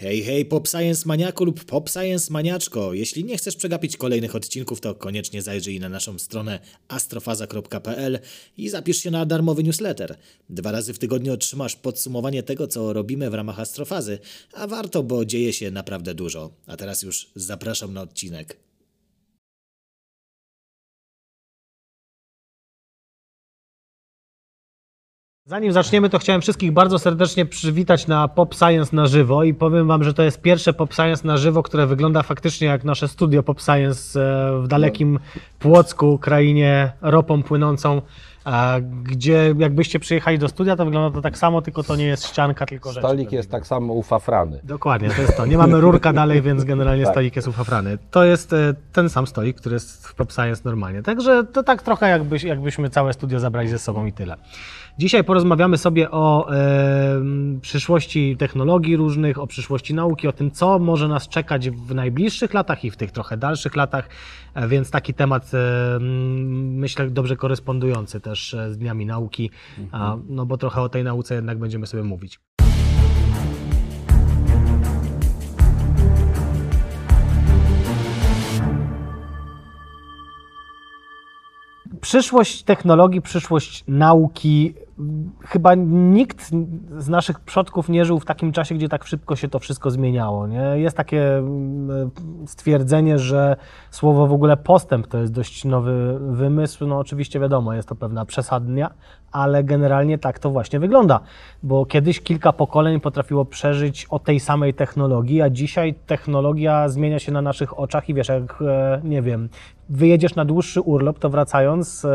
Hej, hej, Pop Science Maniaku lub Pop Science Maniaczko. Jeśli nie chcesz przegapić kolejnych odcinków, to koniecznie zajrzyj na naszą stronę astrofaza.pl i zapisz się na darmowy newsletter. Dwa razy w tygodniu otrzymasz podsumowanie tego, co robimy w ramach astrofazy, a warto, bo dzieje się naprawdę dużo. A teraz już zapraszam na odcinek. Zanim zaczniemy, to chciałem wszystkich bardzo serdecznie przywitać na Pop Science na żywo i powiem Wam, że to jest pierwsze Pop Science na żywo, które wygląda faktycznie jak nasze studio Pop Science e, w dalekim Płocku, krainie ropą płynącą, e, gdzie jakbyście przyjechali do studia, to wygląda to tak samo, tylko to nie jest ścianka, tylko rzecz. Stolik jest tak samo ufafrany. Dokładnie, to jest to. Nie mamy rurka dalej, więc generalnie Tak. stolik jest ufafrany. To jest e, ten sam stolik, który jest w Pop Science normalnie. Także to tak trochę jakbyś, jakbyśmy całe studio zabrali ze sobą i tyle. Dzisiaj porozmawiamy sobie o e, przyszłości technologii różnych, o przyszłości nauki, o tym, co może nas czekać w najbliższych latach i w tych trochę dalszych latach, e, więc taki temat, e, myślę, dobrze korespondujący też e, z dniami nauki, a, no bo trochę o tej nauce jednak będziemy sobie mówić. Przyszłość technologii, przyszłość nauki. Chyba nikt z naszych przodków nie żył w takim czasie, gdzie tak szybko się to wszystko zmieniało. Nie? Jest takie mm, stwierdzenie, że słowo w ogóle postęp to jest dość nowy wymysł. No oczywiście wiadomo, jest to pewna przesadnia, ale generalnie tak to właśnie wygląda. Bo kiedyś kilka pokoleń potrafiło przeżyć o tej samej technologii, a dzisiaj technologia zmienia się na naszych oczach i wiesz, jak e, nie wiem, wyjedziesz na dłuższy urlop, to wracając e,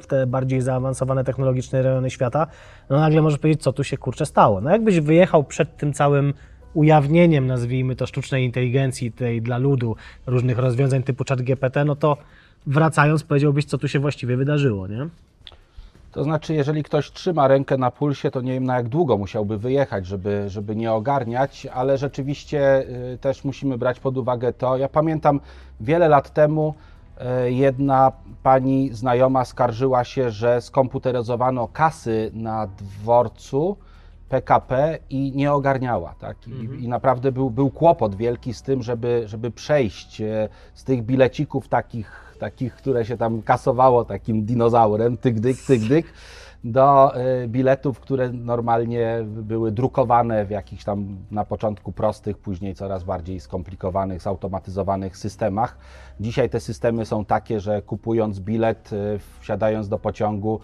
w te bardziej zaawansowane technologiczne rejony świata, no nagle możesz powiedzieć, co tu się kurczę stało. No jakbyś wyjechał przed tym całym ujawnieniem, nazwijmy to, sztucznej inteligencji tej dla ludu, różnych rozwiązań typu chat GPT, no to wracając powiedziałbyś, co tu się właściwie wydarzyło, nie? To znaczy, jeżeli ktoś trzyma rękę na pulsie, to nie wiem na jak długo musiałby wyjechać, żeby, żeby nie ogarniać, ale rzeczywiście y, też musimy brać pod uwagę to. Ja pamiętam wiele lat temu y, jedna pani znajoma skarżyła się, że skomputeryzowano kasy na dworcu PKP i nie ogarniała. Tak? I, i naprawdę był, był kłopot wielki z tym, żeby, żeby przejść e, z tych bilecików takich, takich, które się tam kasowało takim dinozaurem, tygdyk, tygdyk, do e, biletów, które normalnie były drukowane w jakichś tam na początku prostych, później coraz bardziej skomplikowanych, zautomatyzowanych systemach. Dzisiaj te systemy są takie, że kupując bilet, e, wsiadając do pociągu,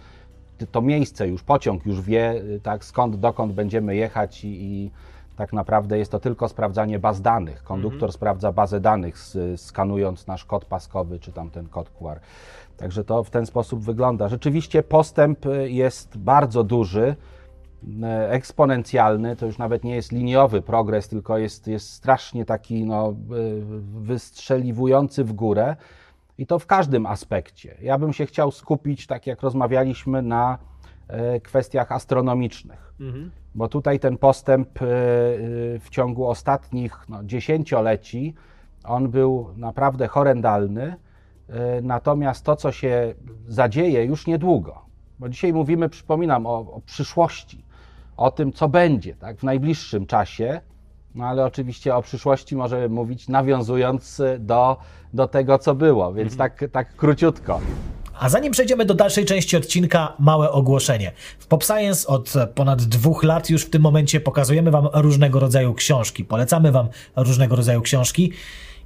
to miejsce już, pociąg już wie, y, tak, skąd, dokąd będziemy jechać i, i tak naprawdę jest to tylko sprawdzanie baz danych. Konduktor sprawdza bazę danych, skanując nasz kod paskowy czy tam ten kod QR. Także to w ten sposób wygląda. Rzeczywiście postęp y, jest bardzo duży, y, eksponencjalny, to już nawet nie jest liniowy progres, tylko jest, jest strasznie taki no, y, wystrzeliwujący w górę. I to w każdym aspekcie. Ja bym się chciał skupić, tak jak rozmawialiśmy, na kwestiach astronomicznych, bo tutaj ten postęp e, e, w ciągu ostatnich no, dziesięcioleci, on był naprawdę horrendalny. E, Natomiast to, co się zadzieje już niedługo, bo dzisiaj mówimy, przypominam, o, o przyszłości, o tym, co będzie tak, w najbliższym czasie, no ale oczywiście o przyszłości możemy mówić nawiązując do, do tego, co było, więc tak, tak króciutko. A zanim przejdziemy do dalszej części odcinka, małe ogłoszenie. W Pop Science od ponad dwóch lat już w tym momencie pokazujemy Wam różnego rodzaju książki. Polecamy Wam różnego rodzaju książki.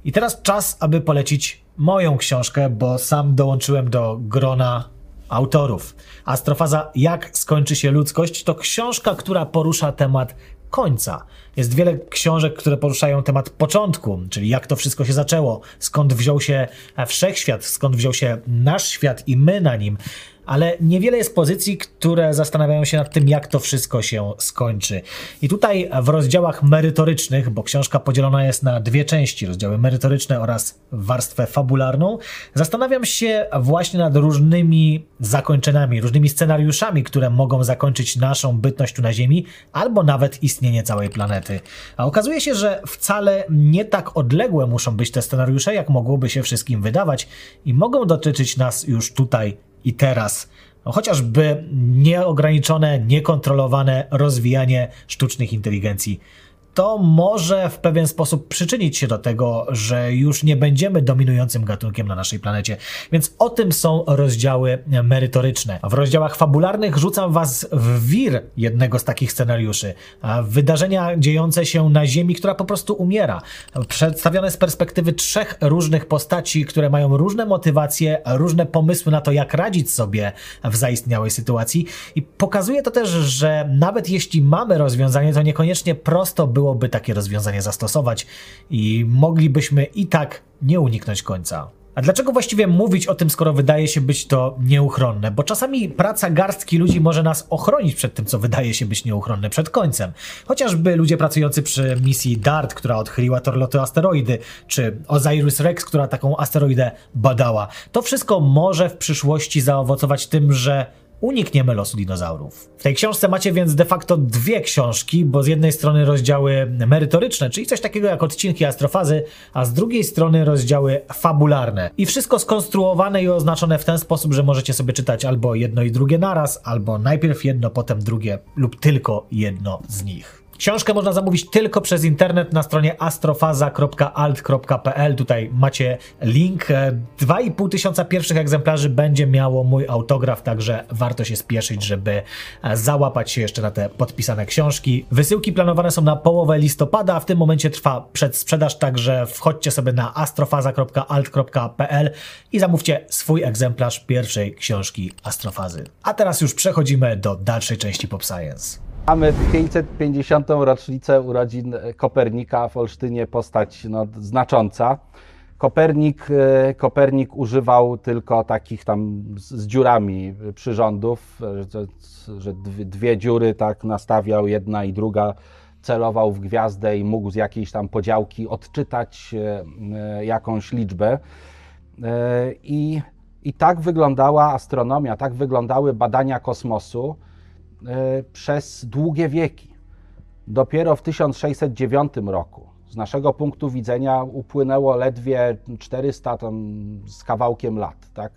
I teraz czas, aby polecić moją książkę, bo sam dołączyłem do grona autorów. Astrofaza Jak skończy się ludzkość to książka, która porusza temat końca. Jest wiele książek, które poruszają temat początku, czyli jak to wszystko się zaczęło, skąd wziął się wszechświat, skąd wziął się nasz świat i my na nim. Ale niewiele jest pozycji, które zastanawiają się nad tym, jak to wszystko się skończy. I tutaj w rozdziałach merytorycznych, bo książka podzielona jest na dwie części, rozdziały merytoryczne oraz warstwę fabularną, zastanawiam się właśnie nad różnymi zakończeniami, różnymi scenariuszami, które mogą zakończyć naszą bytność tu na Ziemi, albo nawet istnienie całej planety. A okazuje się, że wcale nie tak odległe muszą być te scenariusze, jak mogłoby się wszystkim wydawać i mogą dotyczyć nas już tutaj i teraz. No, chociażby nieograniczone, niekontrolowane rozwijanie sztucznych inteligencji. To może w pewien sposób przyczynić się do tego, że już nie będziemy dominującym gatunkiem na naszej planecie. Więc o tym są rozdziały merytoryczne. W rozdziałach fabularnych rzucam was w wir jednego z takich scenariuszy. Wydarzenia dziejące się na Ziemi, która po prostu umiera. Przedstawione z perspektywy trzech różnych postaci, które mają różne motywacje, różne pomysły na to, jak radzić sobie w zaistniałej sytuacji. I pokazuje to też, że nawet jeśli mamy rozwiązanie, to niekoniecznie prosto byłoby takie rozwiązanie zastosować i moglibyśmy i tak nie uniknąć końca. A dlaczego właściwie mówić o tym, skoro wydaje się być to nieuchronne? Bo czasami praca garstki ludzi może nas ochronić przed tym, co wydaje się być nieuchronne, przed końcem. Chociażby ludzie pracujący przy misji DART, która odchyliła torloty asteroidy, czy Osiris Rex, która taką asteroidę badała. To wszystko może w przyszłości zaowocować tym, że unikniemy losu dinozaurów. W tej książce macie więc de facto dwie książki, bo z jednej strony rozdziały merytoryczne, czyli coś takiego jak odcinki astrofazy, a z drugiej strony rozdziały fabularne. I wszystko skonstruowane i oznaczone w ten sposób, że możecie sobie czytać albo jedno i drugie naraz, albo najpierw jedno, potem drugie, lub tylko jedno z nich. Książkę można zamówić tylko przez internet na stronie astrofaza.alt.pl. Tutaj macie link. 2,5 tysiąca pierwszych egzemplarzy będzie miało mój autograf, także warto się spieszyć, żeby załapać się jeszcze na te podpisane książki. Wysyłki planowane są na połowę listopada, a w tym momencie trwa przedsprzedaż, także wchodźcie sobie na astrofaza.alt.pl i zamówcie swój egzemplarz pierwszej książki Astrofazy. A teraz już przechodzimy do dalszej części Pop Science. Mamy 550. rocznicę urodzin Kopernika w Olsztynie, postać no, znacząca. Kopernik, e, Kopernik używał tylko takich tam z, z dziurami przyrządów, że, że dwie, dziury tak nastawiał, jedna i druga celował w gwiazdę i mógł z jakiejś tam podziałki odczytać e, e, jakąś liczbę. I, I tak wyglądała astronomia, tak wyglądały badania kosmosu E, przez długie wieki. Dopiero w 1609 roku, z naszego punktu widzenia, upłynęło ledwie 400 tam z kawałkiem lat. Tak?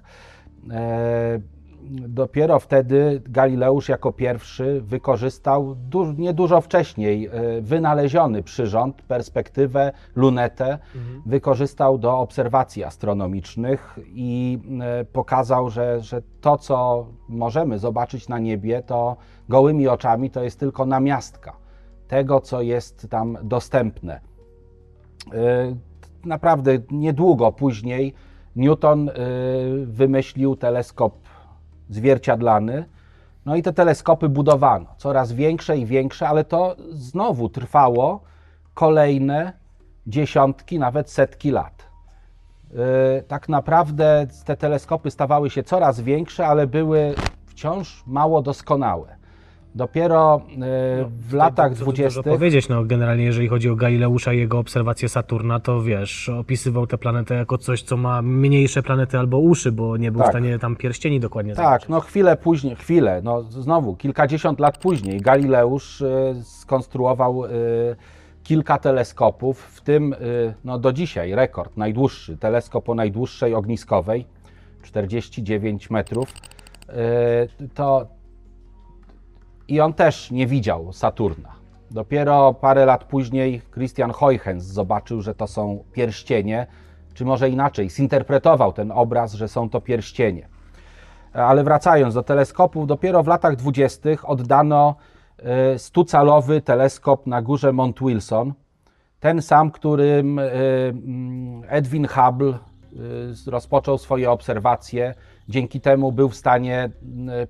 Dopiero wtedy Galileusz jako pierwszy wykorzystał du niedużo wcześniej e, wynaleziony przyrząd, perspektywę, lunetę, mhm. wykorzystał do obserwacji astronomicznych i e, pokazał, że, że to, co możemy zobaczyć na niebie, to gołymi oczami to jest tylko namiastka tego, co jest tam dostępne. E, naprawdę niedługo później Newton wymyślił teleskop zwierciadlany. No i te teleskopy budowano, coraz większe i większe, ale to znowu trwało kolejne dziesiątki, nawet setki lat. Yy, tak naprawdę te teleskopy stawały się coraz większe, ale były wciąż mało doskonałe. Dopiero e, no, w latach dwudziestych... powiedzieć, no generalnie jeżeli chodzi o Galileusza i jego obserwację Saturna, to wiesz, opisywał tę planetę jako coś, co ma mniejsze planety albo uszy, bo nie był tak. w stanie tam pierścieni dokładnie Tak, zobaczyć. no chwilę później, chwilę, no znowu, kilkadziesiąt lat później Galileusz e, skonstruował e, kilka teleskopów, w tym no do dzisiaj rekord, najdłuższy, teleskop o najdłuższej ogniskowej, 49 metrów. To i on też nie widział Saturna. Dopiero parę lat później Christian Huygens zobaczył, że to są pierścienie, czy może inaczej, zinterpretował ten obraz, że są to pierścienie. Ale wracając do teleskopów, dopiero w latach dwudziestych oddano e, stucalowy teleskop na górze Mount Wilson, ten sam, którym e, mm, Edwin Hubble e, rozpoczął swoje obserwacje. Dzięki temu był w stanie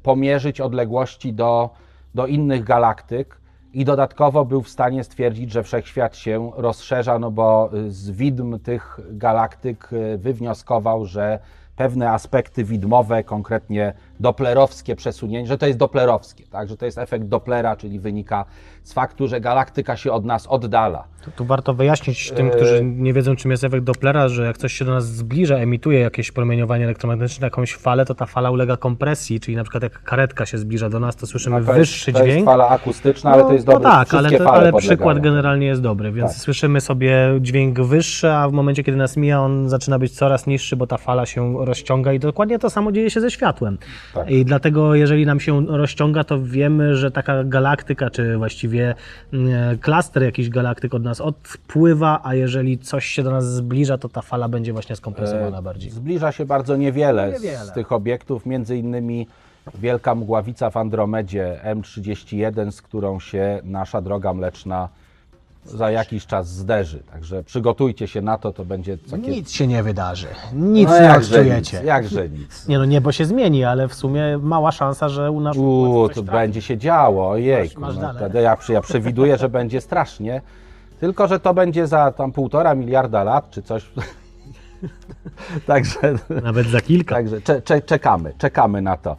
pomierzyć odległości do do innych galaktyk i dodatkowo był w stanie stwierdzić, że wszechświat się rozszerza, no bo z widm tych galaktyk y, wywnioskował, że pewne aspekty widmowe, konkretnie doplerowskie przesunięcie, że to jest doplerowskie, tak? że to jest efekt Dopplera, czyli wynika z faktu, że galaktyka się od nas oddala. Tu, tu warto wyjaśnić tym, którzy e, nie wiedzą, czym jest efekt Dopplera, że jak coś się do nas zbliża, emituje jakieś promieniowanie elektromagnetyczne, jakąś falę, to ta fala ulega kompresji, czyli na przykład jak karetka się zbliża do nas, to słyszymy no to wyższy jest, to dźwięk. To jest fala akustyczna, ale to jest no, dobry. No tak, ale, to, ale przykład generalnie jest dobry, więc tak. słyszymy sobie dźwięk wyższy, a w momencie, kiedy nas mija, on zaczyna być coraz niższy, bo ta fala się rozciąga i dokładnie to samo dzieje się ze światłem. Tak. I dlatego, jeżeli nam się rozciąga, to wiemy, że taka galaktyka, czy właściwie mm, klaster jakiś galaktyk od nas odpływa, a jeżeli coś się do nas zbliża, to ta fala będzie właśnie skompresowana E, bardziej. Zbliża się bardzo niewiele, Niewiele. z tych obiektów, między innymi Wielka Mgławica w Andromedzie M31, z którą się nasza droga mleczna za jakiś czas zderzy. Także przygotujcie się na to, to będzie takie... Nic się nie wydarzy. Nic No nie jakże odczujecie. Nic, jakże nic. Nie no, niebo się zmieni, ale w sumie mała szansa, że u nas U, coś to będzie się działo, ojej. Masz- masz no, dalej. wtedy ja, ja przewiduję, że będzie strasznie. Tylko, że to będzie za tam półtora miliarda lat, czy coś. Także, Nawet za kilka. także cze, cze, czekamy, czekamy na to.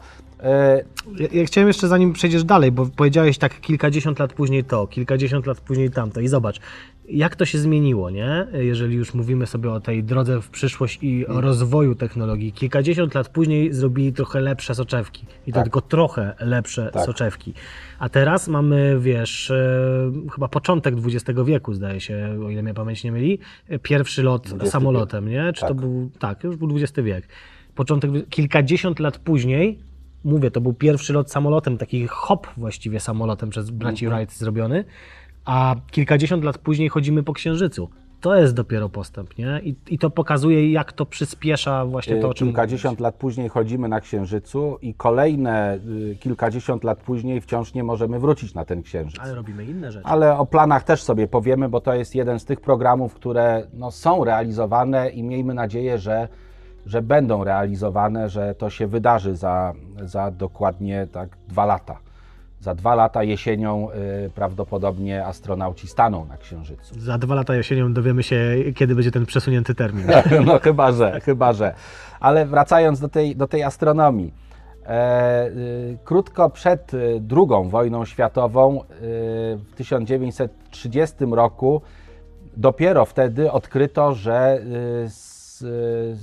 Ja, ja chciałem jeszcze zanim przejdziesz dalej, bo powiedziałeś tak kilkadziesiąt lat później to, kilkadziesiąt lat później tamto i zobacz, jak to się zmieniło, nie? Jeżeli już mówimy sobie o tej drodze w przyszłość i o rozwoju technologii. Kilkadziesiąt lat później zrobili trochę lepsze soczewki i to Tak. tylko trochę lepsze Tak. soczewki. A teraz mamy, wiesz, e, chyba początek XX wieku, zdaje się, o ile mnie pamięć nie myli, pierwszy lot samolotem, nie? Czy to Tak. był, tak, już był XX wiek. Początek, kilkadziesiąt lat później mówię, to był pierwszy lot samolotem, taki hop właściwie samolotem przez braci Mhm. Wright zrobiony, a kilkadziesiąt lat później chodzimy po Księżycu. To jest dopiero postęp, nie? I, i to pokazuje, jak to przyspiesza właśnie to, o czym Kilkadziesiąt lat później chodzimy na Księżycu i kolejne y, kilkadziesiąt lat później wciąż nie możemy wrócić na ten Księżyc. Ale robimy inne rzeczy. Ale o planach też sobie powiemy, bo to jest jeden z tych programów, które no, są realizowane i miejmy nadzieję, że, że będą realizowane, że to się wydarzy za, za dokładnie tak dwa lata. Za dwa lata jesienią y, prawdopodobnie astronauci staną na Księżycu. Za dwa lata jesienią dowiemy się, kiedy będzie ten przesunięty termin. No chyba, że, chyba, że. Ale wracając do tej, do tej astronomii. E, y, krótko przed y, II wojną światową, y, w 1930 roku, dopiero wtedy odkryto, że y, z,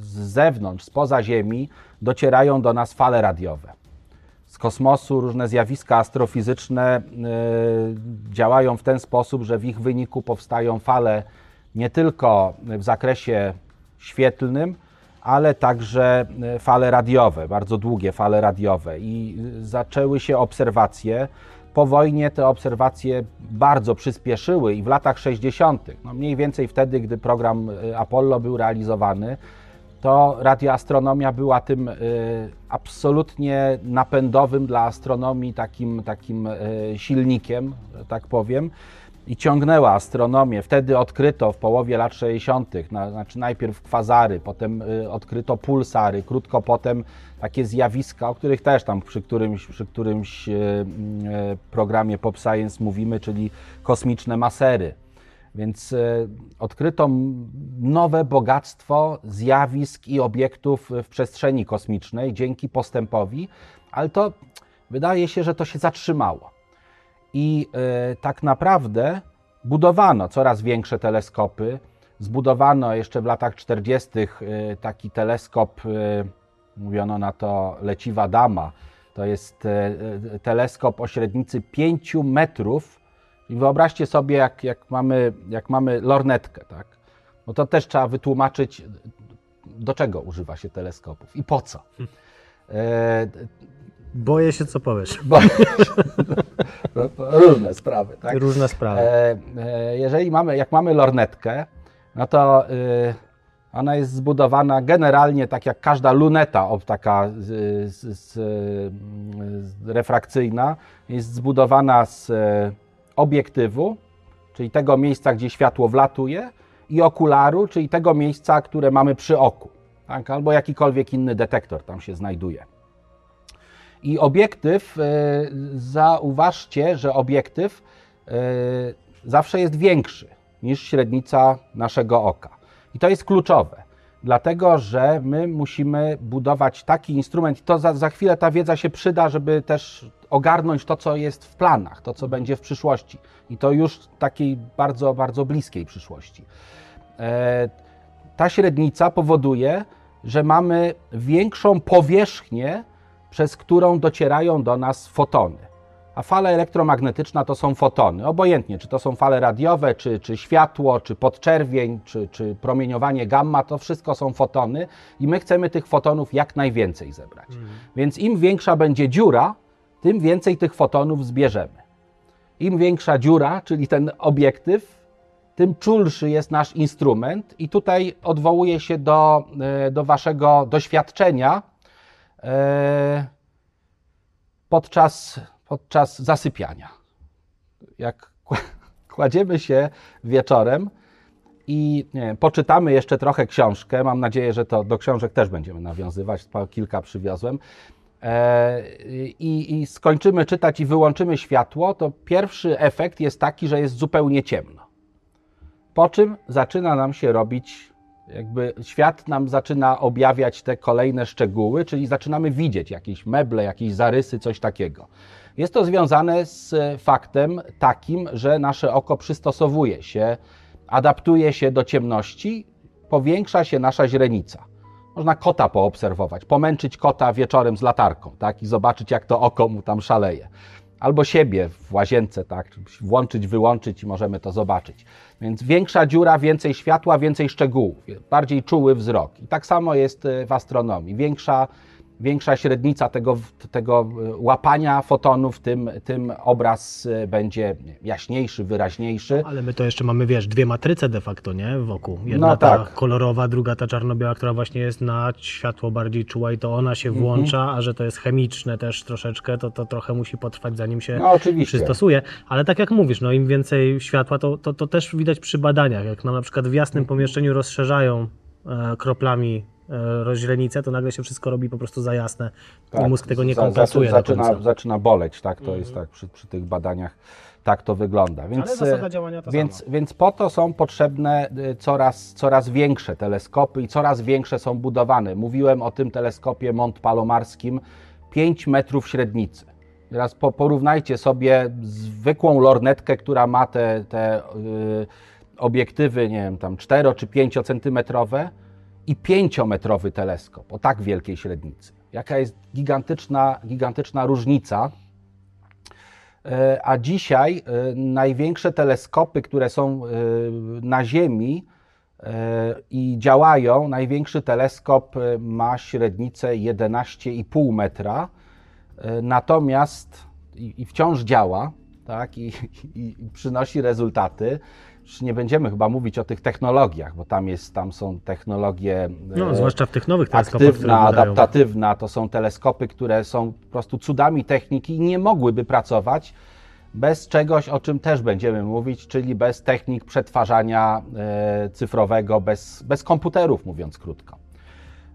z zewnątrz, spoza Ziemi, docierają do nas fale radiowe. Z kosmosu różne zjawiska astrofizyczne y, działają w ten sposób, że w ich wyniku powstają fale nie tylko w zakresie świetlnym, ale także y, fale radiowe, bardzo długie fale radiowe. I y, zaczęły się obserwacje. Po wojnie te obserwacje bardzo przyspieszyły i w latach 60., no mniej więcej wtedy, gdy program y, Apollo był realizowany, to radioastronomia była tym y, absolutnie napędowym dla astronomii takim, takim y, silnikiem, tak powiem. I ciągnęła astronomię. Wtedy odkryto w połowie lat 60., na, znaczy najpierw kwazary, potem y, odkryto pulsary, krótko potem takie zjawiska, o których też tam przy którymś, przy którymś y, y, programie Pop Science mówimy, czyli kosmiczne masery. Więc odkryto nowe bogactwo zjawisk i obiektów w przestrzeni kosmicznej dzięki postępowi, ale to wydaje się, że to się zatrzymało. I e, tak naprawdę budowano coraz większe teleskopy. Zbudowano jeszcze w latach 40. e, taki teleskop, e, mówiono na to leciwa dama. To jest teleskop o średnicy 5 metrów. I wyobraźcie sobie, jak, jak, mamy, jak mamy lornetkę, tak? No to też trzeba wytłumaczyć, do czego używa się teleskopów i po co. Boję się, co powiesz. bo, no, to różne sprawy, tak? Różne sprawy. E, e, jeżeli mamy, jak mamy lornetkę, no to y, ona jest zbudowana generalnie tak jak każda luneta taka z, z, z, z refrakcyjna, jest zbudowana z e, obiektywu, czyli tego miejsca, gdzie światło wlatuje, i okularu, czyli tego miejsca, które mamy przy oku, tak? albo jakikolwiek inny detektor tam się znajduje. I obiektyw, e, zauważcie, że obiektyw e, zawsze jest większy niż średnica naszego oka. I to jest kluczowe, dlatego że my musimy budować taki instrument, i to za, za chwilę ta wiedza się przyda, żeby też ogarnąć to, co jest w planach, to, co będzie w przyszłości. I to już takiej bardzo, bardzo bliskiej przyszłości. E, ta średnica powoduje, że mamy większą powierzchnię, przez którą docierają do nas fotony. A fala elektromagnetyczna to są fotony. Obojętnie, czy to są fale radiowe, czy, czy światło, czy podczerwień, czy, czy promieniowanie gamma, to wszystko są fotony i my chcemy tych fotonów jak najwięcej zebrać. Więc im większa będzie dziura, tym więcej tych fotonów zbierzemy. Im większa dziura, czyli ten obiektyw, tym czulszy jest nasz instrument, i tutaj odwołuję się do, e, do Waszego doświadczenia podczas, podczas zasypiania. Jak kładziemy się wieczorem i poczytamy jeszcze trochę książkę, mam nadzieję, że to do książek też będziemy nawiązywać, kilka przywiozłem, e, i, i skończymy czytać i wyłączymy światło, to pierwszy efekt jest taki, że jest zupełnie ciemno. Po czym zaczyna nam się robić, jakby świat nam zaczyna objawiać te kolejne szczegóły, czyli zaczynamy widzieć jakieś meble, jakieś zarysy, coś takiego. Jest to związane z faktem takim, że nasze oko przystosowuje się, adaptuje się do ciemności, powiększa się nasza źrenica. Można kota poobserwować, pomęczyć kota wieczorem z latarką, tak, i zobaczyć, jak to oko mu tam szaleje albo siebie w łazience, tak, włączyć, wyłączyć i możemy to zobaczyć. Więc większa dziura, więcej światła, więcej szczegółów, bardziej czuły wzrok. I tak samo jest e, w astronomii. Większa większa średnica tego, tego e, łapania fotonów, tym, tym obraz e, będzie jaśniejszy, wyraźniejszy. Ale my to jeszcze mamy, wiesz, dwie matryce de facto, nie? Wokół. Jedna no, ta tak. kolorowa, druga ta czarno-biała, która właśnie jest na światło bardziej czuła i to ona się mhm. włącza, mhm. a że to jest chemiczne też troszeczkę, to, to trochę musi potrwać, zanim się no, przystosuje. Ale tak jak mówisz, no im więcej światła, to, to, to też widać przy badaniach. Jak nam na przykład w jasnym mhm. pomieszczeniu rozszerzają e, kroplami rozźrenicę, to nagle się wszystko robi po prostu za jasne tak, i mózg tego nie kompensuje. Zaczyna, zaczyna boleć, tak, to mm -hmm. jest tak przy, przy, tych badaniach, tak to wygląda. Więc, Ale zasada działania to więc, więc po to są potrzebne y, coraz, coraz większe teleskopy i coraz większe są budowane. Mówiłem o tym teleskopie Mont Palomarskim, 5 metrów średnicy. Teraz po, porównajcie sobie zwykłą lornetkę, która ma te, te yy, obiektywy, nie wiem, tam 4 czy 5 centymetrowe, i pięciometrowy teleskop o tak wielkiej średnicy. Jaka jest gigantyczna, gigantyczna różnica. E, a dzisiaj e, największe teleskopy, które są e, na Ziemi i działają, największy teleskop ma średnicę 11,5 metra, natomiast i wciąż działa, tak, i, i, i przynosi rezultaty. Już nie będziemy chyba mówić o tych technologiach, bo tam, jest, tam są technologie. No, e, zwłaszcza w tych nowych teleskopach. Aktywna, adaptatywna, to są teleskopy, które są po prostu cudami techniki i nie mogłyby pracować bez czegoś, o czym też będziemy mówić, czyli bez technik przetwarzania e, cyfrowego, bez, bez komputerów, mówiąc krótko.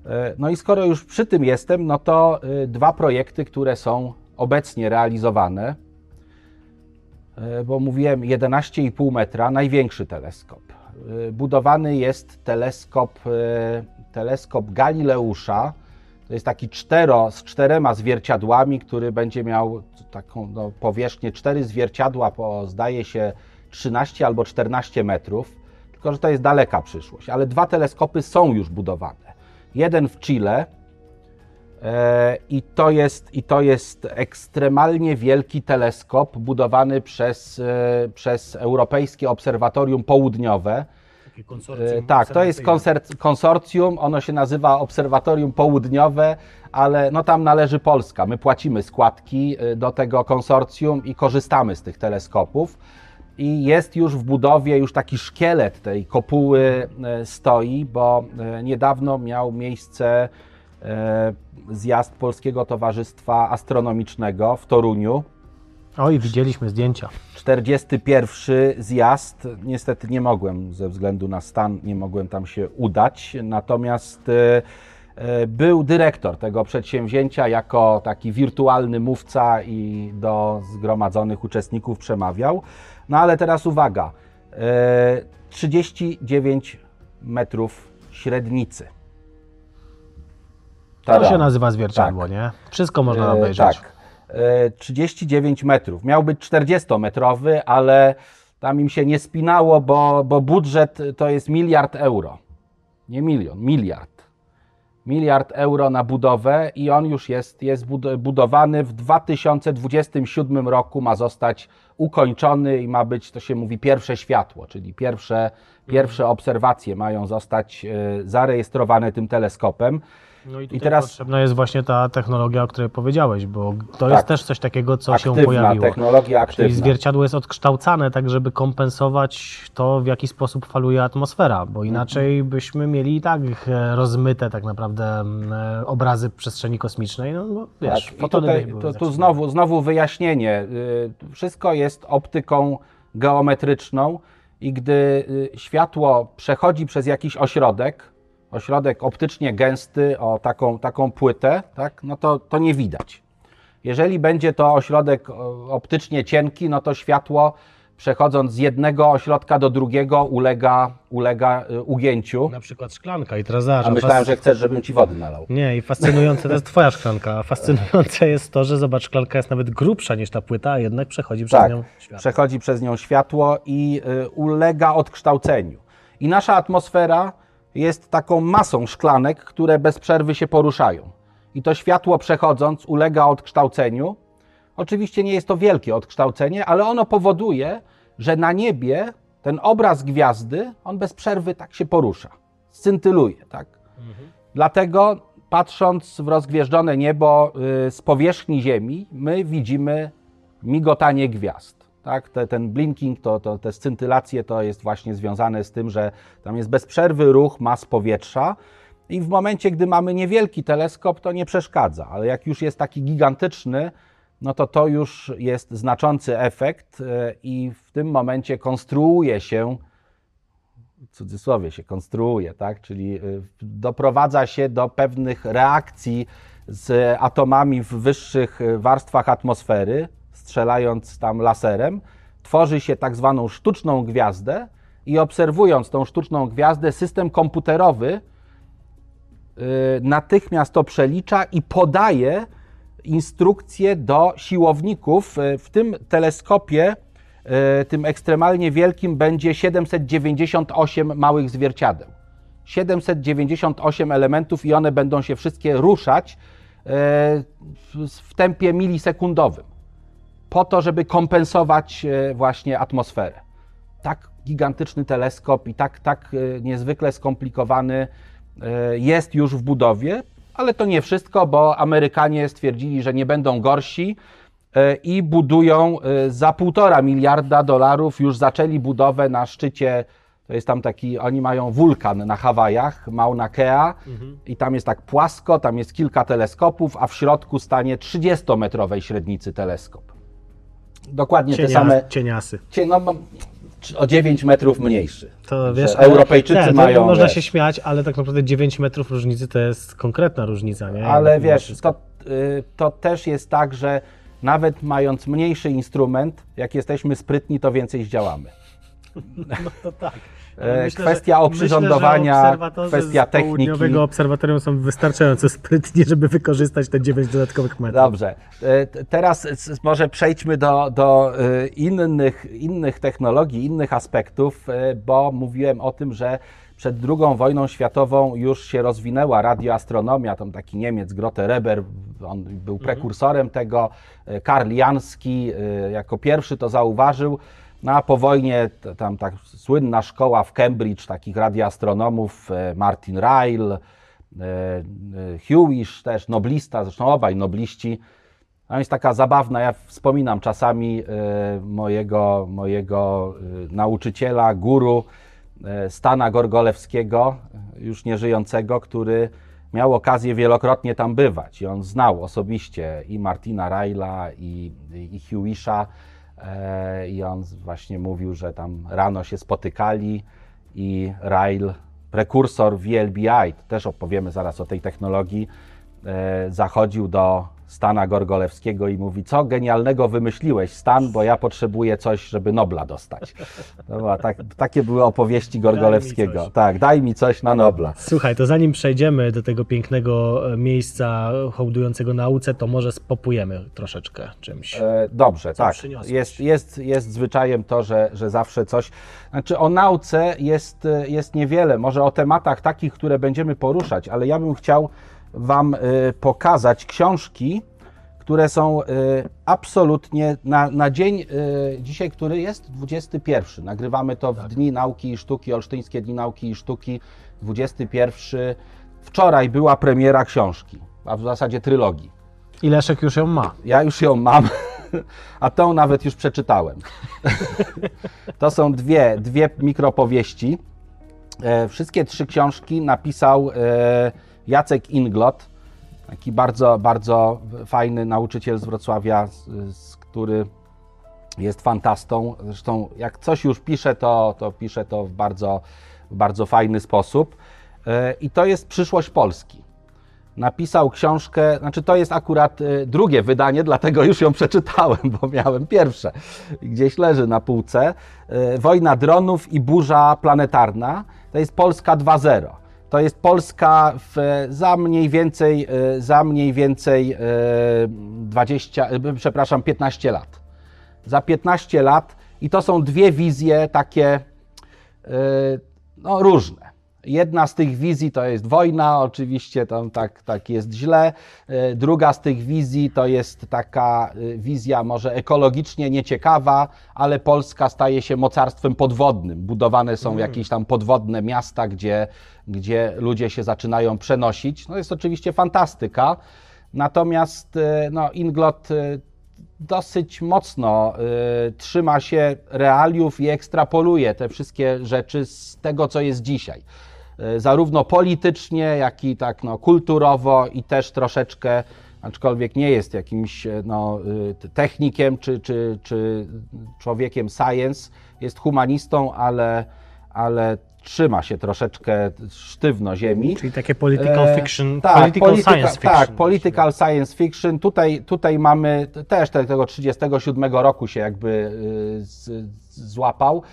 E, no i skoro już przy tym jestem, no to dwa projekty, które są obecnie realizowane. E, bo mówiłem 11,5 metra, największy teleskop. E, budowany jest teleskop, e, teleskop Galileusza. To jest taki cztero, z czterema zwierciadłami, który będzie miał taką no, powierzchnię, cztery zwierciadła po, zdaje się, 13 albo 14 metrów. Tylko, że to jest daleka przyszłość. Ale dwa teleskopy są już budowane. Jeden w Chile, I to, jest, I to jest ekstremalnie wielki teleskop budowany przez, e, przez Europejskie Obserwatorium Południowe. Konsorcjum. E, tak, to jest konsorcjum, ono się nazywa Obserwatorium Południowe, ale no tam należy Polska. My płacimy składki do tego konsorcjum i korzystamy z tych teleskopów. I jest już w budowie, już taki szkielet tej kopuły stoi, bo niedawno miał miejsce E, zjazd Polskiego Towarzystwa Astronomicznego w Toruniu. Oj, widzieliśmy zdjęcia. 41 zjazd. Niestety nie mogłem ze względu na stan, nie mogłem tam się udać. Natomiast e, e, był dyrektor tego przedsięwzięcia jako taki wirtualny mówca i do zgromadzonych uczestników przemawiał. No ale teraz uwaga. 39 metrów średnicy. To się nazywa zwierciadło, tak. nie? Wszystko można e, obejrzeć. tak. 39 e, metrów. Miał być 40-metrowy, ale tam im się nie spinało, bo, bo budżet to jest miliard euro. Nie milion, miliard. miliard euro na budowę i on już jest, jest bud- budowany. W 2027 roku ma zostać ukończony i ma być, to się mówi, pierwsze światło, czyli pierwsze, pierwsze obserwacje mają zostać e, zarejestrowane tym teleskopem. No i, I teraz- potrzebna jest właśnie ta technologia, o której powiedziałeś, bo to Tak. jest też coś takiego, co się aktywna pojawiło. technologia Czyli aktywna. zwierciadło jest odkształcane tak, żeby kompensować to, w jaki sposób faluje atmosfera, bo inaczej byśmy mieli i tak e, rozmyte tak naprawdę m, e, obrazy przestrzeni kosmicznej. No, bo, wiesz, Tak, fotony tutaj, by były to, tu znowu, znowu wyjaśnienie. Y, Wszystko jest optyką geometryczną i gdy y, światło przechodzi przez jakiś ośrodek, ośrodek optycznie gęsty, o taką, taką płytę, tak, no to, to nie widać. Jeżeli będzie to ośrodek o, optycznie cienki, no to światło przechodząc z jednego ośrodka do drugiego ulega, ulega y, ugięciu. Na przykład szklanka i zobacz, A myślałem, że chcesz, żebym ci wody nalał. Nie, i fascynujące to jest twoja szklanka, a fascynujące jest to, że zobacz, szklanka jest nawet grubsza niż ta płyta, a jednak przechodzi przez Tak, nią światło. przechodzi przez nią światło i y, ulega odkształceniu. I nasza atmosfera jest taką masą szklanek, które bez przerwy się poruszają. I to światło przechodząc ulega odkształceniu. Oczywiście nie jest to wielkie odkształcenie, ale ono powoduje, że na niebie ten obraz gwiazdy, on bez przerwy tak się porusza, scintyluje, tak? Dlatego patrząc w rozgwieżdżone niebo y, z powierzchni Ziemi, my widzimy migotanie gwiazd. Tak? Te, ten blinking, to, to, te scintylacje to jest właśnie związane z tym, że tam jest bez przerwy ruch mas powietrza i w momencie, gdy mamy niewielki teleskop, to nie przeszkadza, ale jak już jest taki gigantyczny, no to to już jest znaczący efekt y, i w tym momencie konstruuje się w cudzysłowie się konstruuje, tak? czyli y, doprowadza się do pewnych reakcji z atomami w wyższych warstwach atmosfery, strzelając tam laserem, tworzy się tak zwaną sztuczną gwiazdę i obserwując tą sztuczną gwiazdę, system komputerowy y, natychmiast to przelicza i podaje instrukcje do siłowników. Y, W tym teleskopie, y, tym ekstremalnie wielkim, będzie 798 małych zwierciadeł. 798 elementów i one będą się wszystkie ruszać w tempie milisekundowym, po to, żeby kompensować y, właśnie atmosferę. Tak gigantyczny teleskop i tak, tak y, niezwykle skomplikowany y, jest już w budowie, ale to nie wszystko, bo Amerykanie stwierdzili, że nie będą gorsi i budują za półtora miliarda dolarów, już zaczęli budowę na szczycie, to jest tam taki, oni mają wulkan na Hawajach, Mauna Kea i tam jest tak płasko, tam jest kilka teleskopów, a w środku stanie 30-metrowej średnicy teleskop. Dokładnie te same, Cieniasy. Cie- no, o 9 metrów mniejszy. To wiesz, ale- Europejczycy nie, to mają. Można wiesz, się śmiać, ale tak naprawdę 9 metrów różnicy to jest konkretna różnica, nie? ale wiesz, to, y, to też jest tak, że nawet mając mniejszy instrument, jak jesteśmy sprytni, to więcej zdziałamy. to tak. E, kwestia oprzyrządowania, kwestia z techniki. południowego obserwatorium są wystarczająco sprytni, żeby wykorzystać te 9 dodatkowych metrów. Dobrze. E, Teraz może przejdźmy do, do e, innych, innych technologii, innych aspektów, bo mówiłem o tym, że przed II wojną światową już się rozwinęła radioastronomia. Tam taki Niemiec, Grote Reber, on był prekursorem tego. Karl Jański e, jako pierwszy to zauważył. No a po wojnie tam tak słynna szkoła w Cambridge takich radioastronomów, e, Martin Ryle, e, e, Hewish też, noblista, zresztą obaj nobliści. A jest taka zabawna, ja wspominam czasami mojego, mojego nauczyciela, guru Stana Gorgolewskiego, już nieżyjącego, który miał okazję wielokrotnie tam bywać i on znał osobiście i Martina Ryla i, i Hewisha i on właśnie mówił, że tam rano się spotykali i Ryle, prekursor VLBI, to też opowiemy zaraz o tej technologii, e, zachodził do Stana Gorgolewskiego i mówi, co genialnego wymyśliłeś Stan, bo ja potrzebuję coś, żeby Nobla dostać. To była tak, takie były opowieści Gorgolewskiego. coś. Tak, daj mi coś na Nobla. Słuchaj, to zanim przejdziemy do tego pięknego e, miejsca hołdującego nauce, to może spopujemy troszeczkę czymś. E, Dobrze, tak. Jest, jest, jest zwyczajem to, że, że zawsze coś. Znaczy o nauce jest, e, jest niewiele, może o tematach takich, które będziemy poruszać, ale ja bym chciał Wam e, pokazać książki, które są e, absolutnie na, na dzień e, dzisiaj, który jest 21. Nagrywamy to w Dni Nauki i Sztuki, Olsztyńskie Dni Nauki i Sztuki, 21. Wczoraj była premiera książki, a w zasadzie trylogii. I Leszek już ją ma. Ja już ją mam, a tą nawet już przeczytałem. To są dwie, dwie mikropowieści. E, Wszystkie trzy książki napisał e, Jacek Inglot, taki bardzo, bardzo fajny nauczyciel z Wrocławia, z, który jest fantastą. Zresztą jak coś już pisze, to, to pisze to w bardzo, bardzo fajny sposób. E, I to jest przyszłość Polski napisał książkę, znaczy to jest akurat y, drugie wydanie, dlatego już ją przeczytałem, bo miałem pierwsze. Gdzieś leży na półce. Y, Wojna dronów i burza planetarna. To jest Polska 2.0. To jest Polska w, za mniej więcej, y, za mniej więcej y, 20, y, przepraszam, 15 lat. Za 15 lat i to są dwie wizje takie no, różne. Jedna z tych wizji to jest wojna, oczywiście tam tak, tak jest źle. Y, Druga z tych wizji to jest taka y, wizja może ekologicznie nieciekawa, ale Polska staje się mocarstwem podwodnym. Budowane są jakieś tam podwodne miasta, gdzie, gdzie ludzie się zaczynają przenosić. No jest oczywiście fantastyka. Natomiast y, no, Inglot dosyć mocno y, trzyma się realiów i ekstrapoluje te wszystkie rzeczy z tego, co jest dzisiaj. Y, zarówno politycznie, jak i tak no, kulturowo i też troszeczkę, aczkolwiek nie jest jakimś e, no, y, technikiem czy, czy, czy człowiekiem science, jest humanistą, ale, ale trzyma się troszeczkę sztywno ziemi. Czyli takie political E, fiction, tak, political polityka- science fiction. Tak, political science fiction. Tutaj, tutaj mamy też te- tego 37 roku się jakby z, złapał.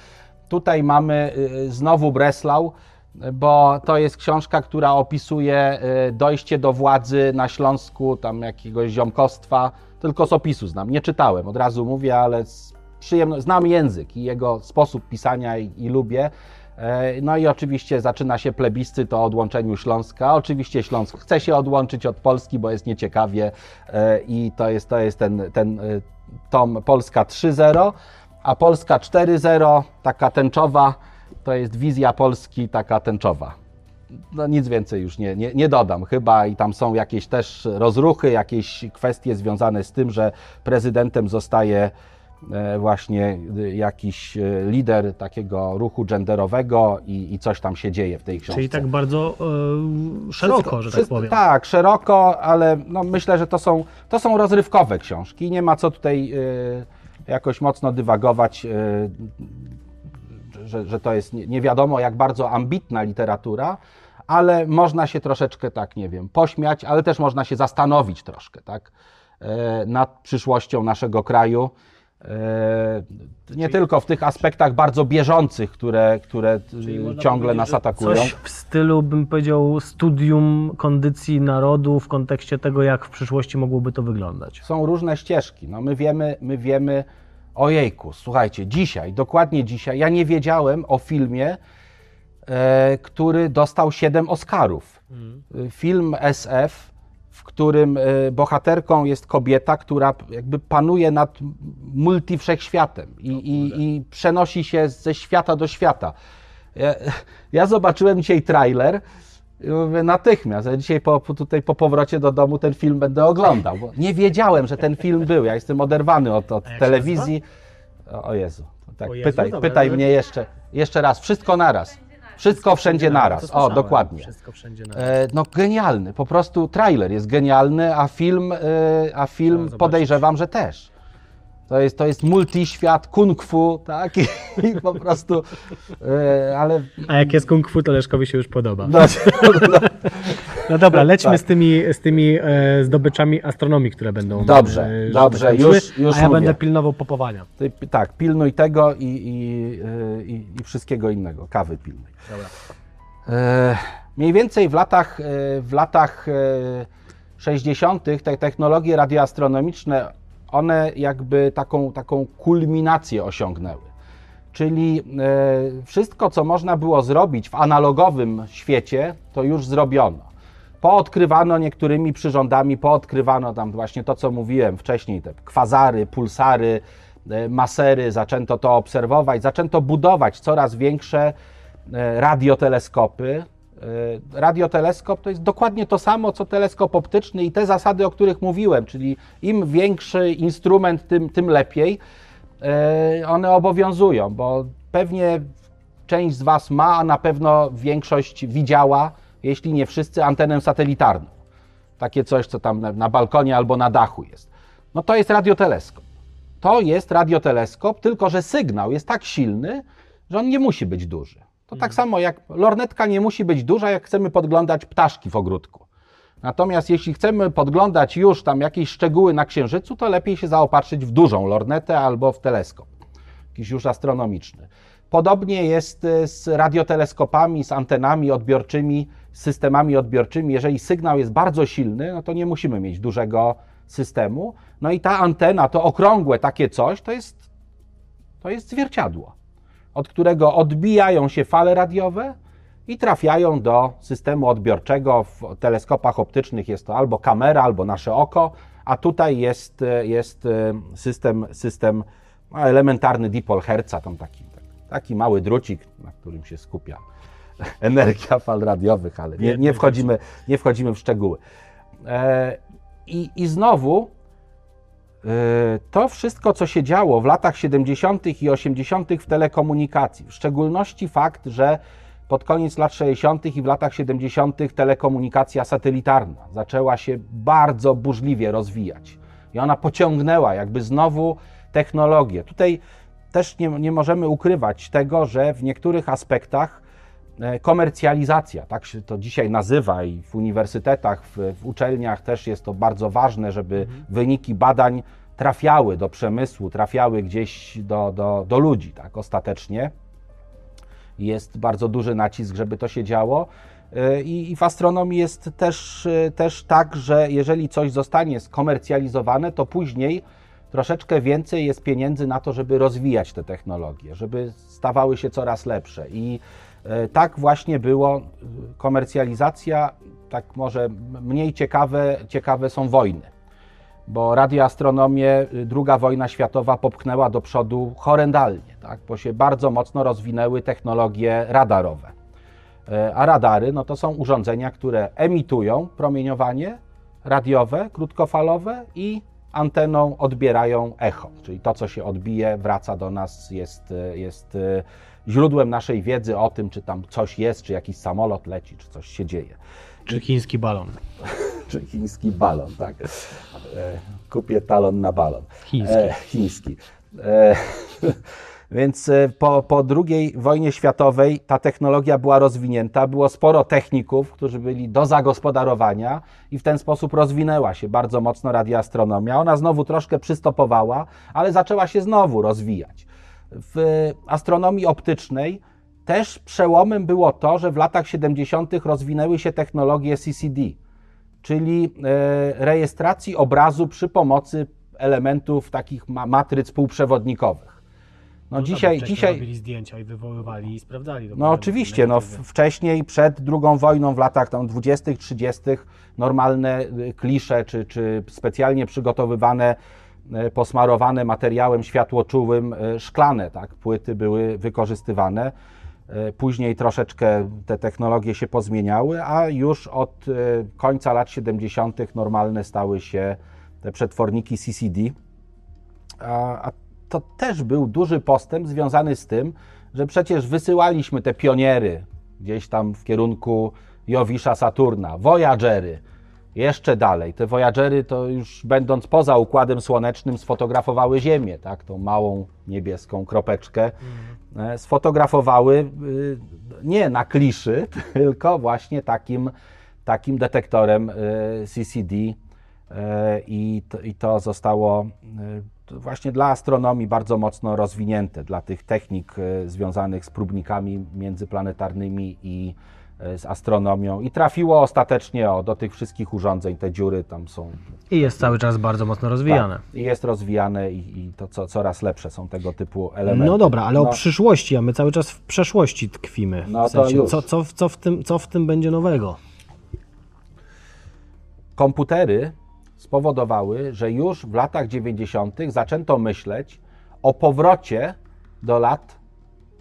Tutaj mamy znowu Breslau, bo to jest książka, która opisuje y, dojście do władzy na Śląsku, tam jakiegoś ziomkostwa. Tylko z opisu znam, nie czytałem, od razu mówię, ale przyjemno, znam język i jego sposób pisania i, i lubię. E, No i oczywiście zaczyna się plebiscyt o odłączeniu Śląska. Oczywiście Śląsk chce się odłączyć od Polski, bo jest nieciekawie e, i to jest, to jest ten, ten e, tom Polska 3.0, a Polska 4.0, taka tęczowa, to jest wizja Polski taka tęczowa. No nic więcej już nie, nie, nie dodam chyba i tam są jakieś też rozruchy, jakieś kwestie związane z tym, że prezydentem zostaje e, właśnie y, jakiś e, lider takiego ruchu genderowego i, i coś tam się dzieje w tej książce. Czyli tak bardzo e, szeroko, Wszystko- że tak powiem. Tak, szeroko, ale no myślę, że to są, to są rozrywkowe książki. Nie ma co tutaj jakoś mocno dywagować, że, że to jest nie, wiadomo jak bardzo ambitna literatura, ale można się troszeczkę tak, nie wiem, pośmiać, ale też można się zastanowić troszkę, tak, e, nad przyszłością naszego kraju. E, Nie tylko w tych aspektach bardzo bieżących, które, które ciągle nas atakują. Coś w stylu, bym powiedział, studium kondycji narodu w kontekście tego, jak w przyszłości mogłoby to wyglądać. są różne ścieżki. No my wiemy, my wiemy, ojejku, słuchajcie, dzisiaj, dokładnie dzisiaj, ja nie wiedziałem o filmie, e, który dostał 7 Oscarów. E, Film SF, w którym e, bohaterką jest kobieta, która jakby panuje nad multifwszechświatem i, i, i przenosi się ze świata do świata. Ja, ja zobaczyłem dzisiaj trailer i mówię natychmiast. Ja dzisiaj po, tutaj po powrocie do domu ten film będę oglądał, bo nie wiedziałem, że ten film był. Ja jestem oderwany od, od telewizji. O, o Jezu. Tak, O Jezu, pytaj dobra, pytaj ale- mnie jeszcze, jeszcze raz. Wszystko naraz. Wszystko wszędzie naraz. O, dokładnie. Wszystko wszędzie naraz. E, No genialny, po prostu trailer jest genialny, a film, e, a film podejrzewam, że też. To jest, to jest multiświat kung fu, tak? I, i po prostu, e, ale A jak jest kung fu, to Leszkowi się już podoba. no, no, No dobra, lećmy Tak. z tymi, z tymi e, zdobyczami astronomii, które będą. Dobrze, e, dobrze, tak już- już A ja mówię. będę pilnował popowania. Ty, tak, pilnuj tego i, i, y, i, wszystkiego innego. Kawy pilnuj. E, mniej więcej w latach, e, w latach e, 60. te technologie radioastronomiczne, one jakby taką, taką kulminację osiągnęły. Czyli e, wszystko, co można było zrobić w analogowym świecie, to już zrobiono. Poodkrywano niektórymi przyrządami, poodkrywano tam właśnie to, co mówiłem wcześniej, te kwazary, pulsary, e, masery, zaczęto to obserwować, zaczęto budować coraz większe e, radioteleskopy. E, Radioteleskop to jest dokładnie to samo, co teleskop optyczny i te zasady, o których mówiłem, czyli im większy instrument, tym, tym lepiej. E, One obowiązują, bo pewnie część z Was ma, a na pewno większość widziała, jeśli nie wszyscy, antenę satelitarną. Takie coś, co tam na, na balkonie albo na dachu jest. No to jest radioteleskop. To jest radioteleskop, tylko że sygnał jest tak silny, że on nie musi być duży. To tak samo jak lornetka nie musi być duża, jak chcemy podglądać ptaszki w ogródku. Natomiast jeśli chcemy podglądać już tam jakieś szczegóły na Księżycu, to lepiej się zaopatrzyć w dużą lornetę albo w teleskop, jakiś już astronomiczny. Podobnie jest e, z radioteleskopami, z antenami odbiorczymi, systemami odbiorczymi. Jeżeli sygnał jest bardzo silny, no to nie musimy mieć dużego systemu. No i ta antena, to okrągłe takie coś, to jest, to jest zwierciadło, od którego odbijają się fale radiowe i trafiają do systemu odbiorczego. W teleskopach optycznych jest to albo kamera, albo nasze oko, a tutaj jest, e, jest e, system, system no, elementarny dipol Hertza, tam taki, taki mały drucik, na którym się skupia energia fal radiowych, ale nie, nie, wchodzimy, nie wchodzimy w szczegóły. E, I, I znowu e, to wszystko, co się działo w latach 70. i 80. w telekomunikacji, w szczególności fakt, że pod koniec lat 60. i w latach 70. telekomunikacja satelitarna zaczęła się bardzo burzliwie rozwijać. I ona pociągnęła jakby znowu technologię. Tutaj też nie, nie możemy ukrywać tego, że w niektórych aspektach komercjalizacja, tak się to dzisiaj nazywa i w uniwersytetach, w, w uczelniach też jest to bardzo ważne, żeby wyniki badań trafiały do przemysłu, trafiały gdzieś do, do, do ludzi, tak ostatecznie. Jest bardzo duży nacisk, żeby to się działo. E, I, w astronomii jest też, e, też tak, że jeżeli coś zostanie skomercjalizowane, to później troszeczkę więcej jest pieniędzy na to, żeby rozwijać te technologie, żeby stawały się coraz lepsze. I e, tak właśnie było. Komercjalizacja, tak może mniej ciekawe, ciekawe są wojny bo radioastronomię y, II wojna światowa popchnęła do przodu horrendalnie, tak? bo się bardzo mocno rozwinęły technologie radarowe. E, A radary no to są urządzenia, które emitują promieniowanie radiowe, krótkofalowe i anteną odbierają echo, czyli to, co się odbije, wraca do nas, jest, y, jest y, źródłem naszej wiedzy o tym, czy tam coś jest, czy jakiś samolot leci, czy coś się dzieje Czy chiński balon? czy chiński balon, tak. E, kupię talon na balon. Chiński. E, chiński. E, więc e, po, po II wojnie światowej ta technologia była rozwinięta, było sporo techników, którzy byli do zagospodarowania i w ten sposób rozwinęła się bardzo mocno radioastronomia. Ona znowu troszkę przystopowała, ale zaczęła się znowu rozwijać. W astronomii optycznej też przełomem było to, że w latach 70. rozwinęły się technologie CCD, czyli e, rejestracji obrazu przy pomocy elementów takich ma- matryc półprzewodnikowych. No, dzisiaj, Wcześniej dzisiaj, robili zdjęcia i wywoływali i sprawdzali. no oczywiście, no, wcześniej, przed II wojną, w latach tam 20., 30., normalne y, klisze, czy, czy specjalnie przygotowywane, posmarowane materiałem światłoczułym, y, szklane tak, płyty były wykorzystywane. Y, Później troszeczkę te technologie się pozmieniały, a już od końca lat 70. normalne stały się te przetworniki CCD. A, a to też był duży postęp związany z tym, że przecież wysyłaliśmy te pioniery gdzieś tam w kierunku Jowisza Saturna, Voyagery, jeszcze dalej. Te Voyagery to już będąc poza Układem Słonecznym sfotografowały Ziemię, tak, tą małą niebieską kropeczkę. E, Sfotografowały y, nie na kliszy, tylko właśnie takim, takim detektorem e, CCD e, i to, i to zostało właśnie dla astronomii bardzo mocno rozwinięte, dla tych technik związanych z próbnikami międzyplanetarnymi i z astronomią i trafiło ostatecznie o, do tych wszystkich urządzeń, te dziury tam są I jest cały czas bardzo mocno rozwijane. tak, i jest rozwijane i, i to co, coraz lepsze są tego typu elementy. No dobra, ale No, o przyszłości, a my cały czas w przeszłości tkwimy. No w to sensie, już. Co, co, co, w tym, co w tym będzie nowego? komputery spowodowały, że już w latach 90. zaczęto myśleć o powrocie do lat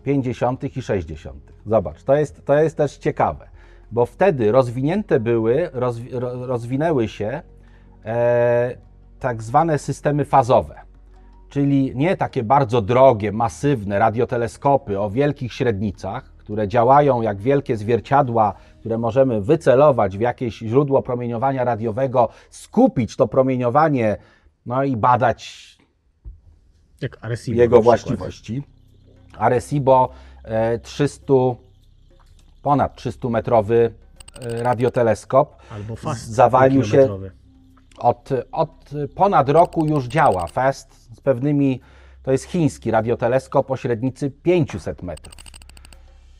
50. i 60. Zobacz, to jest, to jest też ciekawe, bo wtedy rozwinięte były, rozwi, ro- rozwinęły się e, tak zwane systemy fazowe. Czyli nie takie bardzo drogie, masywne radioteleskopy o wielkich średnicach, które działają jak wielkie zwierciadła, które możemy wycelować w jakieś źródło promieniowania radiowego, skupić to promieniowanie, no i badać jego właściwości. Arecibo 300, ponad 300 metrowy e, radioteleskop Albo fast. zawalił się od, od ponad roku już działa FAST z pewnymi, to jest chiński radioteleskop o średnicy 500 metrów.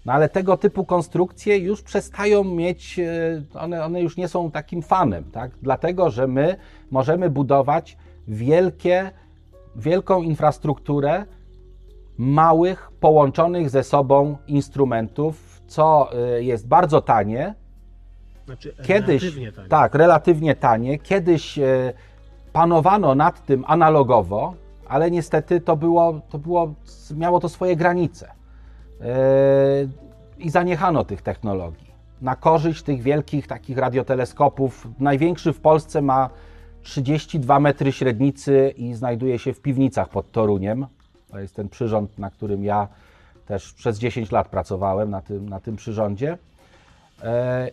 No ale tego typu konstrukcje już przestają mieć, e, one, one już nie są takim fanem, tak? dlatego że my możemy budować wielkie, wielką infrastrukturę małych, połączonych ze sobą instrumentów, co e, jest bardzo tanie, Znaczy, Kiedyś, relatywnie tanie. tak, relatywnie tanie. Kiedyś e, panowano nad tym analogowo, ale niestety to było, to było, miało to swoje granice. E, I zaniechano tych technologii. Na korzyść tych wielkich takich radioteleskopów. Największy w Polsce ma 32 metry średnicy i znajduje się w piwnicach pod Toruniem. To jest ten przyrząd, na którym ja też przez 10 lat pracowałem, na tym, na tym przyrządzie. E,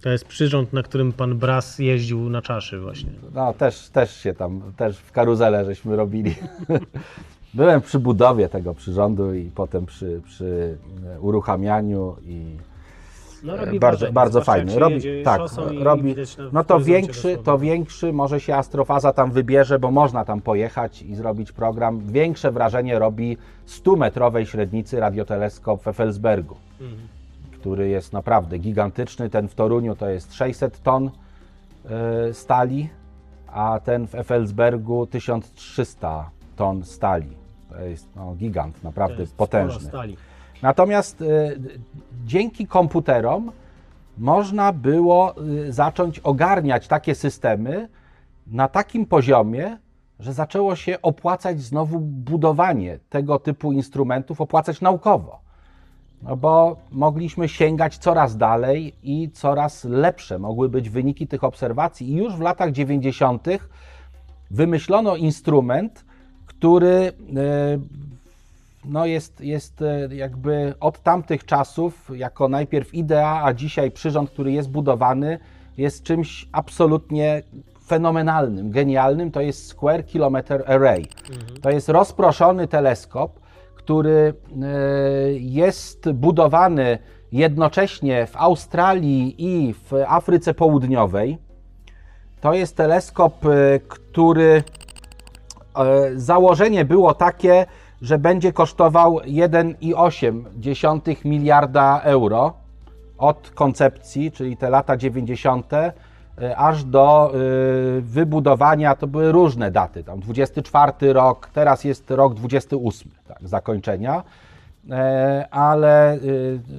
To jest przyrząd, na którym pan Bras jeździł na czaszy właśnie. No, też, też się tam, też w karuzelę żeśmy robili. Byłem przy budowie tego przyrządu i potem przy, przy e, uruchamianiu i No, e, bardzo, bardzo fajny. Robi, tak, robi, no to większy, to większy może się astrofaza tam wybierze, bo można tam pojechać i zrobić program. Większe wrażenie robi 100-metrowej średnicy radioteleskop w Effelsbergu, który jest naprawdę gigantyczny. Ten w Toruniu to jest 600 ton e, stali, a ten w Effelsbergu 1300 ton stali. To jest no, gigant, naprawdę potężny. Natomiast y, dzięki komputerom można było y, zacząć ogarniać takie systemy na takim poziomie, że zaczęło się opłacać znowu budowanie tego typu instrumentów, opłacać naukowo. No bo mogliśmy sięgać coraz dalej i coraz lepsze mogły być wyniki tych obserwacji. I już w latach 90. wymyślono instrument, który e, no jest, jest e, jakby od tamtych czasów, jako najpierw idea, a dzisiaj przyrząd, który jest budowany, jest czymś absolutnie fenomenalnym, genialnym. To jest Square Kilometer Array. To jest rozproszony teleskop, który e, jest budowany jednocześnie w Australii i w Afryce Południowej. To jest teleskop, e, który założenie było takie, że będzie kosztował 1,8 miliarda euro od koncepcji, czyli te lata 90., e, aż do e, wybudowania, to były różne daty, tam 24 rok, teraz jest rok 28 tak, zakończenia, E, ale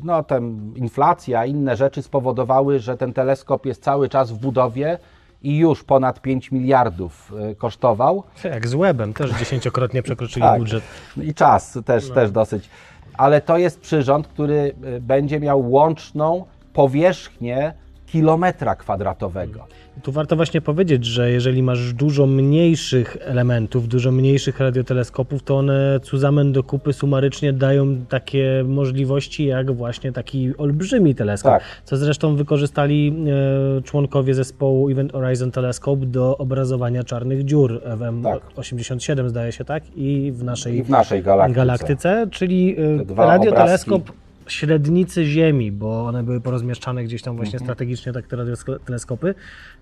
no, tam inflacja, inne rzeczy spowodowały, że ten teleskop jest cały czas w budowie i już ponad 5 miliardów e, kosztował. Jak z webem, też dziesięciokrotnie przekroczyli Tak. budżet. I czas też, też dosyć. Ale to jest przyrząd, który y, będzie miał łączną powierzchnię kilometra kwadratowego. Tu warto właśnie powiedzieć, że jeżeli masz dużo mniejszych elementów, dużo mniejszych radioteleskopów, to one zusammen do kupy sumarycznie dają takie możliwości jak właśnie taki olbrzymi teleskop, Tak. co zresztą wykorzystali e, członkowie zespołu Event Horizon Telescope do obrazowania czarnych dziur w M87 zdaje się, tak? I w naszej, I w naszej galaktyce. galaktyce, czyli e, radioteleskop średnicy Ziemi, bo one były porozmieszczane gdzieś tam właśnie strategicznie, tak te radioteleskopy,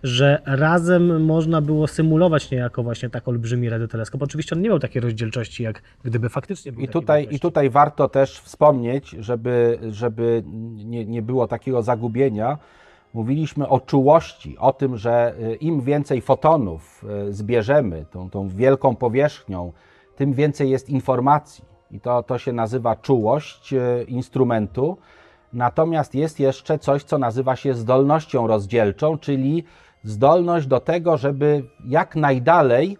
że razem można było symulować niejako właśnie tak olbrzymi radioteleskop. Oczywiście on nie miał takiej rozdzielczości, jak gdyby faktycznie był I tutaj, I tutaj warto też wspomnieć, żeby, żeby nie, nie było takiego zagubienia. Mówiliśmy o czułości, o tym, że y, im więcej fotonów y, zbierzemy tą, tą wielką powierzchnią, tym więcej jest informacji. I to, to się nazywa czułość y, instrumentu. Natomiast jest jeszcze coś, co nazywa się zdolnością rozdzielczą, czyli zdolność do tego, żeby jak najdalej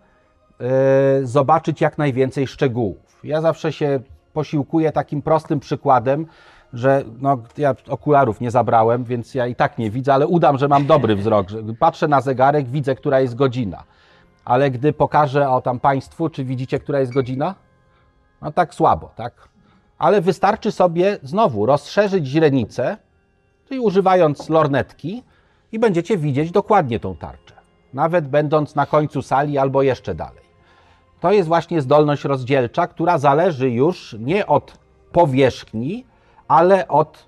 e, zobaczyć jak najwięcej szczegółów. Ja zawsze się posiłkuję takim prostym przykładem, że no, ja okularów nie zabrałem, więc ja i tak nie widzę, ale udam, że mam dobry wzrok. Patrzę na zegarek, widzę, która jest godzina. Ale gdy pokażę o tam Państwu, czy widzicie, która jest godzina? No tak słabo, tak? Ale wystarczy sobie znowu rozszerzyć źrenicę, czyli używając lornetki i będziecie widzieć dokładnie tą tarczę. Nawet będąc na końcu sali albo jeszcze dalej. To jest właśnie zdolność rozdzielcza, która zależy już nie od powierzchni, ale od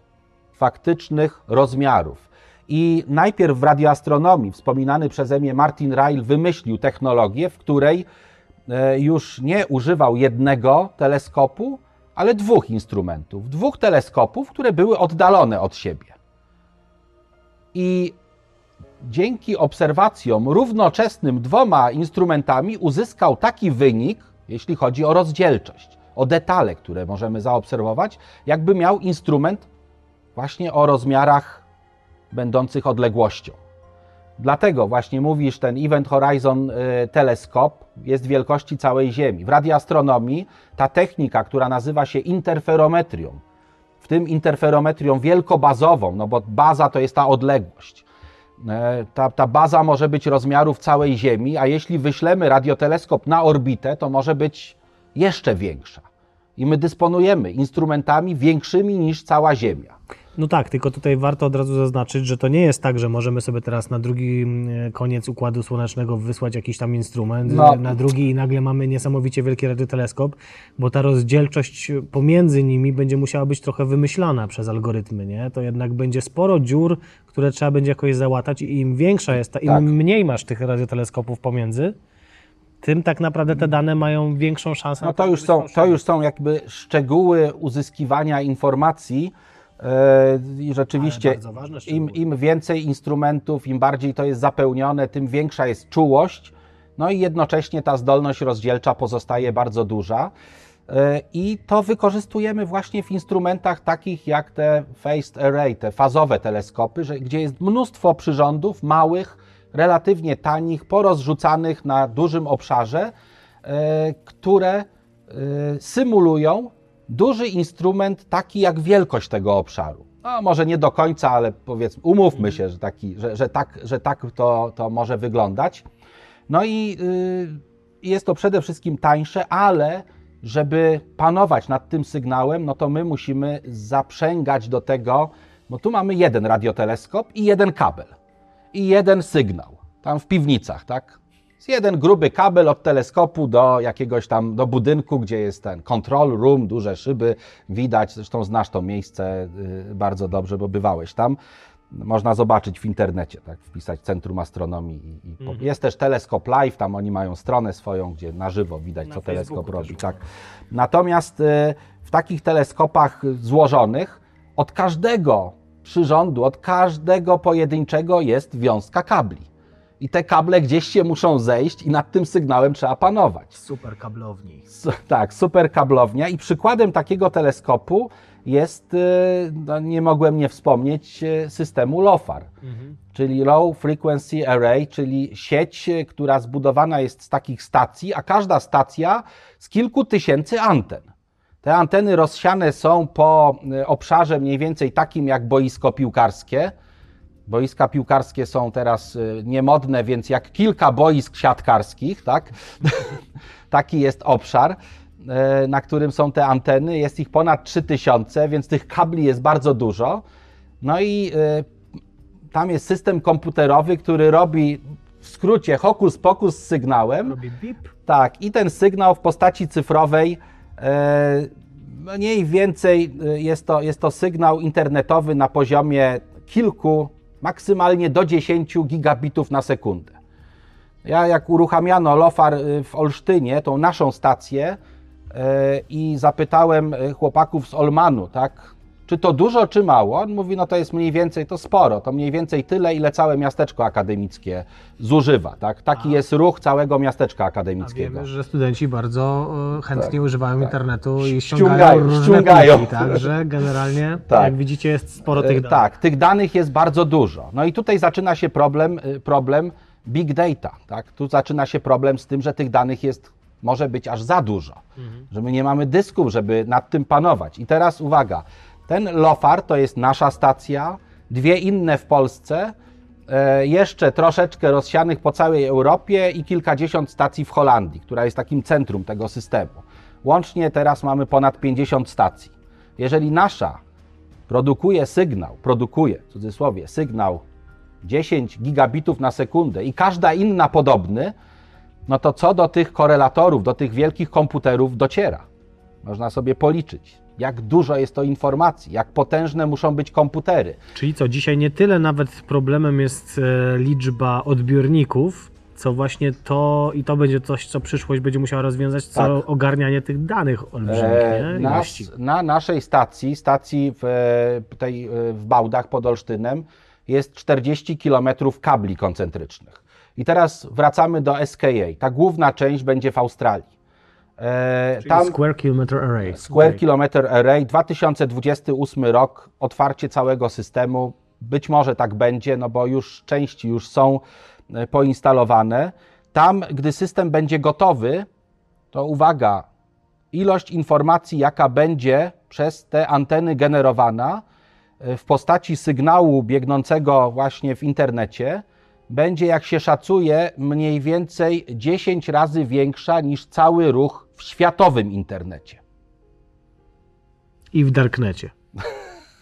faktycznych rozmiarów. I najpierw w radioastronomii wspominany przeze mnie Martin Ryle wymyślił technologię, w której już nie używał jednego teleskopu, ale dwóch instrumentów. Dwóch teleskopów, które były oddalone od siebie. I dzięki obserwacjom równoczesnym dwoma instrumentami uzyskał taki wynik, jeśli chodzi o rozdzielczość, o detale, które możemy zaobserwować, jakby miał instrument właśnie o rozmiarach będących odległością. Dlatego właśnie mówisz, ten Event Horizon y, teleskop jest wielkości całej Ziemi. W radioastronomii ta technika, która nazywa się interferometrią, w tym interferometrią wielkobazową, no bo baza to jest ta odległość. E, Ta, ta baza może być rozmiarów całej Ziemi, a jeśli wyślemy radioteleskop na orbitę, to może być jeszcze większa. I my dysponujemy instrumentami większymi niż cała Ziemia. No tak, tylko tutaj warto od razu zaznaczyć, że to nie jest tak, że możemy sobie teraz na drugi mm, koniec Układu Słonecznego wysłać jakiś tam instrument, No. na drugi i nagle mamy niesamowicie wielki radioteleskop, bo ta rozdzielczość pomiędzy nimi będzie musiała być trochę wymyślana przez algorytmy, nie? To jednak będzie sporo dziur, które trzeba będzie jakoś załatać i im większa jest ta, im Tak. mniej masz tych radioteleskopów pomiędzy, tym tak naprawdę te dane mają większą szansę. No na to już są, to już są jakby szczegóły uzyskiwania informacji. e, I rzeczywiście im, im więcej instrumentów, im bardziej to jest zapełnione, tym większa jest czułość. No i jednocześnie ta zdolność rozdzielcza pozostaje bardzo duża. E, I to wykorzystujemy właśnie w instrumentach takich jak te phased array, te fazowe teleskopy, że, gdzie jest mnóstwo przyrządów małych, relatywnie tanich, porozrzucanych na dużym obszarze, e, które e, symulują duży instrument taki jak wielkość tego obszaru. No, może nie do końca, ale powiedzmy, umówmy się, że, taki, że, że tak, że tak to, to może wyglądać. No i y, jest to przede wszystkim tańsze, ale żeby panować nad tym sygnałem, no to my musimy zaprzęgać do tego, bo tu mamy jeden radioteleskop i jeden kabel i jeden sygnał, tam w piwnicach, tak? Jest jeden gruby kabel od teleskopu do jakiegoś tam, do budynku, gdzie jest ten control room, duże szyby, widać, zresztą znasz to miejsce y, bardzo dobrze, bo bywałeś tam. Można zobaczyć w internecie, tak, wpisać Centrum Astronomii. I, i po... Jest też Teleskop Live, tam oni mają stronę swoją, gdzie na żywo widać, Na co Facebooku teleskop robi. Tak. Natomiast y, w takich teleskopach złożonych od każdego przyrządu, od każdego pojedynczego jest wiązka kabli. I te kable gdzieś się muszą zejść i nad tym sygnałem trzeba panować. Super kablowni. S- Tak, super kablownia. I przykładem takiego teleskopu jest, y, no nie mogłem nie wspomnieć, y, systemu LOFAR, czyli Low Frequency Array, czyli sieć, y, która zbudowana jest z takich stacji, a każda stacja z kilku tysięcy anten. Te anteny rozsiane są po y, obszarze mniej więcej takim jak boisko piłkarskie. Boiska piłkarskie są teraz y, niemodne, więc jak kilka boisk siatkarskich, tak? Taki jest obszar, e, na którym są te anteny. Jest ich ponad 3000, więc tych kabli jest bardzo dużo. No i e, tam jest system komputerowy, który robi w skrócie hokus pokus z sygnałem. Robi bip. Tak, i ten sygnał w postaci cyfrowej e, mniej więcej y, jest to, jest to sygnał internetowy na poziomie kilku, maksymalnie do 10 gigabitów na sekundę. Ja jak uruchamiano LOFAR y, w Olsztynie, tą naszą stację i zapytałem chłopaków z Olmanu, tak, czy to dużo, czy mało? On mówi, no to jest mniej więcej, to sporo, to mniej więcej tyle, ile całe miasteczko akademickie zużywa, tak? Taki jest ruch całego miasteczka A akademickiego. wiemy, że studenci bardzo e, chętnie używają internetu i Ściągają, ściągają różne ściągają. pliki, także generalnie, Tak. jak widzicie, jest sporo E, tych danych. Tak, tych danych jest bardzo dużo. No i tutaj zaczyna się problem, y, problem big data. Tak? Tu zaczyna się problem z tym, że tych danych jest, może być aż za dużo. Że my nie mamy dysków, żeby nad tym panować. I teraz uwaga, ten LOFAR to jest nasza stacja, dwie inne w Polsce, e, jeszcze troszeczkę rozsianych po całej Europie i kilkadziesiąt stacji w Holandii, która jest takim centrum tego systemu. Łącznie teraz mamy ponad 50 stacji. Jeżeli nasza produkuje sygnał, produkuje w cudzysłowie sygnał 10 gigabitów na sekundę i każda inna podobny, no to co do tych korelatorów, do tych wielkich komputerów dociera? Można sobie policzyć, jak dużo jest to informacji, jak potężne muszą być komputery. Czyli co, dzisiaj nie tyle nawet problemem jest e, liczba odbiorników, co właśnie to i to będzie coś, co przyszłość będzie musiała rozwiązać, co Tak. ogarnianie tych danych olbrzymich, E, nas, na naszej stacji, stacji w, e, tej, e, w Bałdach pod Olsztynem jest 40 km kabli koncentrycznych. I teraz wracamy do SKA. Ta główna część będzie w Australii. E, tam Square Kilometer Array. Square Okej. Kilometer Array 2028 rok, otwarcie całego systemu. Być może tak będzie, no bo już części już są e, poinstalowane. Tam, gdy system będzie gotowy, to uwaga, ilość informacji, jaka będzie przez te anteny generowana e, w postaci sygnału biegnącego właśnie w internecie, będzie, jak się szacuje, mniej więcej 10 razy większa niż cały ruch w światowym internecie. I w Darknecie.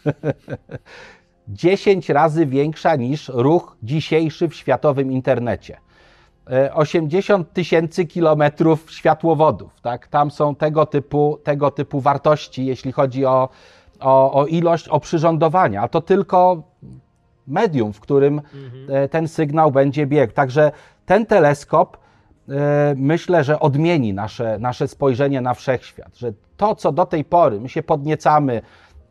10 razy większa niż ruch dzisiejszy w światowym internecie. E, 80 tysięcy kilometrów światłowodów, tak? Tam są tego typu, tego typu wartości, jeśli chodzi o, o, o ilość oprzyrządowania, a to tylko medium, w którym e, ten sygnał będzie biegł. Także ten teleskop e, myślę, że odmieni nasze, nasze spojrzenie na wszechświat, że to, co do tej pory my się podniecamy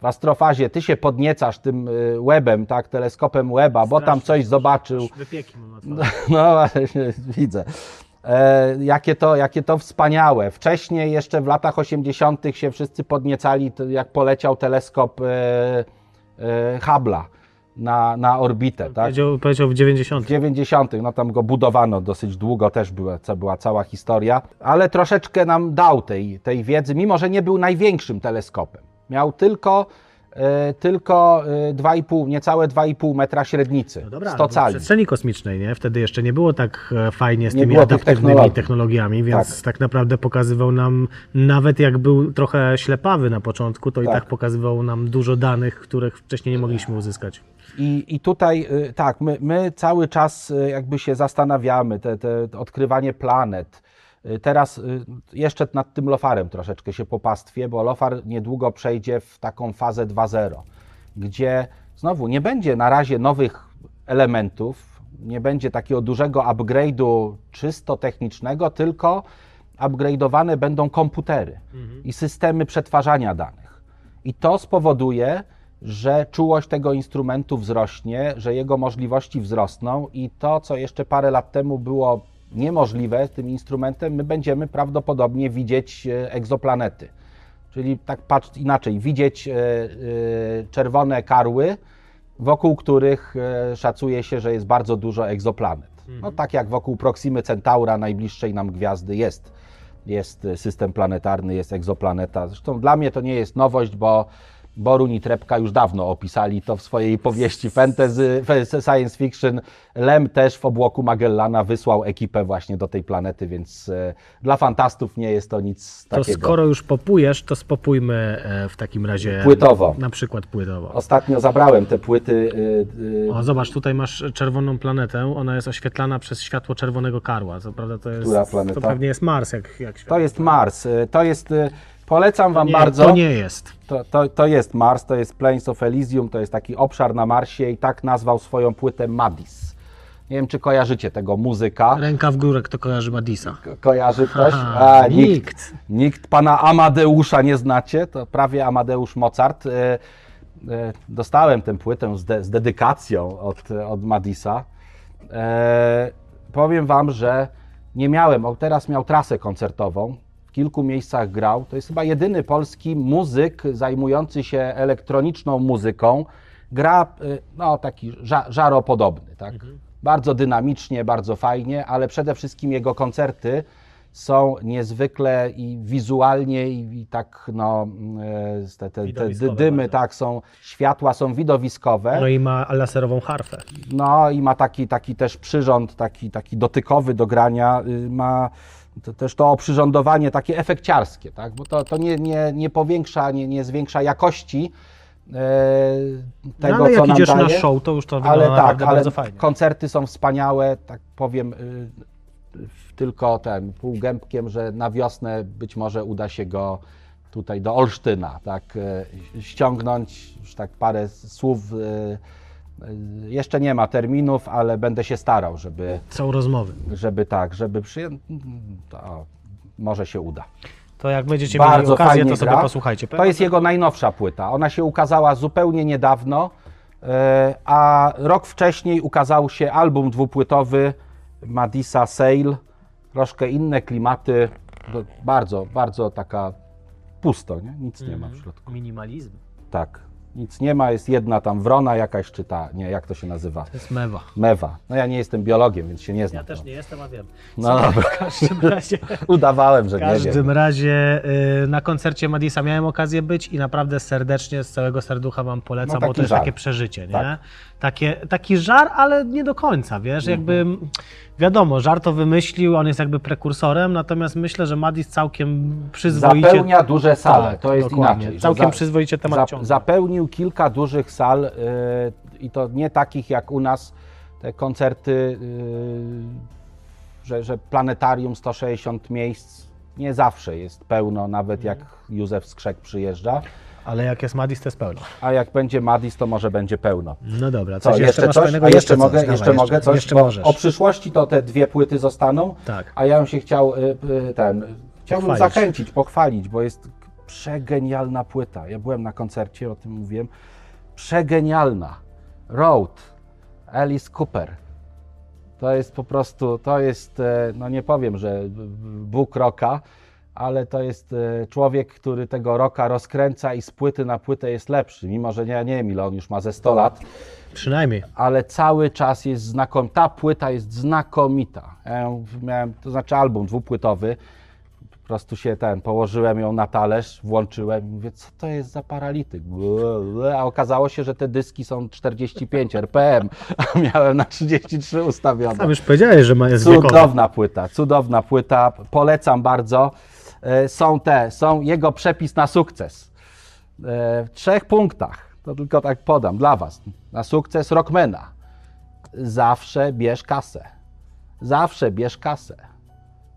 w astrofazie, ty się podniecasz tym e, webem, tak, teleskopem weba, bo tam coś zobaczył. No właśnie, widzę. E, jakie, to, jakie to wspaniałe. Wcześniej, jeszcze w latach 80., się wszyscy podniecali, jak poleciał teleskop e, e, Hubble'a na, na orbitę. Tak? Powiedział, powiedział w 90. W 90., no tam go budowano dosyć długo, też była, co była cała historia, ale troszeczkę nam dał tej, tej wiedzy, mimo że nie był największym teleskopem. Miał tylko, tylko e, 2,5, niecałe 2,5 metra średnicy, No dobra, 100 ale w cali. przestrzeni kosmicznej, nie? Wtedy jeszcze nie było tak e, fajnie z Nie tymi adaptywnymi technologii. technologiami, więc Tak. tak. naprawdę pokazywał nam, nawet jak był trochę ślepawy na początku, to i Tak. tak pokazywał nam dużo danych, których wcześniej nie mogliśmy uzyskać. I, I tutaj tak, my, my cały czas jakby się zastanawiamy, te te odkrywanie planet. Teraz y, jeszcze nad tym lofarem troszeczkę się popastwię, bo lofar niedługo przejdzie w taką fazę 2.0, gdzie znowu nie będzie na razie nowych elementów, nie będzie takiego dużego upgrade'u czysto technicznego, tylko upgrade'owane będą komputery i systemy przetwarzania danych. I to spowoduje, że czułość tego instrumentu wzrośnie, że jego możliwości wzrosną i to, co jeszcze parę lat temu było niemożliwe tym instrumentem, my będziemy prawdopodobnie widzieć e, egzoplanety. Czyli tak patrz inaczej, widzieć e, e, czerwone karły, wokół których szacuje się, że jest bardzo dużo egzoplanet. No tak jak wokół Proximy Centaura, najbliższej nam gwiazdy jest jest system planetarny, jest egzoplaneta. Zresztą dla mnie to nie jest nowość, bo Borun i Trepka już dawno opisali to w swojej powieści fantasy, science fiction. Lem też w obłoku Magellana wysłał ekipę właśnie do tej planety, więc e, dla fantastów nie jest to nic To takiego. skoro już popujesz, to spopójmy e, w takim razie Płytowo. na przykład płytowo. Ostatnio zabrałem te płyty. y, O, zobacz, tutaj masz czerwoną planetę, ona jest oświetlana przez światło czerwonego karła. Co prawda to jest, Która planeta? to pewnie jest Mars, jak, jak światło. To jest Mars. To jest, Polecam Wam nie, bardzo. To nie jest. To, to, to jest Mars, to jest Plains of Elysium, to jest taki obszar na Marsie i tak nazwał swoją płytę Madis. Nie wiem, czy kojarzycie tego muzyka. Ręka w górę, kto kojarzy Madisa. Ko- Kojarzy ktoś? A, nikt. nikt. Nikt pana Amadeusza nie znacie, to prawie Amadeusz Mozart. E, e, Dostałem tę płytę z, de, z dedykacją od, od Madisa. E, powiem wam, że nie miałem, o teraz miał trasę koncertową, kilku miejscach grał. To jest chyba jedyny polski muzyk zajmujący się elektroniczną muzyką. Gra e, no, taki ża, żaropodobny, tak? Bardzo dynamicznie, bardzo fajnie, ale przede wszystkim jego koncerty są niezwykle i wizualnie i, i tak no e, te, te, te dymy, tak, są światła, są widowiskowe. No i ma laserową harfę. No i ma taki, taki też przyrząd, taki, taki dotykowy do grania, y, ma to, też to oprzyrządowanie takie efekciarskie, tak? bo to, to nie, nie, nie powiększa, nie, nie zwiększa jakości e, tego, no, ale co jak idziesz daje. na show, to już to wygląda ale tak, naprawdę ale bardzo fajnie. koncerty są wspaniałe, tak powiem y, tylko ten półgębkiem, że na wiosnę być może uda się go tutaj do Olsztyna, tak, y, ściągnąć, już tak parę słów, y, jeszcze nie ma terminów, ale będę się starał, żeby, Są rozmowy. żeby tak, żeby to może się uda. To jak będziecie mieli Bardzo okazję, fajnie to sobie gra. posłuchajcie. To jest jego najnowsza płyta. Ona się ukazała zupełnie niedawno, e, a rok wcześniej ukazał się album dwupłytowy Madisa Sale. Troszkę inne klimaty, bardzo, bardzo taka pusto, nie? nic nie ma w środku. Minimalizm. Tak, nic nie ma, jest jedna tam wrona jakaś, czy ta, nie, jak to się nazywa? To jest mewa. Mewa. No ja nie jestem biologiem, więc się nie znam. Ja też nie jestem, a wiem. No dobra, W każdym razie, udawałem, że w nie wiem. każdym razie y, na koncercie Madisa miałem okazję być i naprawdę serdecznie, z całego serducha Wam polecam, No, bo to jest żar. takie przeżycie, nie? Tak. Takie, taki żar, ale nie do końca, wiesz, jakby wiadomo, żar to wymyślił, on jest jakby prekursorem, natomiast myślę, że Madis całkiem przyzwoicie... Zapełnia duże sale, Tak, to jest dokładnie. inaczej. Całkiem przyzwoicie temat za. Zapełnił kilka dużych sal y, i to nie takich jak u nas te koncerty, y, że, że planetarium 160 miejsc nie zawsze jest pełno, nawet jak Józef Skrzek przyjeżdża, Ale jak jest Madis, to jest pełno. a jak będzie Madis, to może będzie pełno. No dobra, Co, coś jeszcze masz coś? A jeszcze, coś, mogę, dawaj, jeszcze mogę coś? Jeszcze możesz. O przyszłości to te dwie płyty zostaną, Tak. a ja bym się chciał y, y, ten, chciałbym Pochwalić. zachęcić, pochwalić, bo jest przegenialna płyta. Ja byłem na koncercie, o tym mówiłem. Przegenialna. Road, Alice Cooper. To jest po prostu, to jest, e, no nie powiem, że Bóg roka, ale to jest e, człowiek, który tego roka rozkręca i z płyty na płytę jest lepszy, mimo że ja nie wiem ile on już ma ze 100 lat Przynajmniej. ale cały czas jest znakomita. Ta płyta jest znakomita. Ja miałem, to znaczy album dwupłytowy. Po prostu się ten, położyłem ją na talerz, włączyłem i mówię, co to jest za paralityk? A okazało się, że te dyski są 45 RPM, a miałem na 33 ustawione. Sam już powiedziałeś, że ma jest. Cudowna płyta, cudowna płyta, polecam bardzo. E, Są te, są jego przepis na sukces. E, W trzech punktach, to tylko tak podam dla Was. Na sukces Rockmana. Zawsze bierz kasę. Zawsze bierz kasę.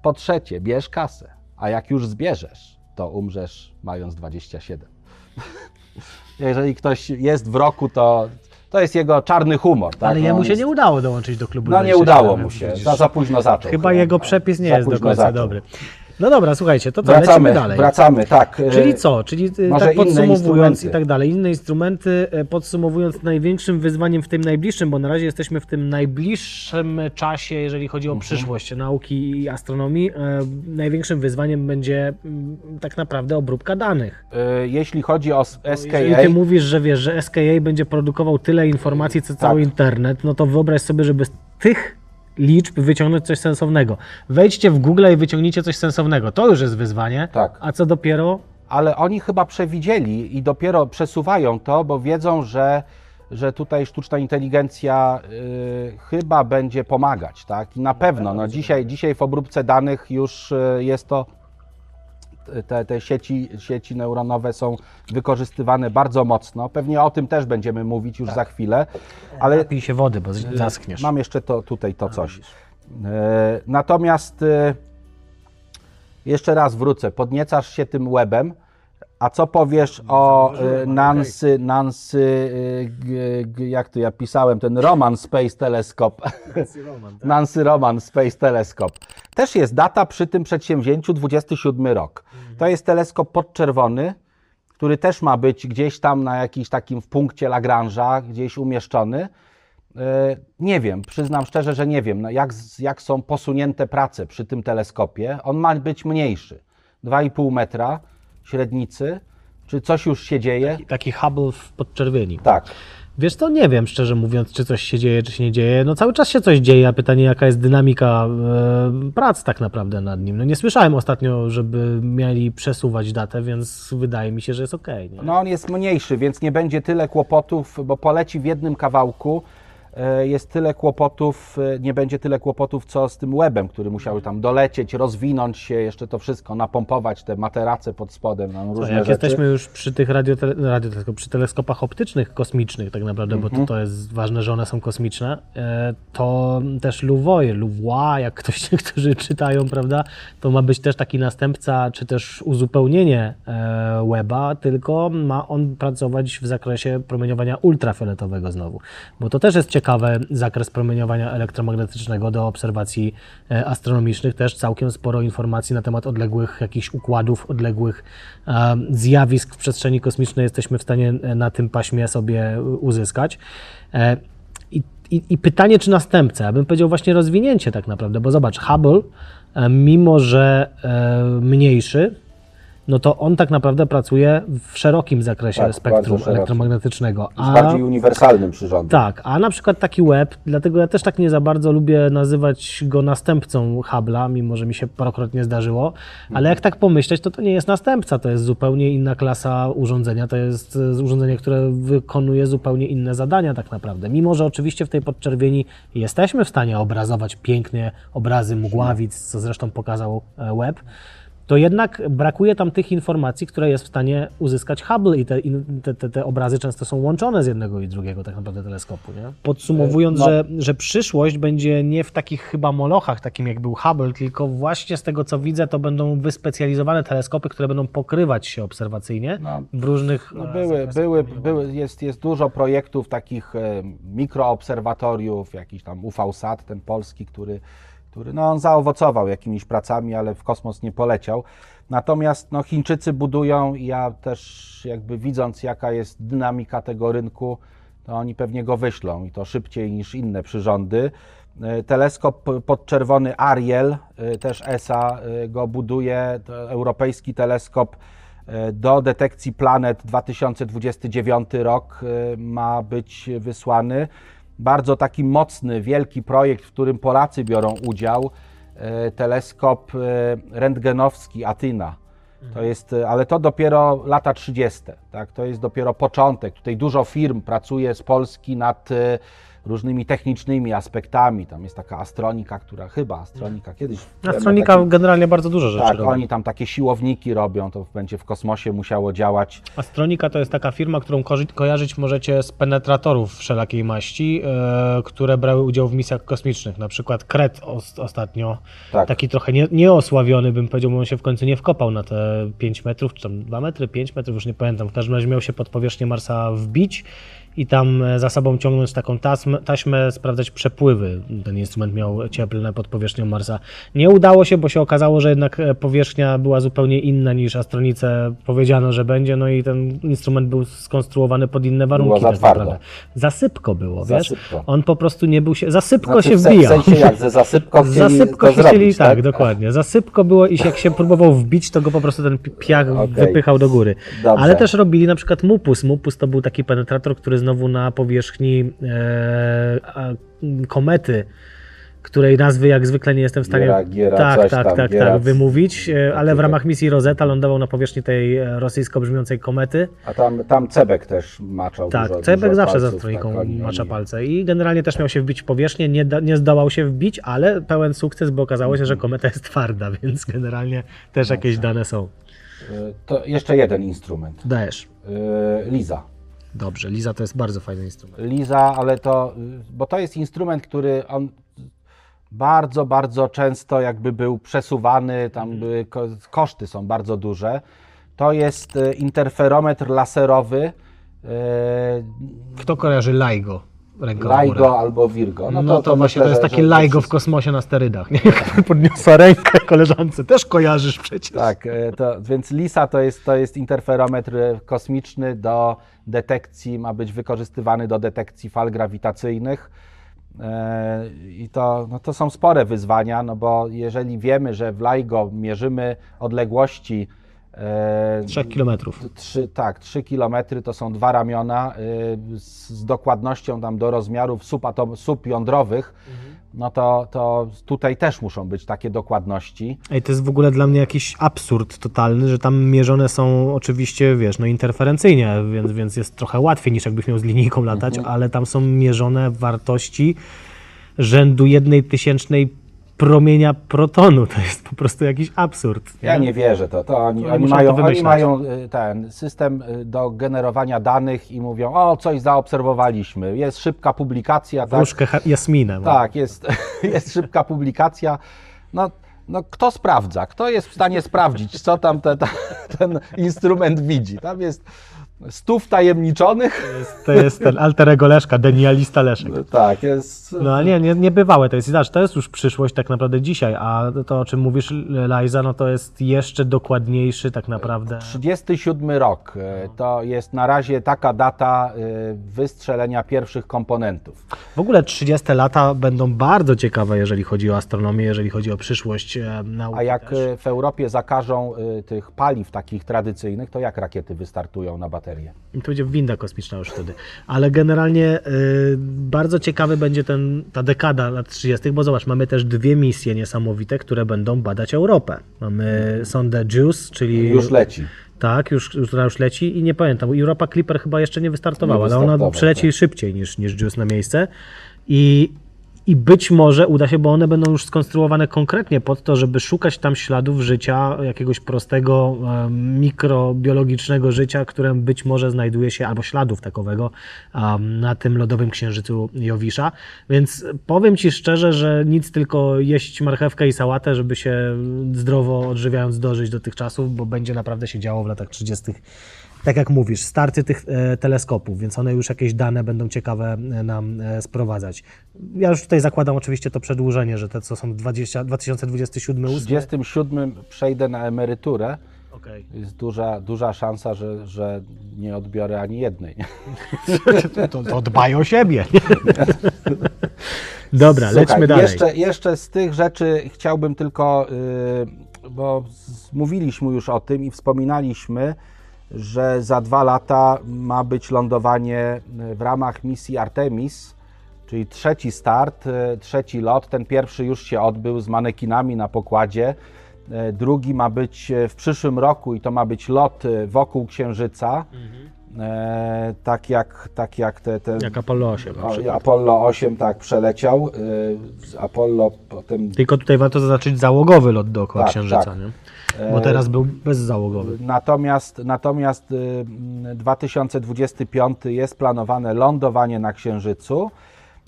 Po trzecie, bierz kasę. A jak już zbierzesz, to umrzesz mając 27. Jeżeli ktoś jest w roku, to, to jest jego czarny humor. Tak? Ale No, jemu on się jest- nie udało dołączyć do klubu. no nie 27, udało mu się, za, za późno zaczął. Chyba jego No, przepis nie jest do końca zaczął. dobry. No dobra, słuchajcie, to co, Wracamy, dalej. wracamy, tak. Czyli e, co? Czyli może tak podsumowując i tak dalej, inne instrumenty, e, podsumowując największym wyzwaniem w tym najbliższym, bo na razie jesteśmy w tym najbliższym czasie, jeżeli chodzi o Mhm. przyszłość nauki i astronomii, e, największym wyzwaniem będzie mm, tak naprawdę obróbka danych. e, Jeśli chodzi o s- Jeżeli SKA, ty mówisz, że wiesz, że SKA będzie produkował tyle informacji, co cały Tak. internet, no to wyobraź sobie, żeby z tych liczb wyciągnąć coś sensownego. Wejdźcie w Google i wyciągnijcie coś sensownego. To już jest wyzwanie. Tak. A co dopiero ale oni chyba przewidzieli i dopiero przesuwają to, bo wiedzą, że, że tutaj sztuczna inteligencja y, chyba będzie pomagać, tak? I na pewno, no dzisiaj, dzisiaj w obróbce danych już y, jest to te, te sieci, sieci neuronowe są wykorzystywane bardzo mocno. Pewnie o tym też będziemy mówić już za chwilę, ale pij się wody, bo zaschniesz. Mam jeszcze to, tutaj to coś. E, Natomiast e, Jeszcze raz wrócę. Podniecasz się tym webem. A co powiesz o y, Nancy, Nancy, y, jak to ja pisałem, ten Roman Space Telescope. Nancy Roman Space Telescope. Też jest data przy tym przedsięwzięciu 27 rok. To jest teleskop podczerwony, który też ma być gdzieś tam na jakimś takim w punkcie Lagrange'a, gdzieś umieszczony. Y, Nie wiem, przyznam szczerze, że nie wiem, no jak, jak są posunięte prace przy tym teleskopie. On ma być mniejszy, 2,5 metra średnicy. Czy coś już się dzieje? Taki Hubble w podczerwieni. Tak. Wiesz to nie wiem, szczerze mówiąc, czy coś się dzieje, czy się nie dzieje. No cały czas się coś dzieje, a pytanie, jaka jest dynamika e, prac tak naprawdę nad nim. No nie słyszałem ostatnio, żeby mieli przesuwać datę, więc wydaje mi się, że jest okej. nie? No on jest mniejszy, więc nie będzie tyle kłopotów, bo poleci w jednym kawałku. E, Jest tyle kłopotów, e, nie będzie tyle kłopotów, co z tym webem, który musiał tam dolecieć, rozwinąć się, jeszcze to wszystko, napompować te materace pod spodem, A różne jak rzeczy. jesteśmy już przy tych radiotele, radioteleskop, przy teleskopach optycznych kosmicznych tak naprawdę, bo Mhm. to, to jest ważne, że one są kosmiczne, e, to też Louvois, Louvois, jak ktoś, niektórzy czytają, prawda, to ma być też taki następca, czy też uzupełnienie Weba, tylko ma on pracować w zakresie promieniowania ultrafioletowego znowu, bo to też jest ciekawy zakres promieniowania elektromagnetycznego do obserwacji e, astronomicznych, też całkiem sporo informacji na temat odległych jakichś układów, odległych e, zjawisk w przestrzeni kosmicznej jesteśmy w stanie e, na tym paśmie sobie uzyskać. I, i, I pytanie, czy następca? Ja bym powiedział właśnie rozwinięcie tak naprawdę, bo zobacz, Hubble, mimo że mniejszy, no to on tak naprawdę pracuje w szerokim zakresie Tak, spektrum elektromagnetycznego. Jest bardziej uniwersalnym przyrządem. Tak, a na przykład taki web, dlatego ja też tak nie za bardzo lubię nazywać go następcą Hubble'a, mimo że mi się parokrotnie zdarzyło, ale jak tak pomyśleć, to to nie jest następca, to jest zupełnie inna klasa urządzenia, to jest e, urządzenie, które wykonuje zupełnie inne zadania tak naprawdę. Mimo, że oczywiście w tej podczerwieni jesteśmy w stanie obrazować pięknie obrazy mgławic, co zresztą pokazał e, web, to jednak brakuje tam tych informacji, które jest w stanie uzyskać Hubble i te, in- te, te, te obrazy często są łączone z jednego i drugiego tak naprawdę teleskopu. Nie? Podsumowując, No. że, że przyszłość będzie nie w takich chyba molochach, takim jak był Hubble, tylko właśnie z tego co widzę, to będą wyspecjalizowane teleskopy, które będą pokrywać się obserwacyjnie No. w różnych No e, były, zakresach były, były jest, jest dużo projektów takich e, mikroobserwatoriów, jakiś tam UV-SAT, ten polski, który, który no, on zaowocował jakimiś pracami, ale w kosmos nie poleciał. Natomiast no, Chińczycy budują i ja też jakby widząc jaka jest dynamika tego rynku, to oni pewnie go wyślą i to szybciej niż inne przyrządy. E, Teleskop podczerwony Ariel, e, też ESA e, go buduje, europejski teleskop do detekcji planet 2029 rok ma być wysłany. Bardzo taki mocny, wielki projekt, w którym Polacy biorą udział. E, Teleskop e, rentgenowski Atyna. To jest, e, ale to dopiero lata 30. Tak? To jest dopiero początek. Tutaj dużo firm pracuje z Polski nad różnymi technicznymi aspektami. Tam jest taka astronika, która chyba astronika kiedyś. Astronika taki- generalnie bardzo dużo rzeczy tak, robi. oni tam takie siłowniki robią, to będzie w kosmosie musiało działać. Astronika to jest taka firma, którą kojarzyć możecie z penetratorów wszelakiej maści, e, które brały udział w misjach kosmicznych. Na przykład Kret os- ostatnio, Tak. taki trochę nie, nieosławiony, bym powiedział, bo on się w końcu nie wkopał na te 5 metrów, czy tam 2 metry, 5 metrów, już nie pamiętam. W każdym razie miał się pod powierzchnię Marsa wbić i tam e, za sobą ciągnąć taką taśmę, taśmę, sprawdzać przepływy. Ten instrument miał cieplne pod powierzchnią Marsa. Nie udało się, bo się okazało, że jednak e, powierzchnia była zupełnie inna niż astronice powiedziano, że będzie, no i ten instrument był skonstruowany pod inne warunki. za tak twardo. naprawdę. Za sypko było, Za wiesz? sypko. On po prostu nie był się, za sypko Znaczy, się wbijał. W sensie jak ze zasypką chcieli Za sypko to się zrobić, chcieli, tak, dokładnie. Za sypko było i jak się próbował wbić, to go po prostu ten pi- piach Okej. wypychał do góry. Dobrze. Ale też robili na przykład Mupus. Mupus to był taki penetrator, który znowu na powierzchni e, komety, której nazwy jak zwykle nie jestem w stanie Giera- Giera, tak, tak, tam, tak, Giera- tak, wymówić, e, ale w ramach misji Rosetta lądował na powierzchni tej e, rosyjsko brzmiącej komety. A tam, tam Cebek też maczał Tak, dużo, Cebek dużo zawsze za palców, stroniką tak, oni- macza palce i generalnie też miał się wbić w powierzchnię, nie, nie zdołał się wbić, ale pełen sukces, bo okazało się, że Mhm. kometa jest twarda, więc generalnie też jakieś dane są. Y, To jeszcze jeden instrument. Dajesz. Y, Liza. Dobrze, Liza to jest bardzo fajny instrument. Liza, ale to, bo to jest instrument, który on bardzo, bardzo często jakby był przesuwany, tam były ko- koszty są bardzo duże. To jest e, interferometr laserowy e, Kto kojarzy LIGO? LIGO albo Virgo. No, to, właśnie, myślę, to jest że- taki że- w kosmosie na sterydach. Nie? Podniosła rękę koleżance, też kojarzysz przecież. Tak, e, to, więc LISA to jest, to jest interferometr kosmiczny do detekcji, ma być wykorzystywany do detekcji fal grawitacyjnych. E, I to, no to są spore wyzwania, no bo jeżeli wiemy, że w LIGO mierzymy odległości e, Trzech kilometrów. Trzy, tak, 3 km to są dwa ramiona y, z, z dokładnością tam do rozmiarów subatom, subjądrowych, no to, to tutaj też muszą być takie dokładności. Ej, to jest w ogóle dla mnie jakiś absurd totalny, że tam mierzone są oczywiście, wiesz, no interferencyjnie, więc, więc jest trochę łatwiej niż jakbyś miał z linijką latać, Mhm. ale tam są mierzone wartości rzędu jednej tysięcznej promienia protonu. To jest po prostu jakiś absurd. Ja nie wierzę to. to oni, Oni mają, to oni mają y, ten system y, do generowania danych i mówią, o coś zaobserwowaliśmy, jest szybka publikacja. Tak, Wróżkę ha- Jasminę. tak jest, jest szybka publikacja. No, no kto sprawdza? Kto jest w stanie sprawdzić, co tam te, ta, ten instrument widzi? Tam jest stu wtajemniczonych. To jest ten alter ego Leszka, denialista Leszek. Tak, jest. No ale nie, nie, niebywałe to jest. Zobacz, to jest już przyszłość tak naprawdę dzisiaj, a to o czym mówisz, Liza, no to jest jeszcze dokładniejszy tak naprawdę. 37 rok e, to jest na razie taka data e, wystrzelenia pierwszych komponentów. W ogóle 30 lata będą bardzo ciekawe, jeżeli chodzi o astronomię, jeżeli chodzi o przyszłość e, nauki A jak też. w Europie zakażą tych paliw takich tradycyjnych, to jak rakiety wystartują na baterie? I to będzie winda kosmiczna już wtedy. Ale generalnie y, bardzo ciekawy będzie ten, ta dekada lat 30., bo zobacz, mamy też dwie misje niesamowite, które będą badać Europę. Mamy sondę JUICE, czyli... Już leci. Tak, już, już, która już leci i nie pamiętam, Europa Clipper chyba jeszcze nie wystartowała, Nie ale ona przyleci tak. szybciej niż, niż Juice na miejsce i, i być może uda się, bo one będą już skonstruowane konkretnie pod to, żeby szukać tam śladów życia, jakiegoś prostego, mikrobiologicznego życia, które być może znajduje się, albo śladów takowego na tym lodowym księżycu Jowisza, więc powiem Ci szczerze, że nic tylko jeść marchewkę i sałatę, żeby się zdrowo odżywiając dożyć do tych czasów, bo będzie naprawdę się działo w latach 30. Tak jak mówisz, starty tych e, teleskopów, więc one już jakieś dane będą ciekawe e, nam e, sprowadzać. Ja już tutaj zakładam oczywiście to przedłużenie, że te co są 20, 2027 W 8. 37 przejdę na emeryturę. Okej. Jest duża, duża szansa, że, że nie odbiorę ani jednej. To, to dbaj o siebie. Dobra, Słuchaj, lećmy dalej. Jeszcze, jeszcze z tych rzeczy chciałbym tylko, yy, bo mówiliśmy już o tym i wspominaliśmy, że za dwa lata ma być lądowanie y, w ramach misji Artemis, czyli trzeci start, y, trzeci lot. Ten pierwszy już się odbył z manekinami na pokładzie. Y, Drugi ma być w przyszłym roku i to ma być lot wokół Księżyca. E, tak jak, tak jak te, te Jak Apollo 8. na o. Apollo 8 tak przeleciał. z Apollo potem. Tylko tutaj warto zaznaczyć załogowy lot dookoła Tak, Księżyca, tak. nie? Bo teraz był bezzałogowy. Natomiast, natomiast y, mm, 2025 jest planowane lądowanie na Księżycu,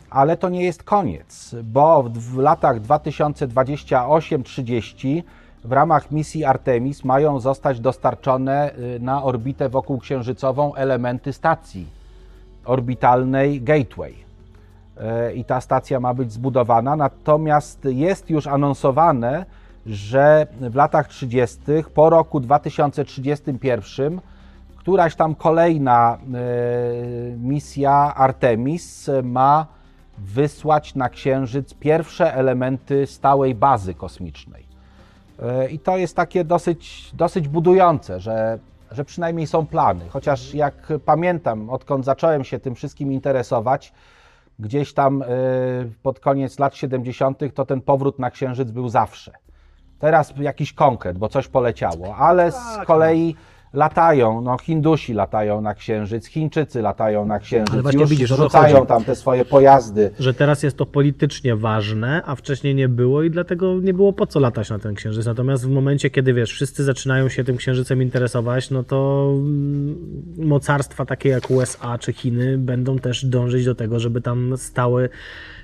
ale to nie jest koniec, bo w, w latach 2028-30 w ramach misji Artemis mają zostać dostarczone y, na orbitę wokół księżycową elementy stacji orbitalnej Gateway. E, I ta stacja ma być zbudowana, natomiast jest już anonsowane, że w latach 30., po roku 2031, któraś tam kolejna e, misja Artemis ma wysłać na Księżyc pierwsze elementy stałej bazy kosmicznej. E, I to jest takie dosyć, dosyć budujące, że, że przynajmniej są plany. Chociaż jak pamiętam, odkąd zacząłem się tym wszystkim interesować, gdzieś tam e, pod koniec lat 70., to ten powrót na Księżyc był zawsze. Teraz jakiś konkret, bo coś poleciało, ale z kolei latają, no Hindusi latają na Księżyc, Chińczycy latają na Księżyc, Ale właśnie już widzisz, rzucają chodzi. tam te swoje pojazdy. Że teraz jest to politycznie ważne, a wcześniej nie było i dlatego nie było po co latać na ten księżyc. Natomiast w momencie, kiedy wiesz, wszyscy zaczynają się tym księżycem interesować, no to mm, mocarstwa takie jak USA czy Chiny będą też dążyć do tego, żeby tam stały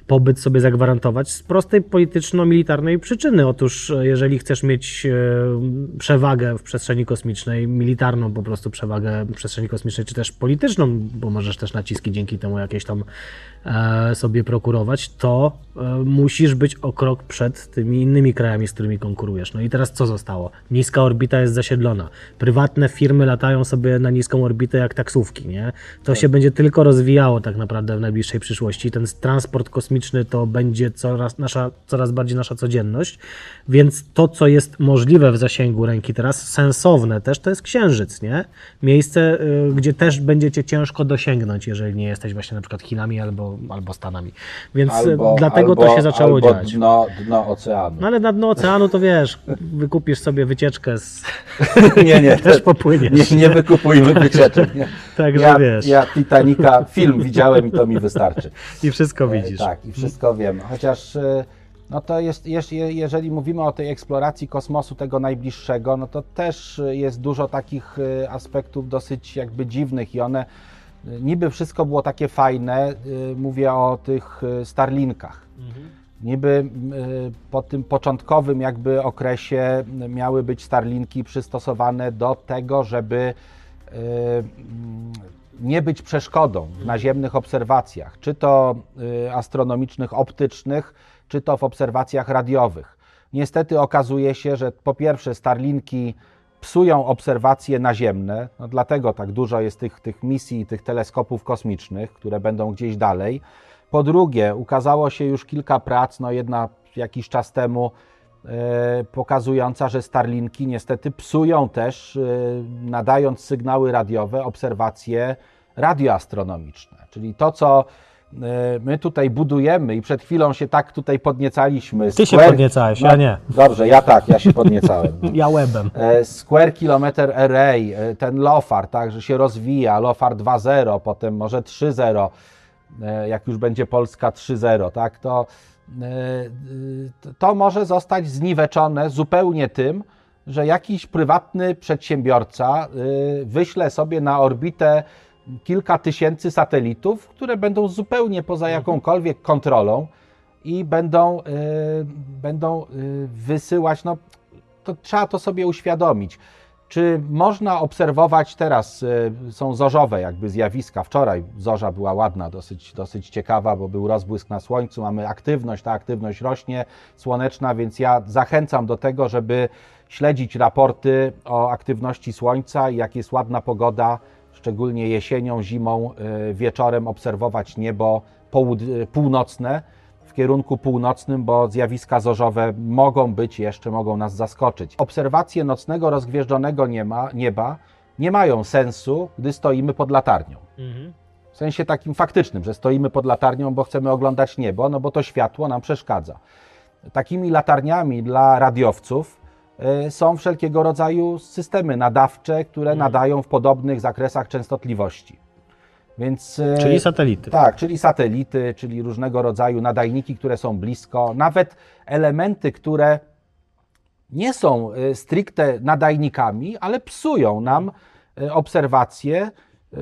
pobyt sobie zagwarantować z prostej polityczno-militarnej przyczyny. Otóż e, jeżeli chcesz mieć e, przewagę w przestrzeni kosmicznej, militarną po prostu przewagę w przestrzeni kosmicznej, czy też polityczną, bo możesz też naciski dzięki temu jakieś tam e, sobie prokurować, to musisz być o krok przed tymi innymi krajami, z którymi konkurujesz. No i teraz co zostało? Niska orbita jest zasiedlona. Prywatne firmy latają sobie na niską orbitę jak taksówki, nie? To się będzie tylko rozwijało tak naprawdę w najbliższej przyszłości. Ten transport kosmiczny to będzie coraz, nasza, coraz bardziej nasza codzienność, więc to, co jest możliwe w zasięgu ręki teraz, sensowne też, to jest Księżyc, nie? Miejsce, y, gdzie też będzie cię ciężko dosięgnąć, jeżeli nie jesteś właśnie na przykład Chinami albo, albo Stanami. Więc y, dlatego to się zaczęło albo dziać. Dno, dno oceanu. No ale na dno oceanu to wiesz, wykupisz sobie wycieczkę z... nie, nie, też popłyniesz. Nie, nie wykupujmy wycieczek. Nie. Także ja, wiesz. ja Titanica film widziałem i to mi wystarczy. I wszystko E, widzisz. Tak, i wszystko wiem. Chociaż e, no to jest, jeż- je- jeżeli mówimy o tej eksploracji kosmosu tego najbliższego, no to też e, jest dużo takich e, aspektów dosyć jakby dziwnych i one niby wszystko było takie fajne. Mówię o tych Starlinkach. Niby m, y, po tym początkowym jakby okresie miały być Starlinki przystosowane do tego, żeby y, nie być przeszkodą w naziemnych obserwacjach, czy to y, astronomicznych, optycznych, czy to w obserwacjach radiowych. Niestety okazuje się, że po pierwsze Starlinki psują obserwacje naziemne, no dlatego tak dużo jest tych, tych misji, tych teleskopów kosmicznych, które będą gdzieś dalej. Po drugie, ukazało się już kilka prac, no jedna jakiś czas temu, pokazująca, że Starlinki niestety psują też, e, nadając sygnały radiowe, obserwacje radioastronomiczne. Czyli to, co e, my tutaj budujemy i przed chwilą się tak tutaj podniecaliśmy. Ty się Square- podniecałeś, no, ja nie. Dobrze, ja tak, ja się podniecałem. Ja łebem. E, Square Kilometer Array, e, ten LOFAR, tak, że się rozwija, LOFAR 2.0, potem może 3.0, e, jak już będzie Polska 3.0, tak, to, e, e, to może zostać zniweczone zupełnie tym, że jakiś prywatny przedsiębiorca e, wyśle sobie na orbitę kilka tysięcy satelitów, które będą zupełnie poza jakąkolwiek kontrolą i będą, e, będą e, wysyłać, no to trzeba to sobie uświadomić. Czy można obserwować teraz, e, są zorzowe jakby zjawiska. Wczoraj zorza była ładna, dosyć, dosyć ciekawa, bo był rozbłysk na słońcu, mamy aktywność, ta aktywność rośnie słoneczna, więc ja zachęcam do tego, żeby śledzić raporty o aktywności słońca i jak jest ładna pogoda, szczególnie jesienią, zimą, e, wieczorem obserwować niebo północne kierunku północnym, bo zjawiska zorzowe mogą być jeszcze, mogą nas zaskoczyć. Obserwacje nocnego rozgwieżdżonego nieba, nieba nie mają sensu, gdy stoimy pod latarnią. W sensie takim faktycznym, że stoimy pod latarnią, bo chcemy oglądać niebo, no bo to światło nam przeszkadza. Takimi latarniami dla radiowców y, są wszelkiego rodzaju systemy nadawcze, które nadają w podobnych zakresach częstotliwości. Więc, Czyli satelity. tak, czyli satelity, czyli różnego rodzaju nadajniki, które są blisko, nawet elementy, które nie są y, stricte nadajnikami, ale psują nam y, obserwacje.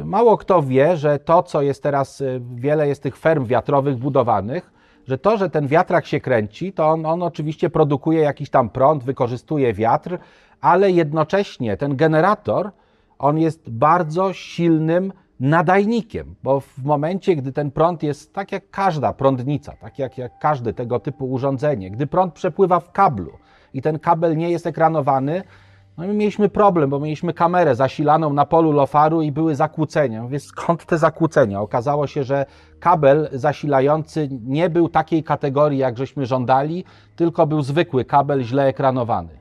Mało kto wie, że to, co jest teraz, wiele jest tych ferm wiatrowych budowanych, że to, że ten wiatrak się kręci, to on, on oczywiście produkuje jakiś tam prąd, wykorzystuje wiatr, ale jednocześnie ten generator, on jest bardzo silnym nadajnikiem, bo w momencie, gdy ten prąd jest tak jak każda prądnica, tak jak, jak każde tego typu urządzenie, gdy prąd przepływa w kablu i ten kabel nie jest ekranowany, no my mieliśmy problem, bo mieliśmy kamerę zasilaną na polu lofaru i były zakłócenia. Mówię, skąd te zakłócenia? Okazało się, że kabel zasilający nie był takiej kategorii, jak żeśmy żądali, tylko był zwykły kabel źle ekranowany.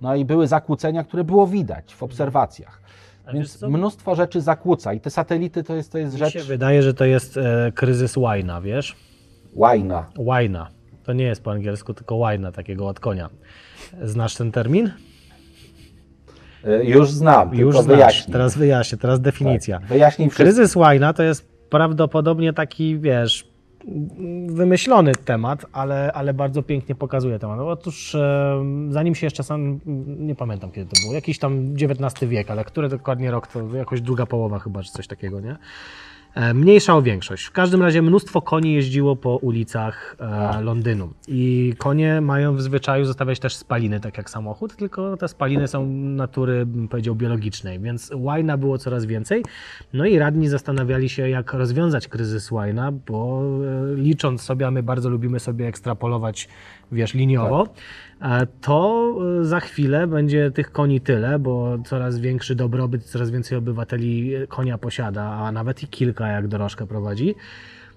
No i były zakłócenia, które było widać w obserwacjach. Więc mnóstwo rzeczy zakłóca i te satelity to jest, to jest Mi rzecz się wydaje, że to jest e, kryzys łajna, wiesz? łajna. Łajna. To nie jest po angielsku, tylko łajna, takiego od konia. Znasz ten termin? Y, Już znam, Już znasz, wyjaśnij. teraz wyjaśnię, teraz definicja. Tak, wyjaśnij wszystko. Kryzys łajna to jest prawdopodobnie taki, wiesz, wymyślony temat, ale, ale bardzo pięknie pokazuje temat. Otóż e, zanim się jeszcze sam, nie pamiętam kiedy to było, jakiś tam XIX wiek, ale który dokładnie rok, to jakoś druga połowa chyba, czy coś takiego, nie? E, Mniejsza o większość. W każdym razie mnóstwo koni jeździło po ulicach e, Londynu. I konie mają w zwyczaju zostawiać też spaliny, tak jak samochód, tylko te spaliny są natury, bym powiedział, biologicznej, więc łajna było coraz więcej. No i radni zastanawiali się, jak rozwiązać kryzys łajna, bo e, licząc sobie, a my bardzo lubimy sobie ekstrapolować, wiesz, liniowo, e, to e, za chwilę będzie tych koni tyle, bo coraz większy dobrobyt, coraz więcej obywateli e, konia posiada, a nawet i kilka, jak dorożkę prowadzi.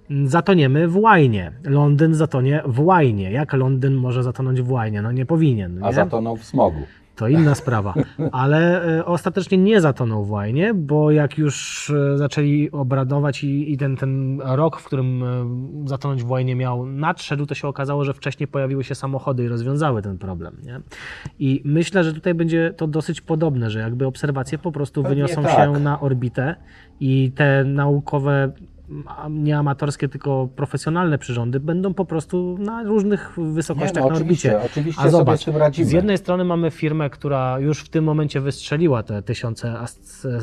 Mm, Zatoniemy w łajnie. Londyn zatonie w łajnie. Jak Londyn może zatonąć w łajnie? No nie powinien. A nie? zatonął w smogu. To inna sprawa. Ale e, ostatecznie nie zatonął w łajnie, bo jak już e, zaczęli obradować i, i ten, ten rok, w którym e, zatonąć w łajnie miał nadszedł, to się okazało, że wcześniej pojawiły się samochody i rozwiązały ten problem. Nie? I myślę, że tutaj będzie to dosyć podobne, że jakby obserwacje po prostu Pewnie wyniosą tak. się na orbitę i te naukowe nie amatorskie, tylko profesjonalne przyrządy będą po prostu na różnych wysokościach no, na oczywiście, orbicie. oczywiście A zobacz, z jednej strony mamy firmę, która już w tym momencie wystrzeliła te tysiące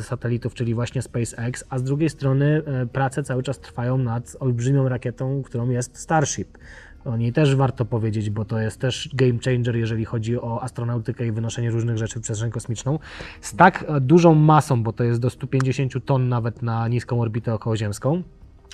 satelitów, czyli właśnie SpaceX, a z drugiej strony e, prace cały czas trwają nad olbrzymią rakietą, którą jest Starship. O niej też warto powiedzieć, bo to jest też game changer, jeżeli chodzi o astronautykę i wynoszenie różnych rzeczy w przestrzeń kosmiczną. Z tak e, dużą masą, bo to jest do 150 ton nawet na niską orbitę okołoziemską,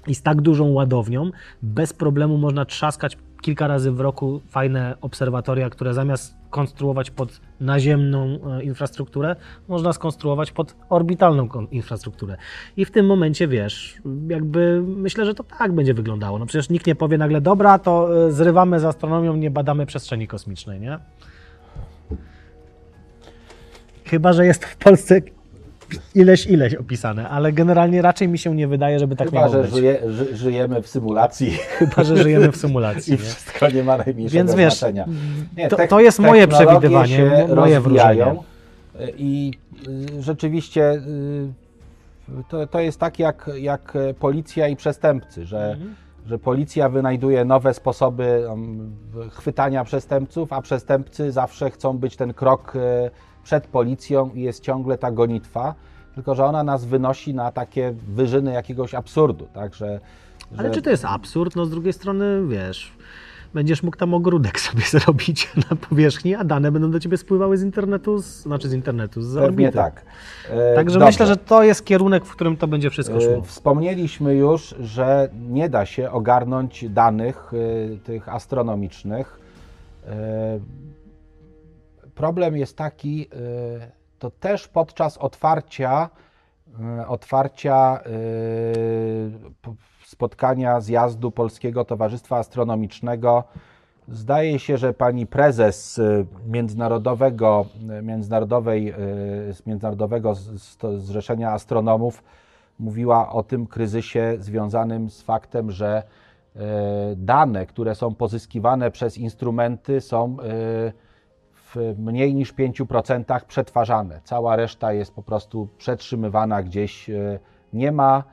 i z tak dużą ładownią, bez problemu można trzaskać kilka razy w roku fajne obserwatoria, które zamiast konstruować pod naziemną e, infrastrukturę, można skonstruować pod orbitalną infrastrukturę. I w tym momencie, wiesz, jakby myślę, że to tak będzie wyglądało. No przecież nikt nie powie nagle, dobra, to e, zrywamy z astronomią, nie badamy przestrzeni kosmicznej, nie? Chyba, że jest w Polsce ileś, ileś opisane, ale generalnie raczej mi się nie wydaje, żeby tak Chyba, miało że być. żyje, ży, żyjemy w symulacji Chyba, że żyjemy w symulacji. i Nie? wszystko nie ma najmniejszego Więc wiesz, znaczenia. Nie, to- to jest moje przewidywanie, moje rozwijają I y, rzeczywiście y, to, to jest tak jak, jak policja i przestępcy, że, Mhm. że policja wynajduje nowe sposoby um, chwytania przestępców, a przestępcy zawsze chcą być ten krok y, przed policją i jest ciągle ta gonitwa, tylko że ona nas wynosi na takie wyżyny jakiegoś absurdu, tak, że, Ale że czy to jest absurd? No z drugiej strony, wiesz, będziesz mógł tam ogródek sobie zrobić na powierzchni, a dane będą do ciebie spływały z internetu, z, znaczy z internetu, z pewnie orbity. tak. E, Także dobrze. myślę, że to jest kierunek, w którym to będzie wszystko E, szło. Wspomnieliśmy już, że nie da się ogarnąć danych e, tych astronomicznych. Problem jest taki, e, to też podczas otwarcia, e, otwarcia p- spotkania zjazdu Polskiego Towarzystwa Astronomicznego Zdaje się, że pani prezes międzynarodowego, międzynarodowej, Międzynarodowego Zrzeszenia Astronomów mówiła o tym kryzysie związanym z faktem, że dane, które są pozyskiwane przez instrumenty, są w mniej niż 5% przetwarzane. Cała reszta jest po prostu przetrzymywana gdzieś. e, Nie ma,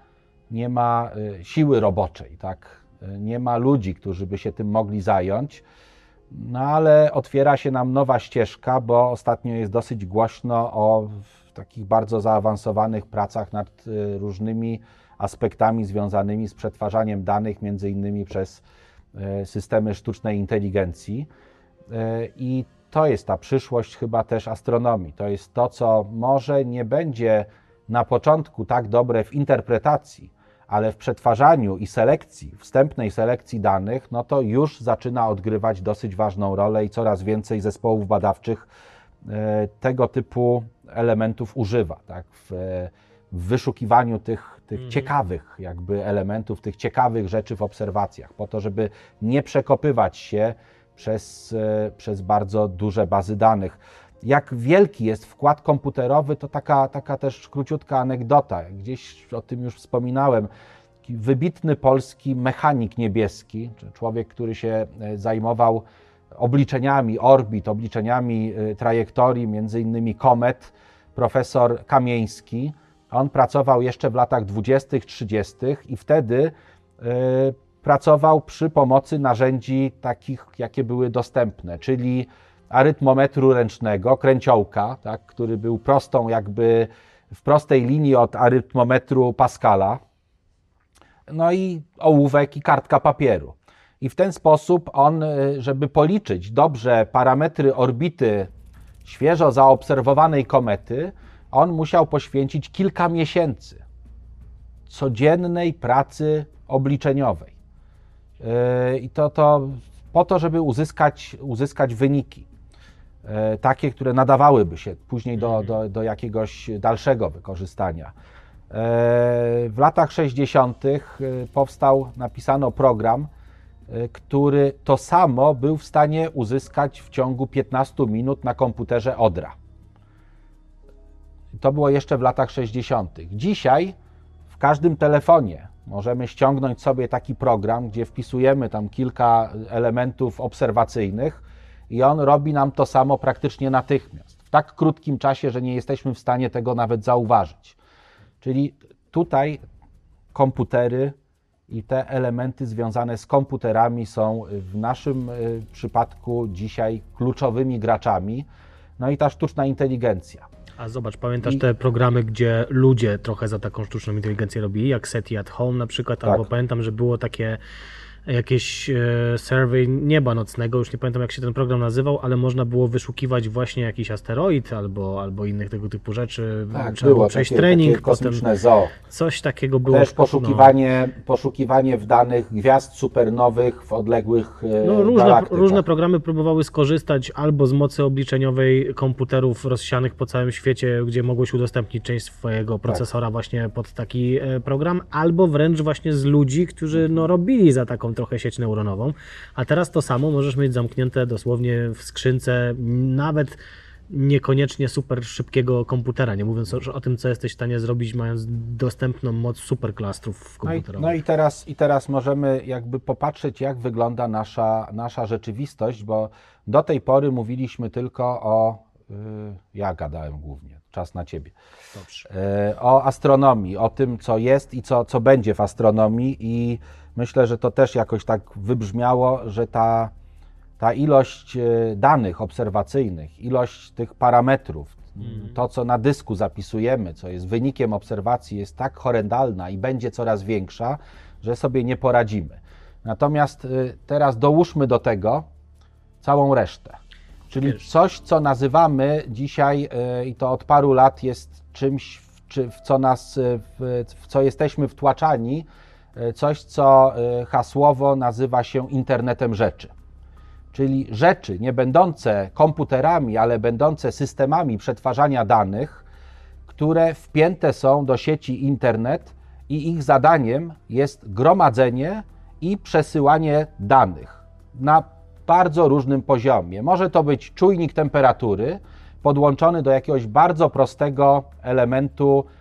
nie ma e, siły roboczej, tak? E, Nie ma ludzi, którzy by się tym mogli zająć. No ale otwiera się nam nowa ścieżka, bo ostatnio jest dosyć głośno o takich bardzo zaawansowanych pracach nad różnymi aspektami związanymi z przetwarzaniem danych, między innymi przez systemy sztucznej inteligencji. I to jest ta przyszłość chyba też astronomii. To jest to, co może nie będzie na początku tak dobre w interpretacji, ale w przetwarzaniu i selekcji, wstępnej selekcji danych, no to już zaczyna odgrywać dosyć ważną rolę i coraz więcej zespołów badawczych e, tego typu elementów używa. Tak? W, w wyszukiwaniu tych, tych ciekawych jakby elementów, tych ciekawych rzeczy w obserwacjach, po to, żeby nie przekopywać się przez, e, przez bardzo duże bazy danych. Jak wielki jest wkład komputerowy, to taka, taka też króciutka anegdota. Gdzieś o tym już wspominałem. Wybitny polski mechanik niebieski, człowiek, który się e, zajmował obliczeniami orbit, obliczeniami e, trajektorii, między innymi komet, profesor Kamieński. On pracował jeszcze w latach 20., 30. i wtedy pracował przy pomocy narzędzi takich, jakie były dostępne, czyli arytmometru ręcznego, kręciołka, tak, który był prostą, jakby w prostej linii od arytmometru Pascala, no i ołówek i kartka papieru. I w ten sposób on, y, żeby policzyć dobrze parametry orbity świeżo zaobserwowanej komety, on musiał poświęcić kilka miesięcy codziennej pracy obliczeniowej. Yy, I to, to po to, żeby uzyskać, uzyskać wyniki. yy, Takie, które nadawałyby się później do, do, do jakiegoś dalszego wykorzystania. Yy, W latach 60. powstał, napisano program, który to samo był w stanie uzyskać w ciągu 15 minut na komputerze Odra. To było jeszcze w latach 60. Dzisiaj w każdym telefonie możemy ściągnąć sobie taki program, gdzie wpisujemy tam kilka elementów obserwacyjnych i on robi nam to samo praktycznie natychmiast. W tak krótkim czasie, że nie jesteśmy w stanie tego nawet zauważyć. Czyli tutaj komputery i te elementy związane z komputerami są w naszym y, przypadku dzisiaj kluczowymi graczami. No i ta sztuczna inteligencja. A zobacz, pamiętasz I- te programy, gdzie ludzie trochę za taką sztuczną inteligencję robili, jak SETI at Home na przykład, Tak. albo pamiętam, że było takie jakieś e, survey nieba nocnego, już nie pamiętam jak się ten program nazywał, ale można było wyszukiwać właśnie jakiś asteroid albo, albo innych tego typu rzeczy. Trzeba było przejść takie, trening, takie potem kosmiczne zoo. coś takiego było. Też no. poszukiwanie, poszukiwanie w danych gwiazd supernowych w odległych e, No, różne, galaktykach. różne programy próbowały skorzystać albo z mocy obliczeniowej komputerów rozsianych po całym świecie, gdzie mogłeś udostępnić część swojego procesora właśnie pod taki e, program, albo wręcz właśnie z ludzi, którzy no, robili za taką trochę sieć neuronową. A teraz to samo możesz mieć zamknięte dosłownie w skrzynce, nawet niekoniecznie super szybkiego komputera, nie mówiąc o, o tym, co jesteś w stanie zrobić, mając dostępną moc superklastrów No i, komputerowych. no i, teraz, i teraz możemy jakby popatrzeć, jak wygląda nasza, nasza rzeczywistość, bo do tej pory mówiliśmy tylko o. y, Ja gadałem głównie, czas na ciebie. Dobrze. E, o astronomii, o tym, co jest i co, co będzie w astronomii, i myślę, że to też jakoś tak wybrzmiało, że ta, ta ilość e, danych obserwacyjnych, ilość tych parametrów, to, co na dysku zapisujemy, co jest wynikiem obserwacji, jest tak horrendalna i będzie coraz większa, że sobie nie poradzimy. Natomiast e, teraz dołóżmy do tego całą resztę. Czyli coś, co nazywamy dzisiaj e, i to od paru lat jest czymś, w, co nas, w, co jesteśmy wtłaczani, coś, co e, hasłowo nazywa się internetem rzeczy. Czyli rzeczy nie będące komputerami, ale będące systemami przetwarzania danych, które wpięte są do sieci internet i ich zadaniem jest gromadzenie i przesyłanie danych na bardzo różnym poziomie. Może to być czujnik temperatury podłączony do jakiegoś bardzo prostego elementu e,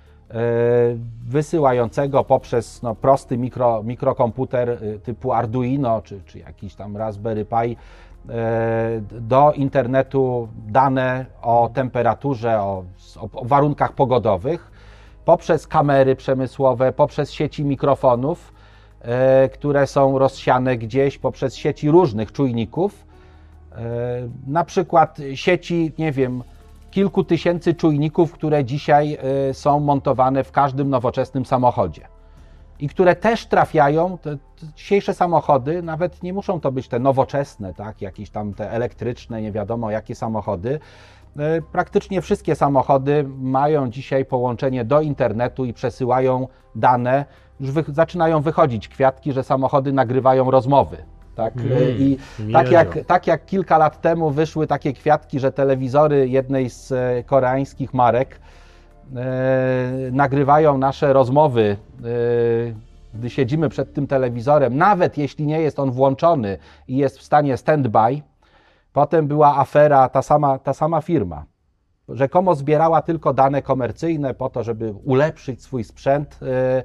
wysyłającego poprzez no, prosty mikro, mikrokomputer e, typu Arduino czy, czy jakiś tam Raspberry Pi e, do internetu dane o temperaturze, o, o warunkach pogodowych, poprzez kamery przemysłowe, poprzez sieci mikrofonów, e, które są rozsiane gdzieś, poprzez sieci różnych czujników, e, na przykład sieci, nie wiem, kilku tysięcy czujników, które dzisiaj e, są montowane w każdym nowoczesnym samochodzie i które też trafiają, te, dzisiejsze samochody, nawet nie muszą to być te nowoczesne, tak, jakieś tam te elektryczne, nie wiadomo jakie samochody. E, Praktycznie wszystkie samochody mają dzisiaj połączenie do internetu i przesyłają dane. Już wy, zaczynają wychodzić kwiatki, że samochody nagrywają rozmowy. Tak? E, I nie tak jak, tak jak kilka lat temu wyszły takie kwiatki, że telewizory jednej z e, koreańskich marek e, nagrywają nasze rozmowy, e, gdy siedzimy przed tym telewizorem, nawet jeśli nie jest on włączony i jest w stanie stand-by. Potem była afera, ta sama, ta sama firma. Rzekomo zbierała tylko dane komercyjne po to, żeby ulepszyć swój sprzęt. e,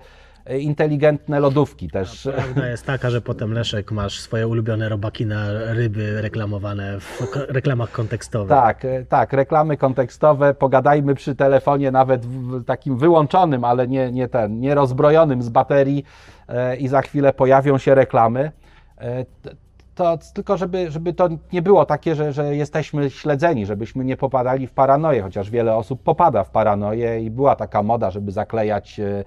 inteligentne lodówki też. Prawda jest taka, że potem Leszek masz swoje ulubione robaki na ryby reklamowane w reklamach kontekstowych. Tak, e, tak, reklamy kontekstowe, pogadajmy przy telefonie nawet w takim wyłączonym, ale nie, nie ten, nie rozbrojonym z baterii e, i za chwilę pojawią się reklamy. E, To tylko, żeby, żeby to nie było takie, że, że jesteśmy śledzeni, żebyśmy nie popadali w paranoję, chociaż wiele osób popada w paranoję i była taka moda, żeby zaklejać e,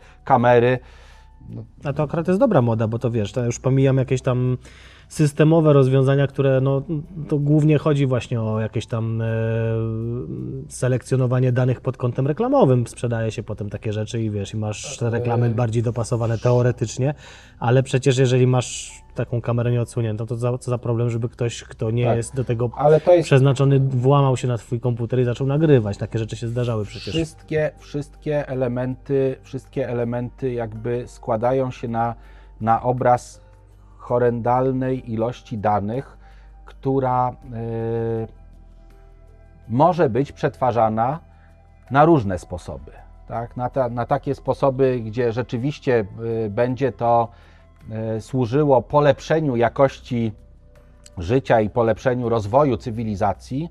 kamery. A to akurat jest dobra moda, bo to wiesz, to już pomijam jakieś tam systemowe rozwiązania, które no, to głównie chodzi właśnie o jakieś tam e, selekcjonowanie danych pod kątem reklamowym. Sprzedaje się potem takie rzeczy i wiesz, i masz te reklamy bardziej dopasowane teoretycznie, ale przecież jeżeli masz taką kamerę nieodsłoniętą, to za, co za problem, żeby ktoś, kto nie Tak. jest do tego jest przeznaczony, włamał się na twój komputer i zaczął nagrywać. Takie rzeczy się zdarzały przecież. Wszystkie, wszystkie elementy, wszystkie elementy jakby składają się na, na obraz horrendalnej ilości danych, która y, może być przetwarzana na różne sposoby. Tak? Na, ta, na takie sposoby, gdzie rzeczywiście y, będzie to y, służyło polepszeniu jakości życia i polepszeniu rozwoju cywilizacji,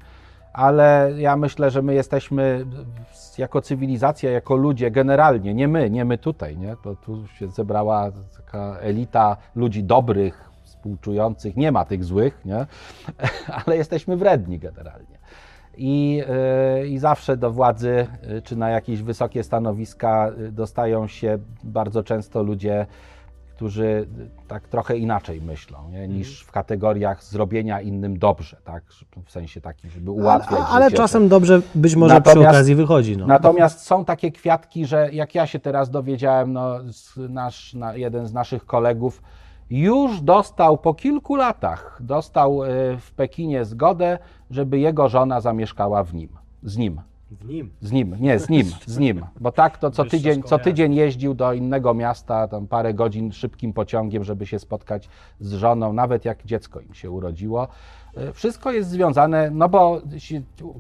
ale ja myślę, że my jesteśmy jako cywilizacja, jako ludzie generalnie, nie my, nie my tutaj, nie? To tu się zebrała taka elita ludzi dobrych, współczujących, nie ma tych złych, nie? ale jesteśmy wredni generalnie. I, yy, I zawsze do władzy yy, czy na jakieś wysokie stanowiska yy, dostają się bardzo często ludzie, którzy y, tak trochę inaczej myślą nie? niż w kategoriach zrobienia innym dobrze, tak? w sensie takim, żeby Ale, ułatwiać ale życie. czasem dobrze być może przy Natomiast- okazji wychodzi. No. Natomiast są takie kwiatki, że jak ja się teraz dowiedziałem, no, nasz, na, jeden z naszych kolegów już dostał po kilku latach, dostał y, w Pekinie zgodę, żeby jego żona zamieszkała w nim, z nim. W nim. Z nim, nie, z nim, z nim. Bo tak to co tydzień, co tydzień jeździł do innego miasta, tam parę godzin szybkim pociągiem, żeby się spotkać z żoną, nawet jak dziecko im się urodziło. E, Wszystko jest związane, no bo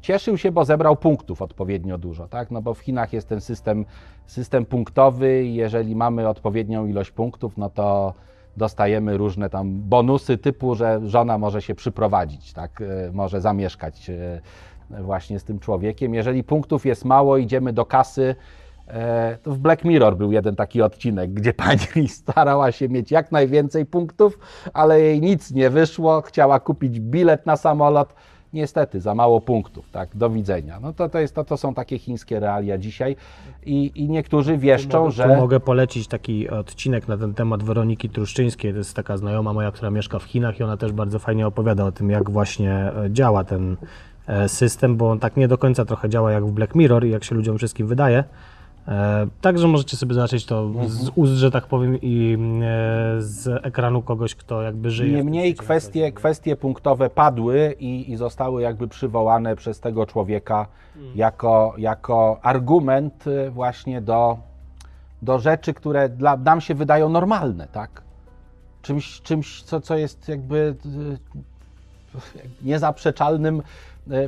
cieszył się, bo zebrał punktów odpowiednio dużo, tak? No bo w Chinach jest ten system, system punktowy i jeżeli mamy odpowiednią ilość punktów, no to dostajemy różne tam bonusy typu, że żona może się przyprowadzić, tak? E, Może zamieszkać e, właśnie z tym człowiekiem. Jeżeli punktów jest mało, idziemy do kasy. e, To w Black Mirror był jeden taki odcinek, gdzie pani starała się mieć jak najwięcej punktów, ale jej nic nie wyszło. Chciała kupić bilet na samolot. Niestety, za mało punktów, tak, do widzenia. No to, to, jest, to, to są takie chińskie realia dzisiaj i, i niektórzy wieszczą, mogę, że... Tu mogę polecić taki odcinek na ten temat Weroniki Truszczyńskiej. To jest taka znajoma moja, która mieszka w Chinach i ona też bardzo fajnie opowiada o tym, jak właśnie e, działa ten system, bo on tak nie do końca trochę działa jak w Black Mirror i jak się ludziom wszystkim wydaje. E, Także możecie sobie zobaczyć to z ust, że tak powiem, i e, z ekranu kogoś, kto jakby żyje. Niemniej kwestie, kwestie punktowe padły i, i zostały jakby przywołane przez tego człowieka jako, jako argument właśnie do, do rzeczy, które dla, nam się wydają normalne, tak? Czymś, czymś co, co jest jakby niezaprzeczalnym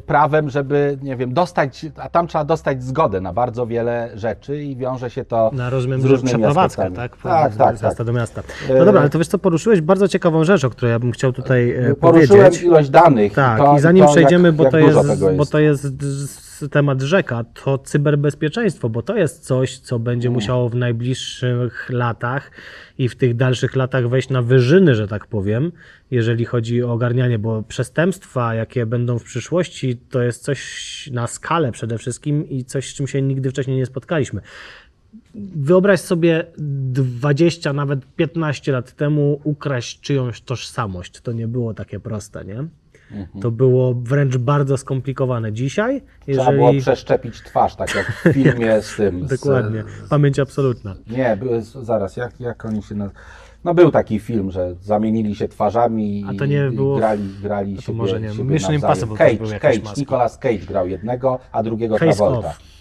prawem, żeby, nie wiem, dostać, a tam trzeba dostać zgodę na bardzo wiele rzeczy i wiąże się to Na rozumiem, z różnymi przeprowadzkę, aspektami. tak? Tak, Z tak, miasta tak. do miasta. E, No dobra, ale to wiesz co, poruszyłeś bardzo ciekawą rzecz, o której ja bym chciał tutaj e, Poruszyłem powiedzieć. ilość danych. Tak, to, i zanim to przejdziemy, jak, bo, jak to jest, bo to jest z- temat rzeka, to cyberbezpieczeństwo, bo to jest coś, co będzie musiało w najbliższych latach i w tych dalszych latach wejść na wyżyny, że tak powiem, jeżeli chodzi o ogarnianie, bo przestępstwa, jakie będą w przyszłości, to jest coś na skalę przede wszystkim i coś, z czym się nigdy wcześniej nie spotkaliśmy. Wyobraź sobie 20, nawet 15 lat temu ukraść czyjąś tożsamość. To nie było takie proste, nie? To było wręcz bardzo skomplikowane. Dzisiaj, Trzeba było jeżeli... przeszczepić twarz, tak jak w filmie z tym. Dokładnie, Z, pamięć absolutna. nie, zaraz, jak, jak oni się nazywają? No był taki film, że zamienili się twarzami i, i było- grali, grali to siebie, może nie. siebie Mission nawzajem. Impossible Cage, Cage. Nicolas Cage grał jednego, a drugiego Face Travolta. Off.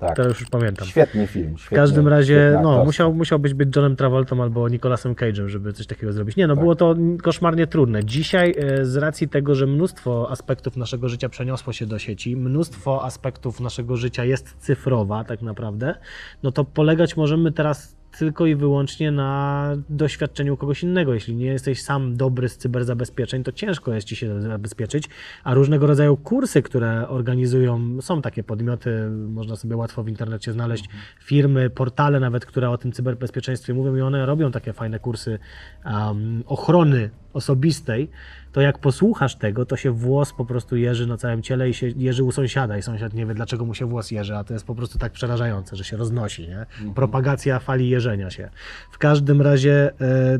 Tak. To już pamiętam. Świetny film. W każdym razie, no, musiał musiał, musiałbyś być Johnem Travoltą albo Nicolasem Cage'em, żeby coś takiego zrobić. Nie, no, Tak. było to koszmarnie trudne. Dzisiaj, e, z racji tego, że mnóstwo aspektów naszego życia przeniosło się do sieci, mnóstwo aspektów naszego życia jest cyfrowa tak naprawdę, no to polegać możemy teraz tylko i wyłącznie na doświadczeniu kogoś innego. Jeśli nie jesteś sam dobry z cyberzabezpieczeń, to ciężko jest ci się zabezpieczyć, a różnego rodzaju kursy, które organizują, są takie podmioty, można sobie łatwo w internecie znaleźć firmy, portale nawet, które o tym cyberbezpieczeństwie mówią i one robią takie fajne kursy um, ochrony osobistej, to jak posłuchasz tego, to się włos po prostu jeży na całym ciele i się jeży u sąsiada i sąsiad nie wie, dlaczego mu się włos jeży, a to jest po prostu tak przerażające, że się roznosi, nie? Propagacja fali jeżenia się. W każdym razie e,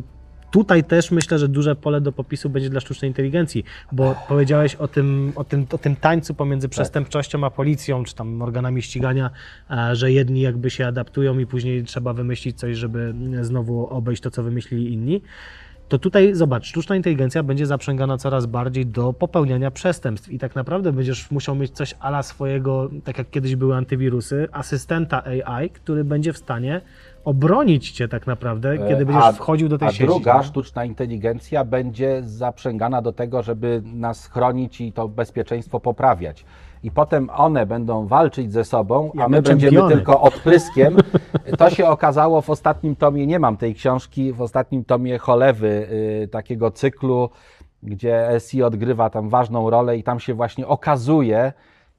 tutaj też myślę, że duże pole do popisu będzie dla sztucznej inteligencji, bo powiedziałeś o tym, o tym, o tym tańcu pomiędzy przestępczością a policją, czy tam organami ścigania, e, że jedni jakby się adaptują i później trzeba wymyślić coś, żeby znowu obejść to, co wymyślili inni to tutaj zobacz, sztuczna inteligencja będzie zaprzęgana coraz bardziej do popełniania przestępstw i tak naprawdę będziesz musiał mieć coś ala swojego, tak jak kiedyś były antywirusy, asystenta AI, który będzie w stanie obronić cię tak naprawdę, kiedy będziesz A- wchodził do tej a sieci. druga nie? sztuczna inteligencja będzie zaprzęgana do tego, żeby nas chronić i to bezpieczeństwo poprawiać. I potem one będą walczyć ze sobą, a my będziemy tylko odpryskiem. To się okazało w ostatnim tomie, nie mam tej książki, w ostatnim tomie Cholewy, y, takiego cyklu, gdzie SI odgrywa tam ważną rolę i tam się właśnie okazuje,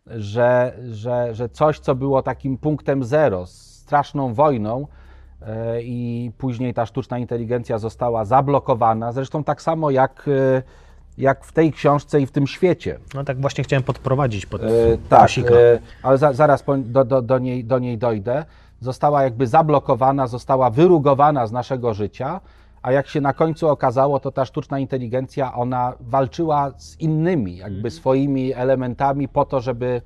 że, że, że coś, co było takim punktem zero, straszną wojną, e, i później ta sztuczna inteligencja została zablokowana. Zresztą tak samo jak, e, jak w tej książce i w tym świecie. No tak właśnie chciałem podprowadzić pod E, tak, e, ale za, zaraz po, do, do, do, niej, do niej dojdę. Została jakby zablokowana, została wyrugowana z naszego życia, a jak się na końcu okazało, to ta sztuczna inteligencja, ona walczyła z innymi, jakby Mhm. swoimi elementami po to, żeby,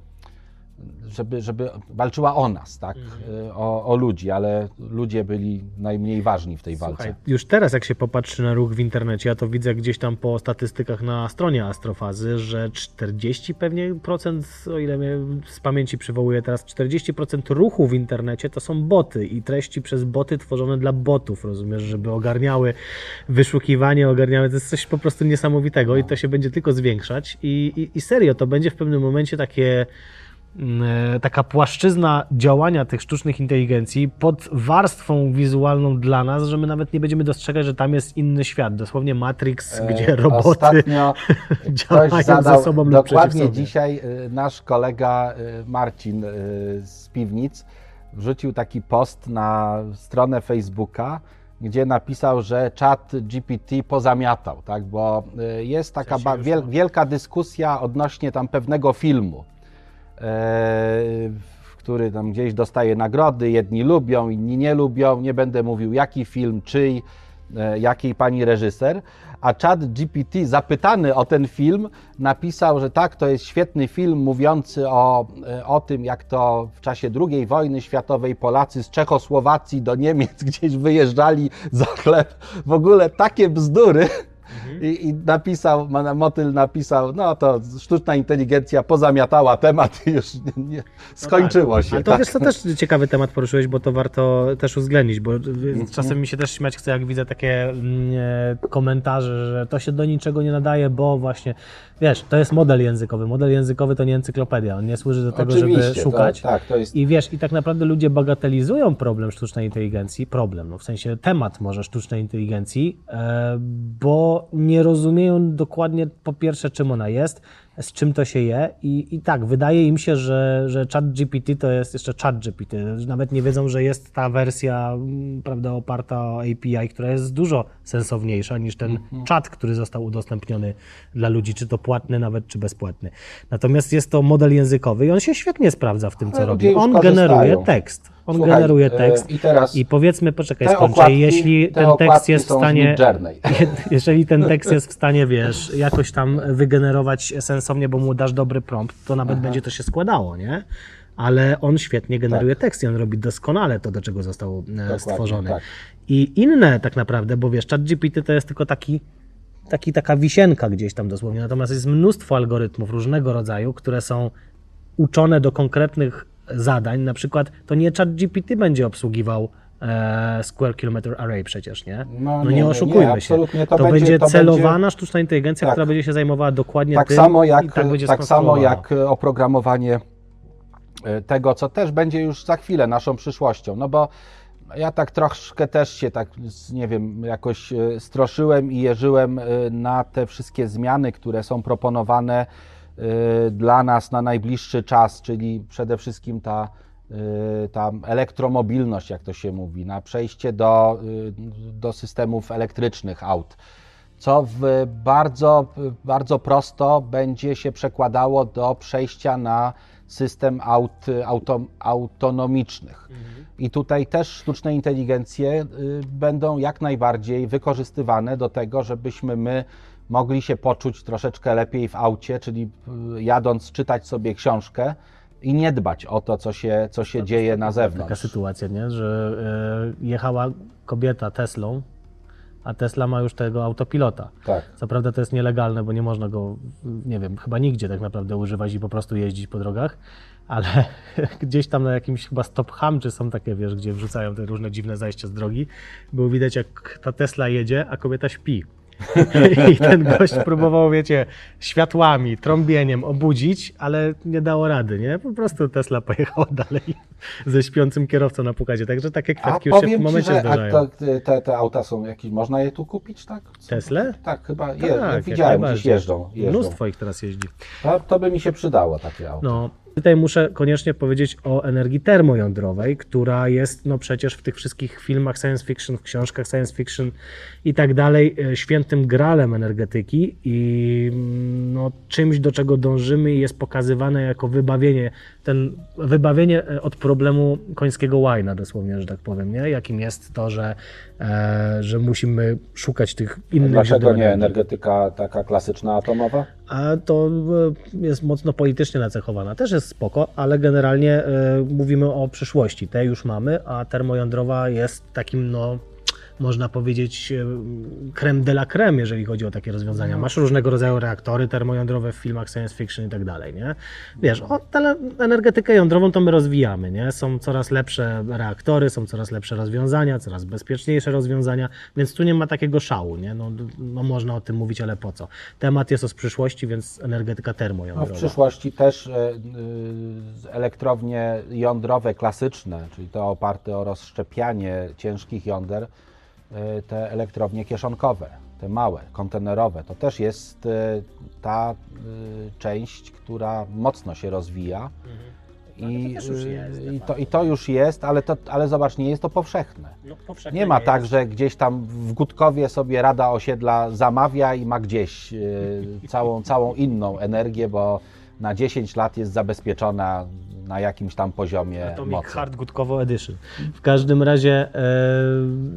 żeby, żeby walczyła o nas, tak, Mhm. e, o, o ludzi, ale ludzie byli najmniej ważni w tej walce. Słuchaj, już teraz jak się popatrzy na ruch w internecie, ja to widzę gdzieś tam po statystykach na stronie Astrofazy, że 40 pewnie procent, o ile mnie z pamięci przywołuję teraz, 40% ruchu w internecie to są boty i treści przez boty tworzone dla botów, rozumiesz, żeby ogarniały wyszukiwanie, ogarniały, to jest coś po prostu niesamowitego i to się będzie tylko zwiększać i, i, i serio, to będzie w pewnym momencie takie taka płaszczyzna działania tych sztucznych inteligencji pod warstwą wizualną dla nas, że my nawet nie będziemy dostrzegać, że tam jest inny świat. Dosłownie Matrix, E, gdzie roboty Ostatnio działają ze sobą dokładnie dzisiaj y, nasz kolega Marcin z Piwnic wrzucił taki post na stronę Facebooka, gdzie napisał, że czat GPT pozamiatał, tak? bo jest taka wielka dyskusja odnośnie tam pewnego filmu, e, który tam gdzieś dostaje nagrody, jedni lubią, inni nie lubią, nie będę mówił jaki film, czyj, e, jakiej pani reżyser, a czat GPT zapytany o ten film napisał, że tak, to jest świetny film mówiący o, e, o tym, jak to w czasie II wojny światowej Polacy z Czechosłowacji do Niemiec gdzieś wyjeżdżali za chleb. W ogóle takie bzdury. I, I napisał, Motyl napisał, no to sztuczna inteligencja pozamiatała temat i już nie, nie, skończyło się. Ale to tak. wiesz, to też ciekawy temat poruszyłeś, bo to warto też uwzględnić, bo Mhm. czasem mi się też śmiać chce, jak widzę takie mm, e, komentarze, że to się do niczego nie nadaje, bo właśnie, wiesz, to jest model językowy. Model językowy to nie encyklopedia, on nie służy do tego, żeby Oczywiście, szukać. To, tak, to jest I wiesz, i tak naprawdę ludzie bagatelizują problem sztucznej inteligencji, problem, no w sensie temat może sztucznej inteligencji, e, bo nie rozumieją dokładnie po pierwsze, czym ona jest, z czym to się je i, i tak, wydaje im się, że, że chat GPT to jest jeszcze chat GPT, nawet nie wiedzą, że jest ta wersja, mm, prawda, oparta o API, która jest dużo sensowniejsza niż ten czat, który został udostępniony dla ludzi, czy to płatny nawet, czy bezpłatny. Natomiast jest to model językowy i on się świetnie sprawdza w tym, co Ale robi. On generuje tekst. On Słuchaj, generuje e, tekst. i teraz I powiedzmy, poczekaj, skończę. okładki- Jeśli te ten tekst jest w stanie. Jeżeli ten tekst jest w stanie, wiesz, jakoś tam wygenerować sensownie, bo mu dasz dobry prompt, to nawet będzie to się składało, nie? Ale on świetnie generuje tekst i on robi doskonale to, do czego został e, stworzony. tak. I inne tak naprawdę, bo wiesz, ChatGPT to jest tylko taki, taki, taka wisienka gdzieś tam dosłownie, natomiast jest mnóstwo algorytmów różnego rodzaju, które są uczone do konkretnych zadań. Na przykład to nie ChatGPT będzie obsługiwał e, Square Kilometer Array przecież, nie? No No, nie, nie, nie, nie, oszukujmy się. To To, będzie- będzie, to celowana będzie- sztuczna inteligencja, Tak. która będzie się zajmowała dokładnie tak tym samo jak, tak tak samo jak e, oprogramowanie e, tego, co też będzie już za chwilę naszą przyszłością. No bo Ja tak troszkę też się tak, nie wiem, jakoś e, stroszyłem i jeżyłem na te wszystkie zmiany, które są proponowane dla nas na najbliższy czas, czyli przede wszystkim ta, ta elektromobilność, jak to się mówi, na przejście do, do systemów elektrycznych aut, co w bardzo, bardzo prosto będzie się przekładało do przejścia na system aut auto, autonomicznych. Mhm. I tutaj też sztuczne inteligencje y, będą jak najbardziej wykorzystywane do tego, żebyśmy my mogli się poczuć troszeczkę lepiej w aucie, czyli y, jadąc czytać sobie książkę i nie dbać o to, co się, co się dzieje na zewnątrz. Taka sytuacja, nie? że y, jechała kobieta Teslą a Tesla ma już tego autopilota. Tak. Co prawda to jest nielegalne, bo nie można go, nie wiem, chyba nigdzie tak naprawdę używać i po prostu jeździć po drogach, ale gdzieś tam na jakimś chyba stop czy są takie, wiesz, gdzie wrzucają te różne dziwne zajścia z drogi, było widać jak ta Tesla jedzie, a kobieta śpi. I ten gość próbował, wiecie, światłami, trąbieniem obudzić, ale nie dało rady, nie? Po prostu Tesla pojechała dalej ze śpiącym kierowcą na pokazie. Także takie kwiatki już się w momencie ci, że, zdarzają. A to, te, te auta są jakieś, można je tu kupić, tak? Tesla? Tak, chyba je, tak, widziałem, gdzieś jeżdżą, jeżdżą. Mnóstwo ich teraz jeździ. To, to by mi się przydało takie auto. No, Tutaj muszę koniecznie powiedzieć o energii termojądrowej, która jest no przecież w tych wszystkich filmach science fiction, w książkach science fiction i tak dalej e, świętym gralem energetyki i mm, no, czymś, do czego dążymy i jest pokazywane jako wybawienie, ten wybawienie e, od problemu końskiego łajna dosłownie, że tak powiem, nie? jakim jest to, że, e, że musimy szukać tych innych Dlaczego nie energetyka taka klasyczna atomowa? A to e, jest mocno politycznie nacechowana. Też jest spoko, ale generalnie y, mówimy o przyszłości. Te już mamy, a termojądrowa jest takim no można powiedzieć, creme de la creme, jeżeli chodzi o takie rozwiązania. No. Masz różnego rodzaju reaktory termojądrowe w filmach science fiction i tak dalej, nie? Wiesz, o energetykę jądrową to my rozwijamy, nie? Są coraz lepsze reaktory, są coraz lepsze rozwiązania, coraz bezpieczniejsze rozwiązania, więc tu nie ma takiego szału, nie? No, no można o tym mówić, ale po co? Temat jest o z przyszłości, więc energetyka termojądrowa. No w przyszłości też e, elektrownie jądrowe klasyczne, czyli to oparte o rozszczepianie ciężkich jąder, E, te elektrownie kieszonkowe, te małe, kontenerowe. To też jest e, ta e, część, która mocno się rozwija. Mhm. I, to jest, i, to, I to już jest, ale, to, ale zobacz, nie jest to powszechne. No, powszechne nie ma nie tak, jest. że gdzieś tam w Gutkowie sobie Rada Osiedla zamawia i ma gdzieś całą, całą inną energię, bo na 10 lat jest zabezpieczona na jakimś tam poziomie Atomic mocy. Hard Gutkowo Edition. W każdym razie, e,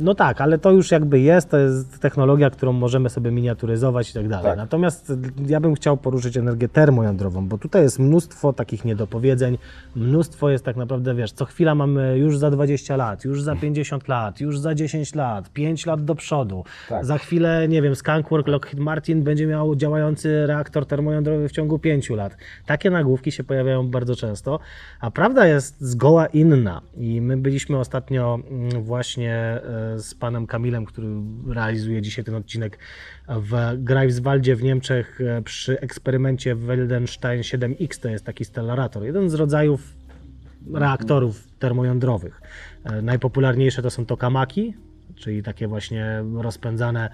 no tak, ale to już jakby jest, to jest technologia, którą możemy sobie miniaturyzować i tak dalej. Tak. Natomiast ja bym chciał poruszyć energię termojądrową, bo tutaj jest mnóstwo takich niedopowiedzeń, mnóstwo jest tak naprawdę, wiesz, co chwila mamy już za 20 lat, już za 50 lat, już za 10 lat, 5 lat do przodu. Tak. Za chwilę, nie wiem, Skunkwork, Lockheed Martin będzie miał działający reaktor termojądrowy w ciągu 5 lat. Takie nagłówki się pojawiają bardzo często. A prawda jest zgoła inna. I my byliśmy ostatnio mm, właśnie e, z panem Kamilem, który realizuje dzisiaj ten odcinek w Greifswaldzie w Niemczech e, przy eksperymencie Weldenstein 7X. To jest taki stellarator, jeden z rodzajów reaktorów termojądrowych. E, najpopularniejsze to są tokamaki, czyli takie właśnie rozpędzane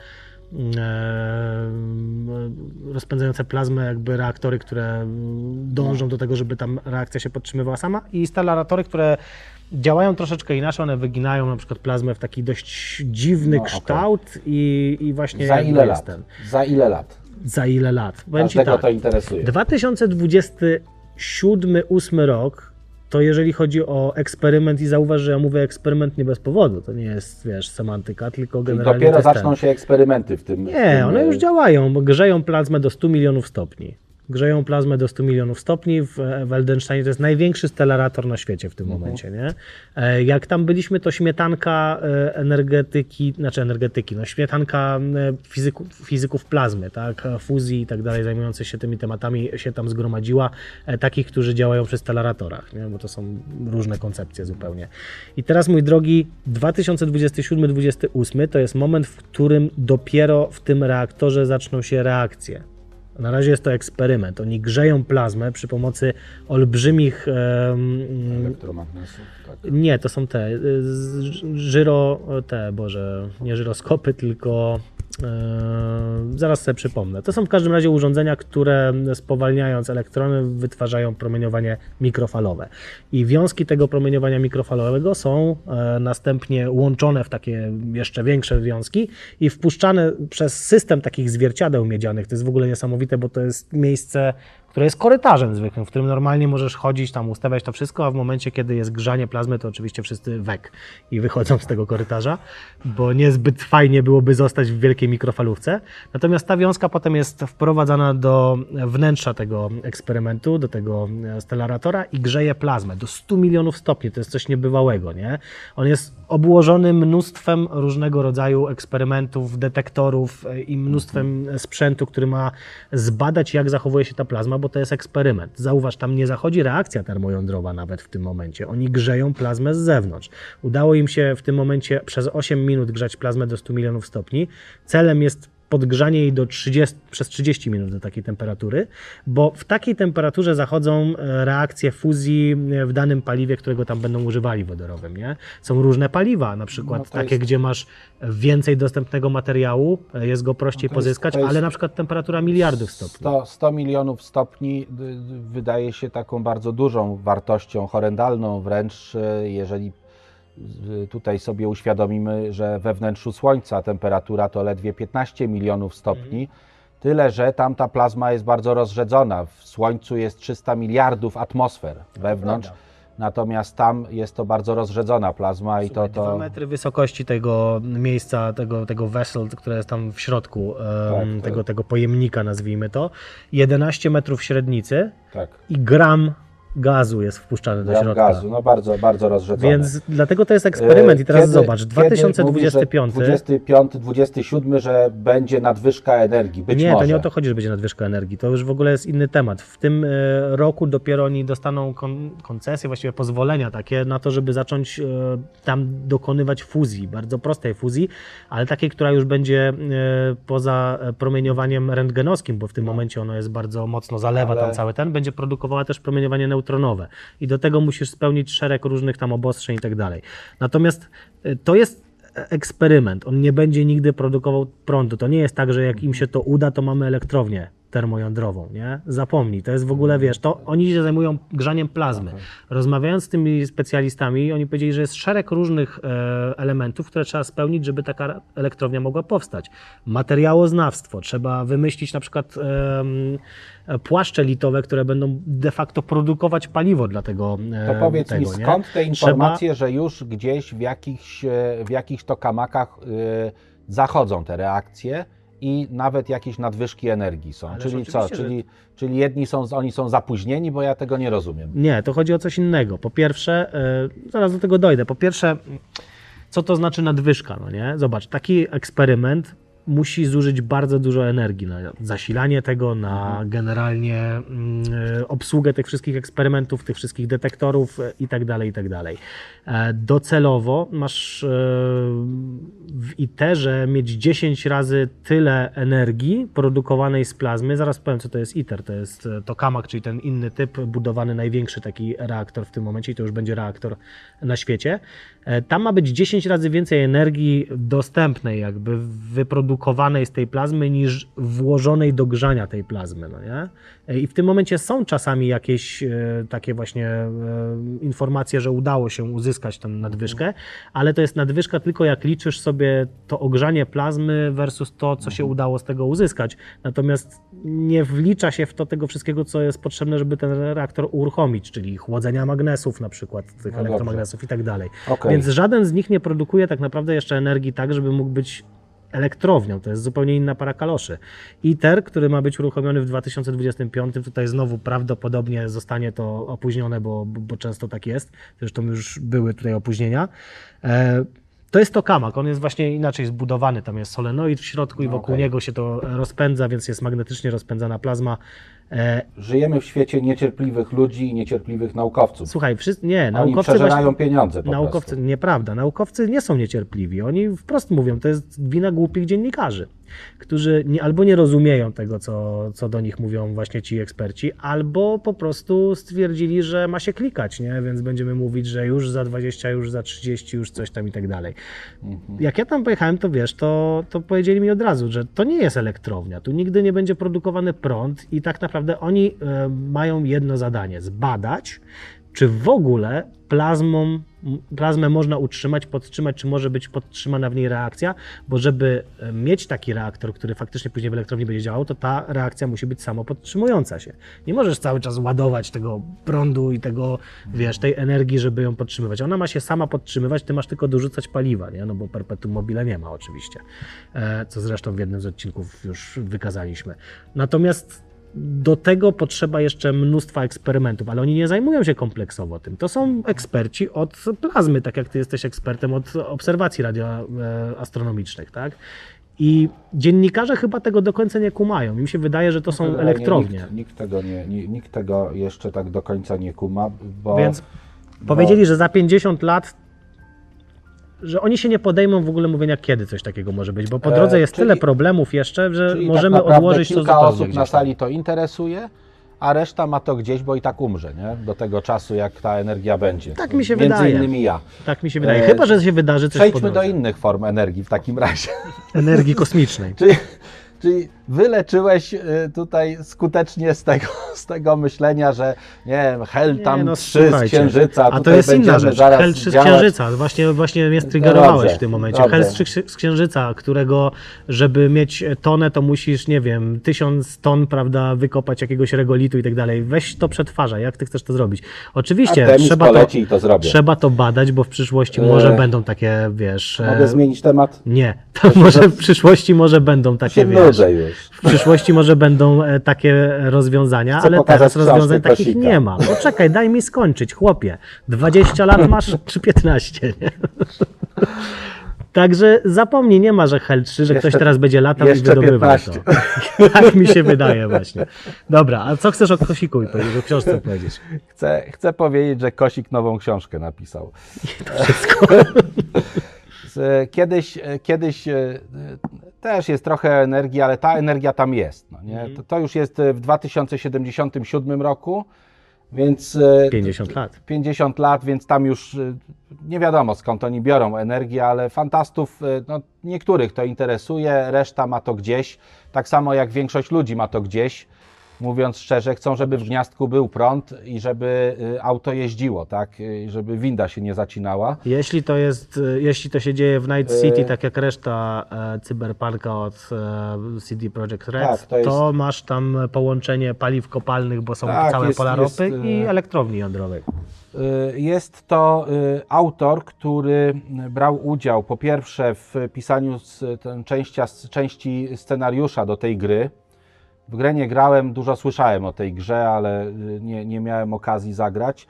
rozpędzające plazmę, jakby reaktory, które dążą do tego, żeby tam reakcja się podtrzymywała sama i stelaratory, które działają troszeczkę inaczej, one wyginają na przykład plazmę w taki dość dziwny no, kształt okay. i, i właśnie za ile lat? Ten. Za ile lat? Za ile lat? Powiem Każdego tak, to interesuje. 2027-2028 rok to jeżeli chodzi o eksperyment i zauważ, że ja mówię eksperyment nie bez powodu, to nie jest, wiesz, semantyka, tylko generalnie Dopiero zaczną się eksperymenty w tym. Nie, w tym... one już działają, bo grzeją plazmę do 100 milionów stopni grzeją plazmę do 100 milionów stopni. W, w Eldensteinie to jest największych stellarator na świecie w tym mhm. momencie. Nie? E, jak tam byliśmy, to śmietanka e, energetyki, znaczy energetyki, no śmietanka e, fizyków, fizyków plazmy, tak? fuzji i tak dalej, zajmujących się tymi tematami się tam zgromadziła. Takich, którzy działają przy stellaratorach, nie? bo to są różne koncepcje zupełnie. I teraz, mój drogi, 2027-2028 to jest moment, w którym dopiero w tym reaktorze zaczną się reakcje Na razie jest to eksperyment. Oni grzeją plazmę przy pomocy olbrzymich. em, Elektromagnesów, tak. nie, to są te. y, Żyro. Te, Boże, nie żyroskopy, tylko. E, zaraz sobie przypomnę. To są w każdym razie urządzenia, które spowalniając elektrony wytwarzają promieniowanie mikrofalowe. I wiązki tego promieniowania mikrofalowego są e, następnie łączone w takie jeszcze większe wiązki i wpuszczane przez system takich zwierciadeł miedzianych. To jest w ogóle niesamowite, bo to jest miejsce, które jest korytarzem zwykłym, w którym normalnie możesz chodzić, tam ustawiać to wszystko, a w momencie, kiedy jest grzanie plazmy, to oczywiście wszyscy wek i wychodzą z tego korytarza, bo niezbyt fajnie byłoby zostać w wielkiej mikrofalówce. Natomiast ta wiązka potem jest wprowadzana do wnętrza tego eksperymentu, do tego e, stelaratora i grzeje plazmę do 100 milionów stopni. To jest coś niebywałego, nie? On jest obłożony mnóstwem różnego rodzaju eksperymentów, detektorów e, i mnóstwem sprzętu, który ma zbadać, jak zachowuje się ta plazma, bo to jest eksperyment. Zauważ, tam nie zachodzi reakcja termojądrowa nawet w tym momencie. Oni grzeją plazmę z zewnątrz. Udało im się w tym momencie przez 8 minut grzać plazmę do 100 milionów stopni. Celem jest podgrzanie jej do 30, przez 30 minut do takiej temperatury, bo w takiej temperaturze zachodzą e, reakcje fuzji e, w danym paliwie, którego tam będą używali wodorowym. Nie? Są różne paliwa, na przykład No takie, jest- gdzie masz więcej dostępnego materiału, e, jest go prościej No jest- pozyskać, jest- ale na przykład temperatura miliardów stopni. 100, 100 milionów stopni wydaje się taką bardzo dużą wartością, horrendalną wręcz, jeżeli tutaj sobie uświadomimy, że we wnętrzu Słońca temperatura to ledwie 15 milionów stopni. Tyle, że tam ta plazma jest bardzo rozrzedzona. W Słońcu jest 300 miliardów atmosfer wewnątrz, prawda. natomiast tam jest to bardzo rozrzedzona plazma i to, Słuchaj, Dwa to metry wysokości tego miejsca, tego, tego vessel, które jest tam w środku, Tak, tego, tak. tego pojemnika, nazwijmy to, 11 metrów średnicy tak, i gram gazu jest wpuszczany do gram środka. gazu, no bardzo, bardzo rozrzedzone. Więc dlatego to jest eksperyment. I teraz Kiedy- zobacz, kiedy 2025. Mówisz, że 25, 27, że będzie nadwyżka energii. Być nie, może. to nie o to chodzi, że będzie nadwyżka energii. To już w ogóle jest inny temat. W tym e, roku dopiero oni dostaną kon koncesje, właściwie pozwolenia takie na to, żeby zacząć e, tam dokonywać fuzji, bardzo prostej fuzji, ale takiej, która już będzie e, poza e, promieniowaniem rentgenowskim, bo w tym momencie ono jest bardzo mocno zalewa Ale- tam cały ten, będzie produkowała też promieniowanie neutronowe. I do tego musisz spełnić szereg różnych tam obostrzeń i tak dalej. Natomiast e, to jest eksperyment. On nie będzie nigdy produkował prądu. To nie jest tak, że jak im się to uda, to mamy elektrownię termojądrową, nie? Zapomnij, to jest w ogóle, wiesz, to oni się zajmują grzaniem plazmy. Rozmawiając z tymi specjalistami, oni powiedzieli, że jest szereg różnych e, elementów, które trzeba spełnić, żeby taka elektrownia mogła powstać. Materiałoznawstwo, trzeba wymyślić na przykład płaszcze litowe, które będą de facto produkować paliwo dla tego e, To powiedz tego, mi, skąd te Trzeba- informacje, że już gdzieś w jakichś, e, w jakichś to kamakach zachodzą te reakcje i nawet jakieś nadwyżki energii są. Ależ Czyli co? oczywiście, że- Czyli, czyli jedni są, oni są zapóźnieni, bo ja tego nie rozumiem. Nie, to chodzi o coś innego. Po pierwsze, y, zaraz do tego dojdę. Po pierwsze, co to znaczy nadwyżka, no nie? Zobacz, taki eksperyment musi zużyć bardzo dużo energii na zasilanie tego, na generalnie mm, y, obsługę tych wszystkich eksperymentów, tych wszystkich detektorów y, i tak dalej, i tak dalej. E, Docelowo masz w ITERze mieć 10 razy tyle energii produkowanej z plazmy. Zaraz powiem, co to jest ITER. To jest e, tokamak, czyli ten inny typ, budowany największy taki reaktor w tym momencie i to już będzie reaktor na świecie. E, Tam ma być 10 razy więcej energii dostępnej, jakby wyprodukowanej z tej plazmy, niż włożonej do grzania tej plazmy. No nie? E, I w tym momencie są czasami jakieś e, takie właśnie e, informacje, że udało się uzyskać tę nadwyżkę, ale to jest nadwyżka tylko jak liczysz sobie to ogrzanie plazmy versus to, co się udało z tego uzyskać. Natomiast nie wlicza się w to tego wszystkiego, co jest potrzebne, żeby ten reaktor uruchomić, czyli chłodzenia magnesów na przykład, tych dobrze. elektromagnesów i tak dalej. Okej. Więc żaden z nich nie produkuje tak naprawdę jeszcze energii tak, żeby mógł być elektrownią. To jest zupełnie inna para kaloszy. ITER, który ma być uruchomiony w 2025, tutaj znowu prawdopodobnie zostanie to opóźnione, bo, bo, często tak jest. Zresztą już były tutaj opóźnienia. E, to jest tokamak, on jest właśnie inaczej zbudowany, tam jest solenoid w środku i No wokół okej. niego się to rozpędza, więc jest magnetycznie rozpędzana plazma. E, Żyjemy w świecie niecierpliwych ludzi i niecierpliwych naukowców. słuchaj, wszyscy, nie, Oni naukowcy przeżerają właśnie, pieniądze po Naukowcy, prostu. nieprawda, naukowcy nie są niecierpliwi. Oni wprost mówią, to jest wina głupich dziennikarzy. Którzy nie, albo nie rozumieją tego, co, co do nich mówią właśnie ci eksperci, albo po prostu stwierdzili, że ma się klikać, nie? więc będziemy mówić, że już za 20, już za 30, już coś tam i tak dalej. Jak ja tam pojechałem, to wiesz, to, to powiedzieli mi od razu, że to nie jest elektrownia, tu nigdy nie będzie produkowany prąd i tak naprawdę oni e, mają jedno zadanie, zbadać, czy w ogóle plazmą, plazmę można utrzymać, podtrzymać, czy może być podtrzymana w niej reakcja, bo żeby e, mieć taki reaktor, który faktycznie później w elektrowni będzie działał, to ta reakcja musi być samopodtrzymująca się. Nie możesz cały czas ładować tego prądu i tego, wiesz, tej energii, żeby ją podtrzymywać. Ona ma się sama podtrzymywać, ty masz tylko dorzucać paliwa, nie? No bo perpetuum mobile nie ma oczywiście, e, co zresztą w jednym z odcinków już wykazaliśmy. Natomiast do tego potrzeba jeszcze mnóstwa eksperymentów, ale oni nie zajmują się kompleksowo tym. To są eksperci od plazmy, tak jak ty jesteś ekspertem od obserwacji radioastronomicznych, tak? I dziennikarze chyba tego do końca nie kumają. Im się wydaje, że to są Generalnie elektrownie. Nikt, nikt, tego nie, ni- nikt tego jeszcze tak do końca nie kuma, bo... Więc bo- powiedzieli, że za 50 lat, że oni się nie podejmą w ogóle mówienia, kiedy coś takiego może być, bo po E, drodze jest czyli- tyle problemów jeszcze, że Czyli możemy tak odłożyć to zupełnie osób na gdzieś sali to interesuje, a reszta ma to gdzieś, bo i tak umrze, nie? Do tego czasu, jak ta energia będzie. Tak mi się Między wydaje. innymi ja. Tak mi się wydaje. E, Chyba, że się wydarzy coś Przejdźmy do innych form energii w takim razie. energii kosmicznej. Czyli, czyli wyleczyłeś y, tutaj skutecznie z tego, z tego myślenia, że nie wiem, Hel tam Nie, no, 3 z Księżyca, A to jest inna rzecz. Hel 3 z. Księżyca. Właśnie, właśnie mnie triggerowałeś Dobrze, w tym momencie. dobrze. Hel z, Krzy- z Księżyca, którego, żeby mieć tonę, to musisz, nie wiem, tysiąc ton, prawda, wykopać jakiegoś regolitu i tak dalej. Weź to przetwarzaj. Jak ty chcesz to zrobić? Oczywiście, trzeba to, to trzeba to badać, bo w przyszłości może E, będą takie, wiesz... e, Mogę zmienić temat? Nie, to może w przyszłości może będą takie, wiesz... nudzę W przyszłości może będą e, takie rozwiązania, Chcę ale teraz rozwiązań takich Kosika. nie ma. Poczekaj, daj mi skończyć, chłopie. 20 lat masz czy 15, nie? Także zapomnij, nie ma, że Hel 3, że Jeszcze- ktoś teraz będzie latał i wydobywał 15. to. tak mi się wydaje właśnie. Dobra, a co chcesz o Kosiku i powiedzieć, o książce powiedzieć? Chcę, chcę powiedzieć, że Kosik nową książkę napisał. Z- Kiedyś, kiedyś e, też jest trochę energii, ale ta energia tam jest. No nie? To, to już jest w 2077 roku, więc e, 50 lat. 50 lat, więc tam już e, nie wiadomo skąd oni biorą energię, ale fantastów, e, no, niektórych to interesuje, reszta ma to gdzieś, tak samo jak większość ludzi ma to gdzieś. Mówiąc szczerze, chcą, żeby w gniazdku był prąd i żeby e, auto jeździło, tak? E, Żeby winda się nie zacinała. Jeśli to jest, e, jeśli to się dzieje w Night City, tak jak reszta e, cyberpunka od e, CD Projekt Red, Tak, to to, jest- masz tam połączenie paliw kopalnych, bo są Tak, całe jest- pola jest, ropy e, i elektrowni jądrowej. Y, Jest to y, autor, który brał udział po pierwsze w pisaniu części, części scenariusza do tej gry. W grę nie grałem, dużo słyszałem o tej grze, ale y, nie, nie miałem okazji zagrać.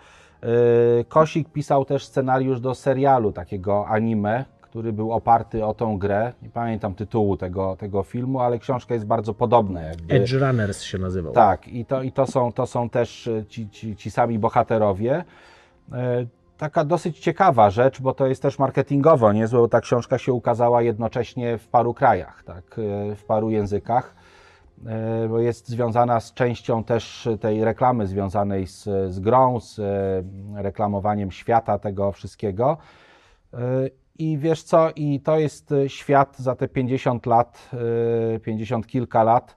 Y, Kosik pisał też scenariusz do serialu takiego anime, który był oparty o tą grę. Nie pamiętam tytułu tego, tego filmu, ale książka jest bardzo podobna. Jakby. Edge Runners się nazywał. Tak, i to, i to, są, to są też e, ci, ci, ci sami bohaterowie. Taka dosyć ciekawa rzecz, bo to jest też marketingowo niezłe, bo ta książka się ukazała jednocześnie w paru krajach, tak, w paru językach, bo jest związana z częścią też tej reklamy związanej z, z grą, z e, reklamowaniem świata tego wszystkiego. E, I wiesz co, i to jest e, świat za te 50 lat, e, 50 kilka lat,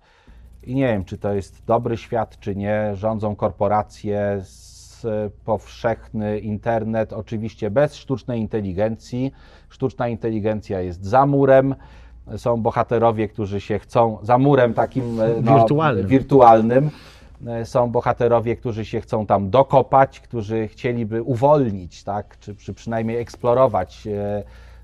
i nie wiem, czy to jest dobry świat, czy nie. Rządzą korporacje, powszechny internet, oczywiście bez sztucznej inteligencji. Sztuczna inteligencja jest za murem. Są bohaterowie, którzy się chcą, za murem takim e, no, Wirtualnym. wirtualnym. E, Są bohaterowie, którzy się chcą tam dokopać, którzy chcieliby uwolnić, tak, czy, czy przynajmniej eksplorować e,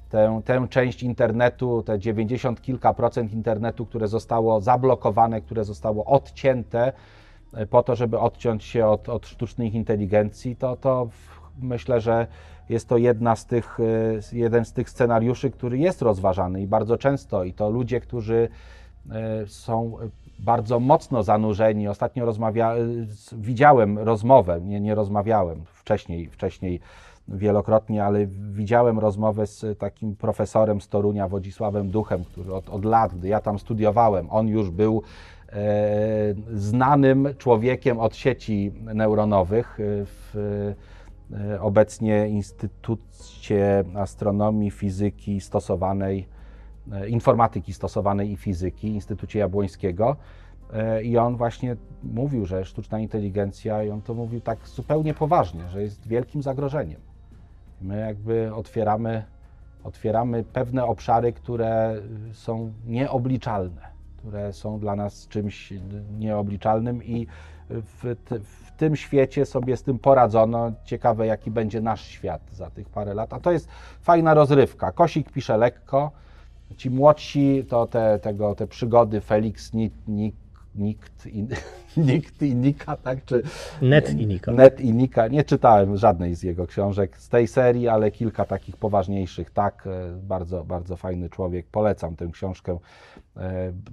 tę, tę część internetu, te 90 kilka procent internetu, które zostało zablokowane, które zostało odcięte po to, żeby odciąć się od, od sztucznych inteligencji, to, to myślę, że jest to jedna z tych, e, jeden z tych scenariuszy, który jest rozważany i bardzo często i to ludzie, którzy e, są bardzo mocno zanurzeni. Ostatnio rozmawia, z- widziałem rozmowę, nie, nie rozmawiałem wcześniej, wcześniej wielokrotnie, ale widziałem rozmowę z takim profesorem z Torunia, Wodzisławem Duchem, który od, od lat, gdy ja tam studiowałem, on już był e, znanym człowiekiem od sieci neuronowych w e, obecnie Instytucie Astronomii, Fizyki Stosowanej, e, Informatyki Stosowanej i Fizyki, Instytucie Jabłońskiego. E, I on właśnie mówił, że sztuczna inteligencja, i on to mówił tak zupełnie poważnie, że jest wielkim zagrożeniem. My jakby otwieramy, otwieramy pewne obszary, które są nieobliczalne, które są dla nas czymś nieobliczalnym i w, w tym świecie sobie z tym poradzono. Ciekawe, jaki będzie nasz świat za tych parę lat. A to jest fajna rozrywka. Kosik pisze lekko. Ci młodsi to te, tego, te przygody Felix Nik, Nik, Nikt i, Nikt i Nika, tak? Czy, Net i Nika. Net i Nika. Nie czytałem żadnej z jego książek z tej serii, ale kilka takich poważniejszych, tak. Bardzo, bardzo fajny człowiek. Polecam tę książkę.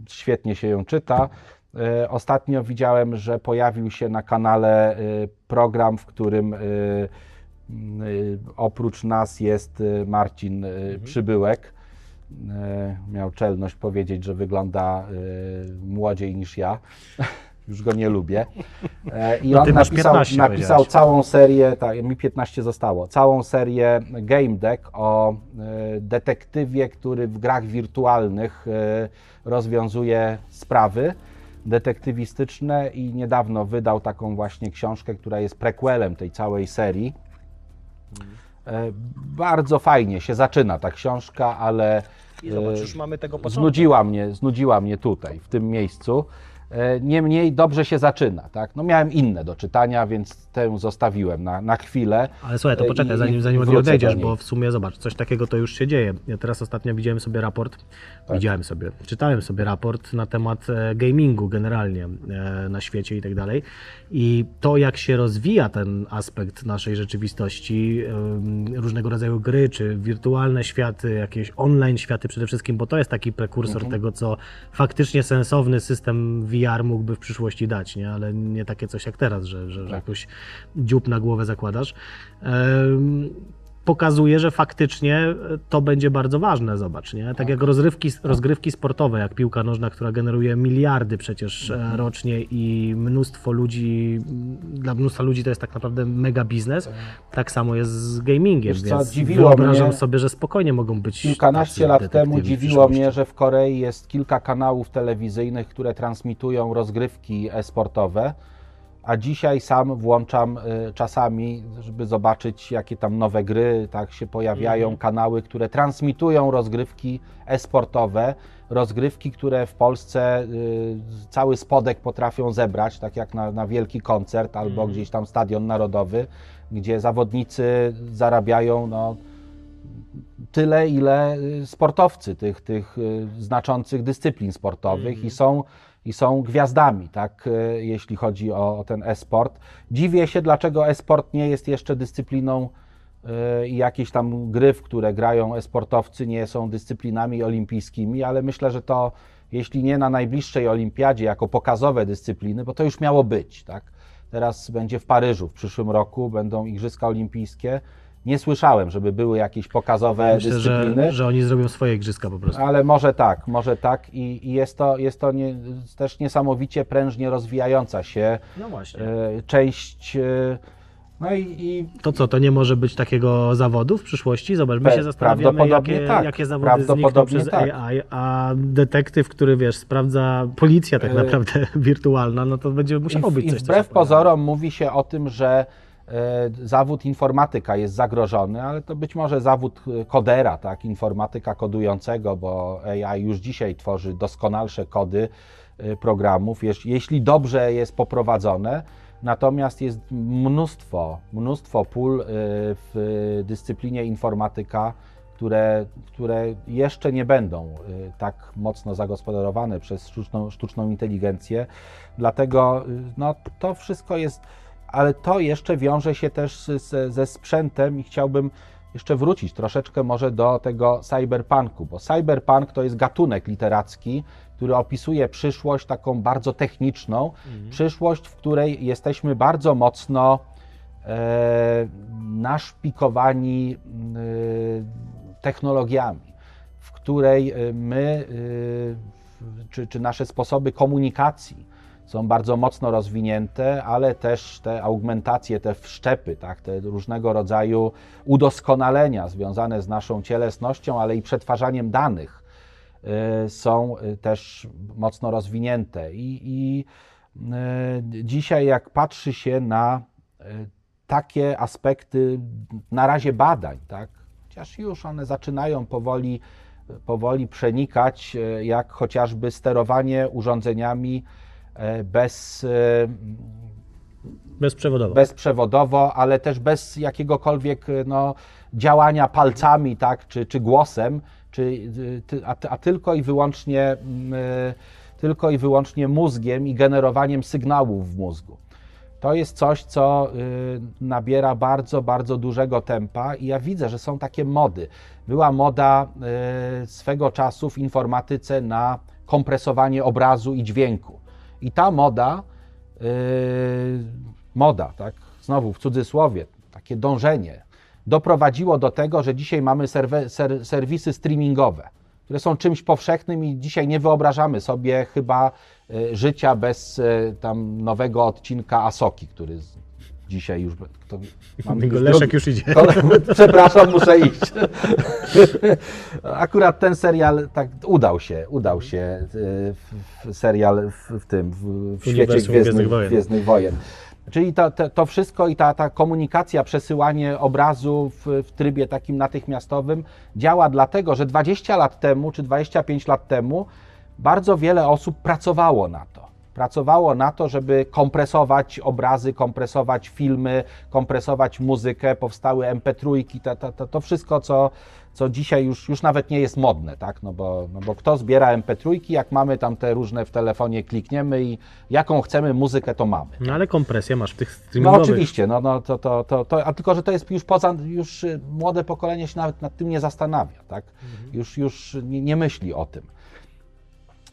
Świetnie się ją czyta. Ostatnio widziałem, że pojawił się na kanale program, w którym oprócz nas jest Marcin mhm. Przybyłek E, miał czelność powiedzieć, że wygląda e, młodziej niż ja. Już go nie lubię. E, I no on napisał, napisał całą serię, tak, mi 15 zostało, całą serię Game Deck o detektywie, który w grach wirtualnych rozwiązuje sprawy detektywistyczne i niedawno wydał taką właśnie książkę, która jest prequelem tej całej serii. Bardzo fajnie się zaczyna ta książka, ale i zobacz, już mamy tego. Znudziła mnie, znudziła mnie tutaj, w tym miejscu. E, niemniej dobrze się zaczyna, tak? No miałem inne do czytania, więc tę zostawiłem na, na chwilę. Ale słuchaj, to poczekaj, zanim, zanim odejdziesz, bo w sumie zobacz, coś takiego to już się dzieje. Ja teraz ostatnio widziałem sobie raport, tak. widziałem sobie, czytałem sobie raport na temat e, gamingu generalnie e, na świecie i tak dalej. I to, jak się rozwija ten aspekt naszej rzeczywistości, różnego rodzaju gry, czy wirtualne światy, jakieś online światy przede wszystkim, bo to jest taki prekursor mhm. tego, co faktycznie sensowny system VR mógłby w przyszłości dać, nie? ale nie takie coś jak teraz, że, że, że tak. jakoś dziób na głowę zakładasz pokazuje, że faktycznie to będzie bardzo ważne, zobacz, nie? Tak, jak rozrywki, rozgrywki sportowe, jak piłka nożna, która generuje miliardy przecież e, mhm. rocznie i mnóstwo ludzi, dla mnóstwa ludzi to jest tak naprawdę mega biznes, tak, tak samo jest z gamingiem, Wiesz więc dziwiło wyobrażam sobie, że spokojnie mogą być Kilkanaście lat temu dziwiło mnie, że w Korei jest kilka kanałów telewizyjnych, które transmitują rozgrywki e-sportowe, a dzisiaj sam włączam y, czasami, żeby zobaczyć, jakie tam nowe gry tak się pojawiają, mhm. kanały, które transmitują rozgrywki e-sportowe, rozgrywki, które w Polsce y, cały spodek potrafią zebrać, tak jak na, na wielki koncert albo mhm. gdzieś tam stadion narodowy, gdzie zawodnicy zarabiają no, tyle, ile y, sportowcy tych, tych znaczących dyscyplin sportowych i mhm. są i są gwiazdami, tak, e, jeśli chodzi o, o ten e-sport. Dziwię się, dlaczego e-sport nie jest jeszcze dyscypliną e, i jakieś tam gry, w które grają e-sportowcy, nie są dyscyplinami olimpijskimi, ale myślę, że to, jeśli nie na najbliższej olimpiadzie, jako pokazowe dyscypliny, bo to już miało być, tak. Teraz będzie w Paryżu w przyszłym roku, będą Igrzyska Olimpijskie nie słyszałem, żeby były jakieś pokazowe Myślę, dyscypliny. Że, że oni zrobią swoje igrzyska po prostu. Ale może tak, może tak i, i jest to, jest to nie, też niesamowicie prężnie rozwijająca się no właśnie. E, część. E, no i, i, To co, to nie może być takiego zawodu w przyszłości? Zobacz, my się zastanawiamy, jakie, tak. jakie zawody znikną przez tak. AI, a detektyw, który wiesz, sprawdza, policja tak e, naprawdę wirtualna, no to będzie musiało być I coś. Wbrew pozorom mówi się o tym, że zawód informatyka jest zagrożony, ale to być może zawód e, kodera, tak, informatyka kodującego, bo AI już dzisiaj tworzy doskonalsze kody e, programów, jeśli dobrze jest poprowadzone. Natomiast jest mnóstwo, mnóstwo pól w dyscyplinie informatyka, które, które jeszcze nie będą tak mocno zagospodarowane przez sztuczną, sztuczną inteligencję. Dlatego no, to wszystko jest ale to jeszcze wiąże się też z, ze sprzętem i chciałbym jeszcze wrócić troszeczkę może do tego cyberpunku, bo cyberpunk to jest gatunek literacki, który opisuje przyszłość taką bardzo techniczną, mhm. przyszłość, w której jesteśmy bardzo mocno e, naszpikowani e, technologiami, w której e, my, e, czy, czy nasze sposoby komunikacji są bardzo mocno rozwinięte, ale też te augmentacje, te wszczepy, tak, te różnego rodzaju udoskonalenia związane z naszą cielesnością, ale i przetwarzaniem danych y, są y, też mocno rozwinięte. I, i y, dzisiaj, jak patrzy się na takie aspekty, na razie badań, tak, chociaż już one zaczynają powoli, powoli przenikać, jak chociażby sterowanie urządzeniami bez, e, bezprzewodowo. bezprzewodowo, ale też bez jakiegokolwiek e, no, działania palcami tak, czy, czy głosem, czy, a, a tylko i wyłącznie tylko i wyłącznie mózgiem i generowaniem sygnałów w mózgu. To jest coś, co nabiera bardzo, bardzo dużego tempa i ja widzę, że są takie mody. Była moda swego czasu w informatyce na kompresowanie obrazu i dźwięku. I ta moda, yy, moda, tak, znowu w cudzysłowie, takie dążenie, doprowadziło do tego, że dzisiaj mamy serwe, ser, serwisy streamingowe, które są czymś powszechnym i dzisiaj nie wyobrażamy sobie chyba y, życia bez y, tam nowego odcinka Asoki, który dzisiaj już. To mam już Leszek już idzie. Przepraszam, muszę iść. Akurat ten serial tak udał się, udał się y, serial w, w tym, w, w świecie Gwiezdnych, Gwiezdnych Wojen. Gwiezdnych Wojen. Czyli to, to, to, wszystko i ta, ta komunikacja, przesyłanie obrazu w, w, trybie takim natychmiastowym działa dlatego, że 20 lat temu czy 25 lat temu bardzo wiele osób pracowało na to pracowało na to, żeby kompresować obrazy, kompresować filmy, kompresować muzykę, powstały MP3, to, to, to, wszystko, co, co dzisiaj już, już nawet nie jest modne, tak? No bo, no bo kto zbiera MP3, jak mamy tam te różne w telefonie, klikniemy i jaką chcemy muzykę, to mamy. No ale kompresję masz w tych streamingowych. No oczywiście, no, no to, to, to, to, a tylko, że to jest już poza, już młode pokolenie się nawet nad tym nie zastanawia, tak? Mhm. Już, już nie, nie myśli o tym.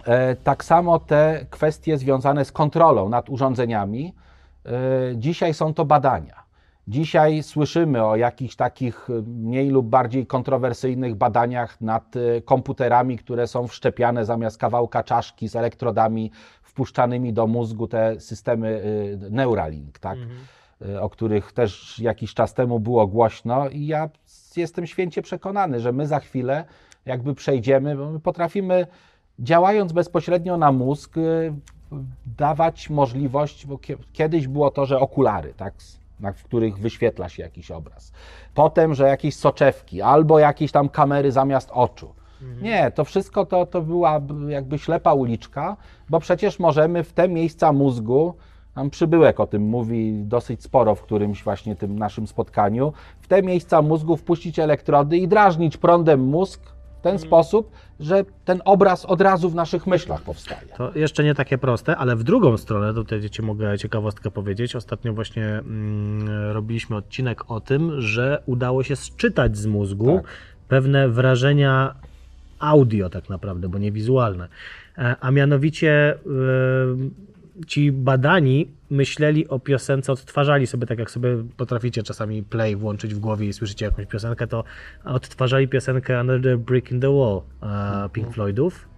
E, tak samo te kwestie związane z kontrolą nad urządzeniami, e, dzisiaj są to badania. Dzisiaj słyszymy o jakichś takich mniej lub bardziej kontrowersyjnych badaniach nad e, komputerami, które są wszczepiane zamiast kawałka czaszki z elektrodami wpuszczanymi do mózgu, te systemy Neuralink, tak? Mhm. o których też jakiś czas temu było głośno i ja jestem święcie przekonany, że my za chwilę jakby przejdziemy, bo my potrafimy działając bezpośrednio na mózg, y, dawać możliwość, bo kiedyś było to, że okulary, tak, w których wyświetla się jakiś obraz. Potem, że jakieś soczewki albo jakieś tam kamery zamiast oczu. Mhm. Nie, to wszystko to, to była jakby ślepa uliczka, bo przecież możemy w te miejsca mózgu, tam przybyłek o tym mówi dosyć sporo w którymś właśnie tym naszym spotkaniu, w te miejsca mózgu wpuścić elektrody i drażnić prądem mózg, w ten mhm. sposób, że ten obraz od razu w naszych myślach powstaje. To jeszcze nie takie proste, ale w drugą stronę, tutaj Ci mogę ciekawostkę powiedzieć. Ostatnio właśnie mm, robiliśmy odcinek o tym, że udało się sczytać z mózgu tak. pewne wrażenia audio tak naprawdę, bo nie wizualne. E, a mianowicie ci badani myśleli o piosence, odtwarzali sobie, tak jak sobie potraficie czasami play włączyć w głowie i słyszycie jakąś piosenkę, to odtwarzali piosenkę Another Brick in the Wall uh, Pink Floydów,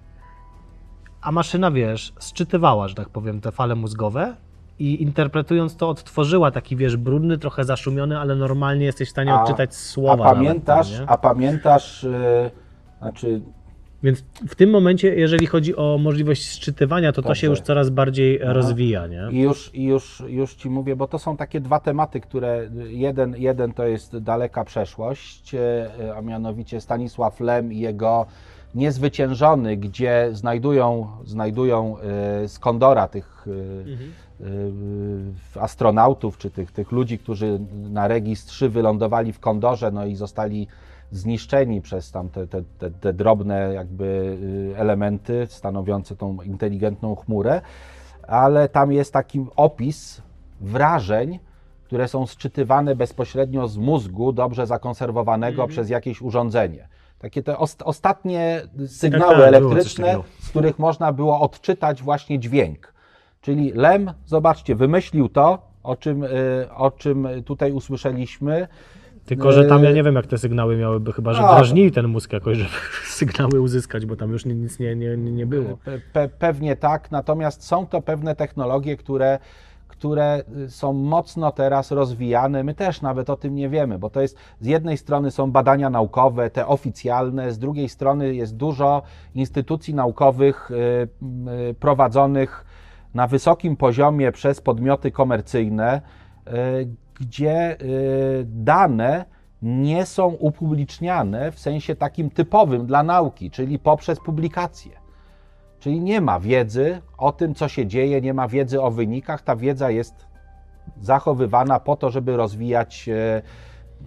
a maszyna, wiesz, sczytywała, że tak powiem, te fale mózgowe i interpretując to odtworzyła taki, wiesz, brudny, trochę zaszumiony, ale normalnie jesteś w stanie a, odczytać słowa. A pamiętasz, nawet, a pamiętasz, yy, znaczy więc w tym momencie, jeżeli chodzi o możliwość sczytywania, to Dobrze. to się już coraz bardziej Aha. rozwija. Nie? I już, już, już Ci mówię, bo to są takie dwa tematy, które jeden, jeden to jest daleka przeszłość, e, a mianowicie Stanisław Lem i jego niezwyciężony, gdzie znajdują, znajdują e, z Kondora tych e, mhm. astronautów, czy tych, tych ludzi, którzy na Regis 3 wylądowali w Kondorze, no i zostali zniszczeni przez tam te, te, te, te drobne jakby y, elementy stanowiące tą inteligentną chmurę, ale tam jest taki opis wrażeń, które są sczytywane bezpośrednio z mózgu, dobrze zakonserwowanego mm. przez jakieś urządzenie. Takie te ost ostatnie sygnały tak, tak, elektryczne, z których można było odczytać właśnie dźwięk. Czyli Lem, zobaczcie, wymyślił to, o czym, y, o czym tutaj usłyszeliśmy. Tylko, że tam ja nie wiem, jak te sygnały miałyby, chyba że A. drażnili ten mózg jakoś, żeby sygnały uzyskać, bo tam już nic nie, nie, nie było. Pe, pe, pewnie tak, natomiast są to pewne technologie, które, które y, są mocno teraz rozwijane. My też nawet o tym nie wiemy, bo to jest z jednej strony są badania naukowe, te oficjalne, z drugiej strony jest dużo instytucji naukowych y, y, prowadzonych na wysokim poziomie przez podmioty komercyjne, gdzie y, dane nie są upubliczniane w sensie takim typowym dla nauki, czyli poprzez publikacje. Czyli nie ma wiedzy o tym, co się dzieje, nie ma wiedzy o wynikach. Ta wiedza jest zachowywana po to, żeby rozwijać e,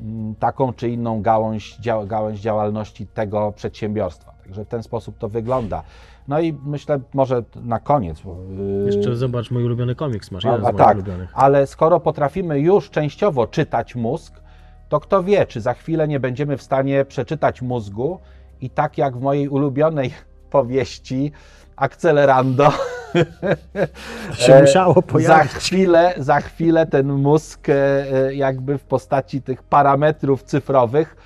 m, taką czy inną gałąź, gałąź działalności tego przedsiębiorstwa. Także w ten sposób to wygląda. No i myślę, może na koniec. y, Jeszcze zobacz, mój ulubiony komiks masz, a, jeden z a moich tak, ulubionych. ale skoro potrafimy już częściowo czytać mózg, to kto wie, czy za chwilę nie będziemy w stanie przeczytać mózgu i tak jak w mojej ulubionej powieści Akcelerando, się e, musiało za pojawić. chwilę, za chwilę ten mózg e, e, jakby w postaci tych parametrów cyfrowych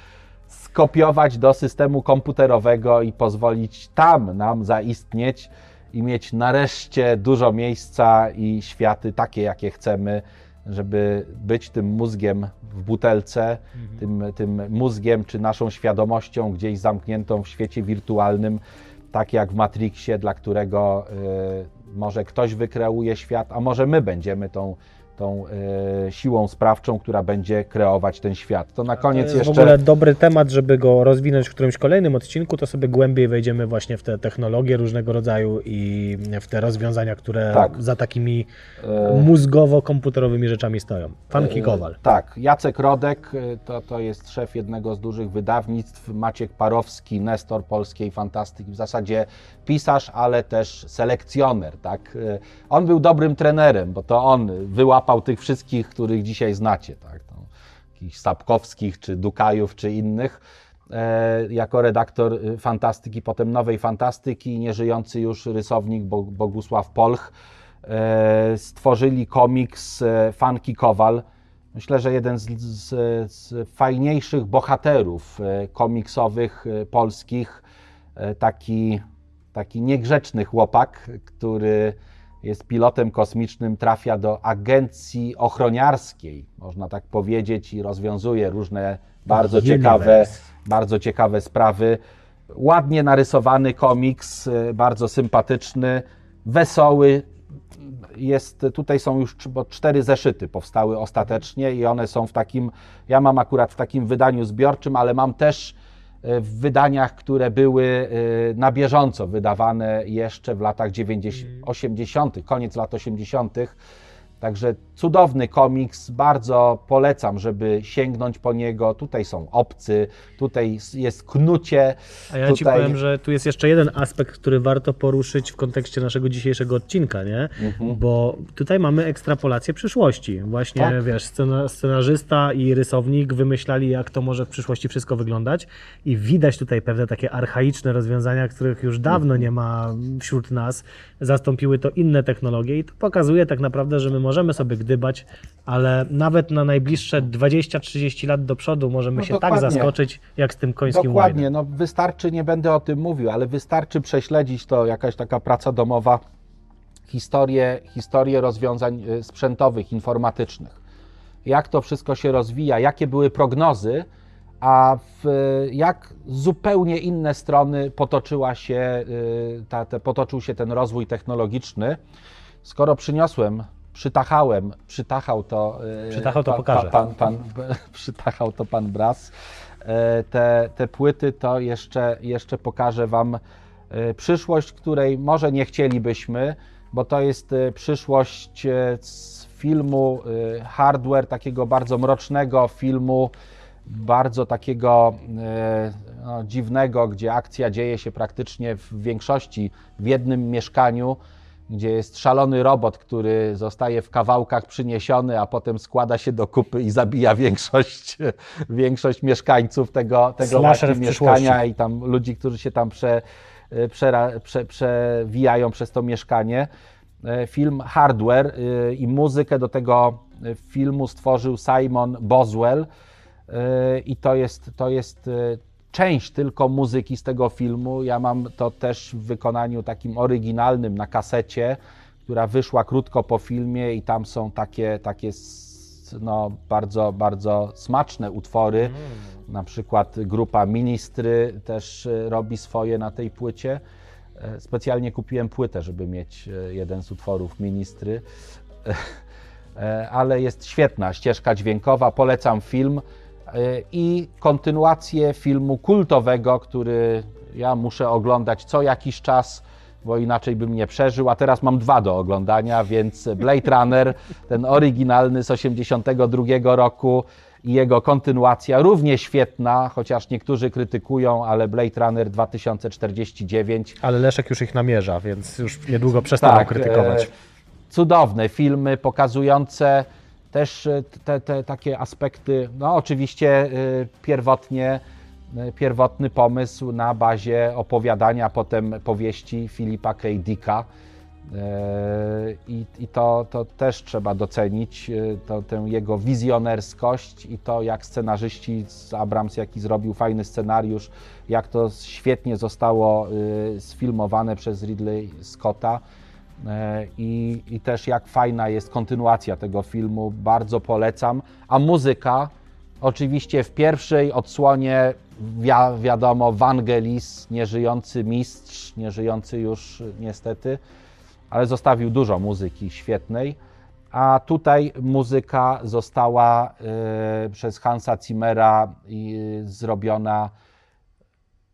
skopiować do systemu komputerowego i pozwolić tam nam zaistnieć i mieć nareszcie dużo miejsca i światy takie, jakie chcemy, żeby być tym mózgiem w butelce, tym, tym mózgiem czy naszą świadomością gdzieś zamkniętą w świecie wirtualnym, tak jak w Matrixie, dla którego y, może ktoś wykreuje świat, a może my będziemy tą, tą y, siłą sprawczą, która będzie kreować ten świat. To na To koniec jest jeszcze. w ogóle dobry temat, żeby go rozwinąć w którymś kolejnym odcinku, to sobie głębiej wejdziemy właśnie w te technologie różnego rodzaju i w te rozwiązania, które Tak. za takimi e, mózgowo-komputerowymi rzeczami stoją. Funky E, Kowal. Tak, Jacek Rodek e, to, to jest szef jednego z dużych wydawnictw, Maciek Parowski, Nestor polskiej fantastyki, w zasadzie pisarz, ale też selekcjoner. Tak? E, On był dobrym trenerem, bo to on wyłapał tych wszystkich, których dzisiaj znacie, tak? To, jakichś Sapkowskich, czy Dukajów, czy innych. E, jako redaktor y, fantastyki, potem nowej fantastyki, nieżyjący już rysownik Bo- Bogusław Polch e, stworzyli komiks e, Funky Kowal. Myślę, że jeden z, z, z fajniejszych bohaterów e, komiksowych e, polskich, taki, taki niegrzeczny chłopak, który jest pilotem kosmicznym, trafia do agencji ochroniarskiej, można tak powiedzieć, i rozwiązuje różne bardzo Universe. ciekawe, bardzo ciekawe sprawy. Ładnie narysowany komiks, e, bardzo sympatyczny, wesoły. Jest, tutaj są już bo cztery zeszyty powstały ostatecznie i one są w takim, ja mam akurat w takim wydaniu zbiorczym, ale mam też w wydaniach, które były e, na bieżąco wydawane jeszcze w latach 90, 80., koniec lat 80. Także cudowny komiks, bardzo polecam, żeby sięgnąć po niego. Tutaj są obcy, tutaj jest knucie. A ja ci tutaj... powiem, że tu jest jeszcze jeden aspekt, który warto poruszyć w kontekście naszego dzisiejszego odcinka, nie? Bo tutaj mamy ekstrapolację przyszłości. Właśnie, Mhm. Tak. wiesz, scena, scenarzysta i rysownik wymyślali, jak to może w przyszłości wszystko wyglądać i widać tutaj pewne takie archaiczne rozwiązania, których już dawno Mhm. nie ma wśród nas. Zastąpiły to inne technologie i to pokazuje tak naprawdę, że my możemy sobie gdybać, ale nawet na najbliższe 20-30 lat do przodu możemy No się tak zaskoczyć, jak z tym końskim Dokładnie, łajnem. no wystarczy, nie będę o tym mówił, ale wystarczy prześledzić to, jakaś taka praca domowa, historię, historię rozwiązań y, sprzętowych, informatycznych. Jak to wszystko się rozwija, jakie były prognozy, a w jak zupełnie inne strony potoczyła się, y, ta, te, potoczył się ten rozwój technologiczny. Skoro przyniosłem, przytachałem, przytachał to. y, Przytachał to pa- pokażę. Pan, pan, przytachał to pan Bras. E, Te, te płyty to jeszcze, jeszcze pokażę Wam e, przyszłość, której może nie chcielibyśmy, bo to jest e, przyszłość e, z filmu e, hardware, takiego bardzo mrocznego filmu, bardzo takiego e, no, dziwnego, gdzie akcja dzieje się praktycznie w większości w jednym mieszkaniu, gdzie jest szalony robot, który zostaje w kawałkach przyniesiony, a potem składa się do kupy i zabija większość, większość mieszkańców tego, tego mieszkania i tam ludzi, którzy się tam prze, przera, prze, przewijają przez to mieszkanie. e, film Hardware e, i muzykę do tego e, filmu stworzył Simon Boswell e, i to jest, to jest e, część tylko muzyki z tego filmu. Ja mam to też w wykonaniu takim oryginalnym na kasecie, która wyszła krótko po filmie i tam są takie, takie no, bardzo, bardzo smaczne utwory. Na przykład grupa Ministry też e, robi swoje na tej płycie. E, Specjalnie kupiłem płytę, żeby mieć e, jeden z utworów Ministry. Ale jest świetna ścieżka dźwiękowa, polecam film i kontynuację filmu kultowego, który ja muszę oglądać co jakiś czas, bo inaczej bym nie przeżył, a teraz mam dwa do oglądania, więc Blade Runner, ten oryginalny z 82 roku i jego kontynuacja, równie świetna, chociaż niektórzy krytykują, ale Blade Runner 2049 Ale Leszek już ich namierza, więc już niedługo przestaną krytykować. e, Cudowne filmy pokazujące też e, te, te takie aspekty, no oczywiście e, pierwotnie, e, pierwotny pomysł na bazie opowiadania, potem powieści Filipa K. Dicka. I, i to, to też trzeba docenić, to, tę jego wizjonerskość i to, jak scenarzyści z Abrams, jaki zrobił fajny scenariusz, jak to świetnie zostało sfilmowane przez Ridley Scotta. E, I, I też jak fajna jest kontynuacja tego filmu, bardzo polecam. A muzyka, oczywiście w pierwszej odsłonie wi- wiadomo, Vangelis, nieżyjący mistrz, nieżyjący już niestety, ale zostawił dużo muzyki świetnej. A tutaj muzyka została e, przez Hansa Zimmera i, zrobiona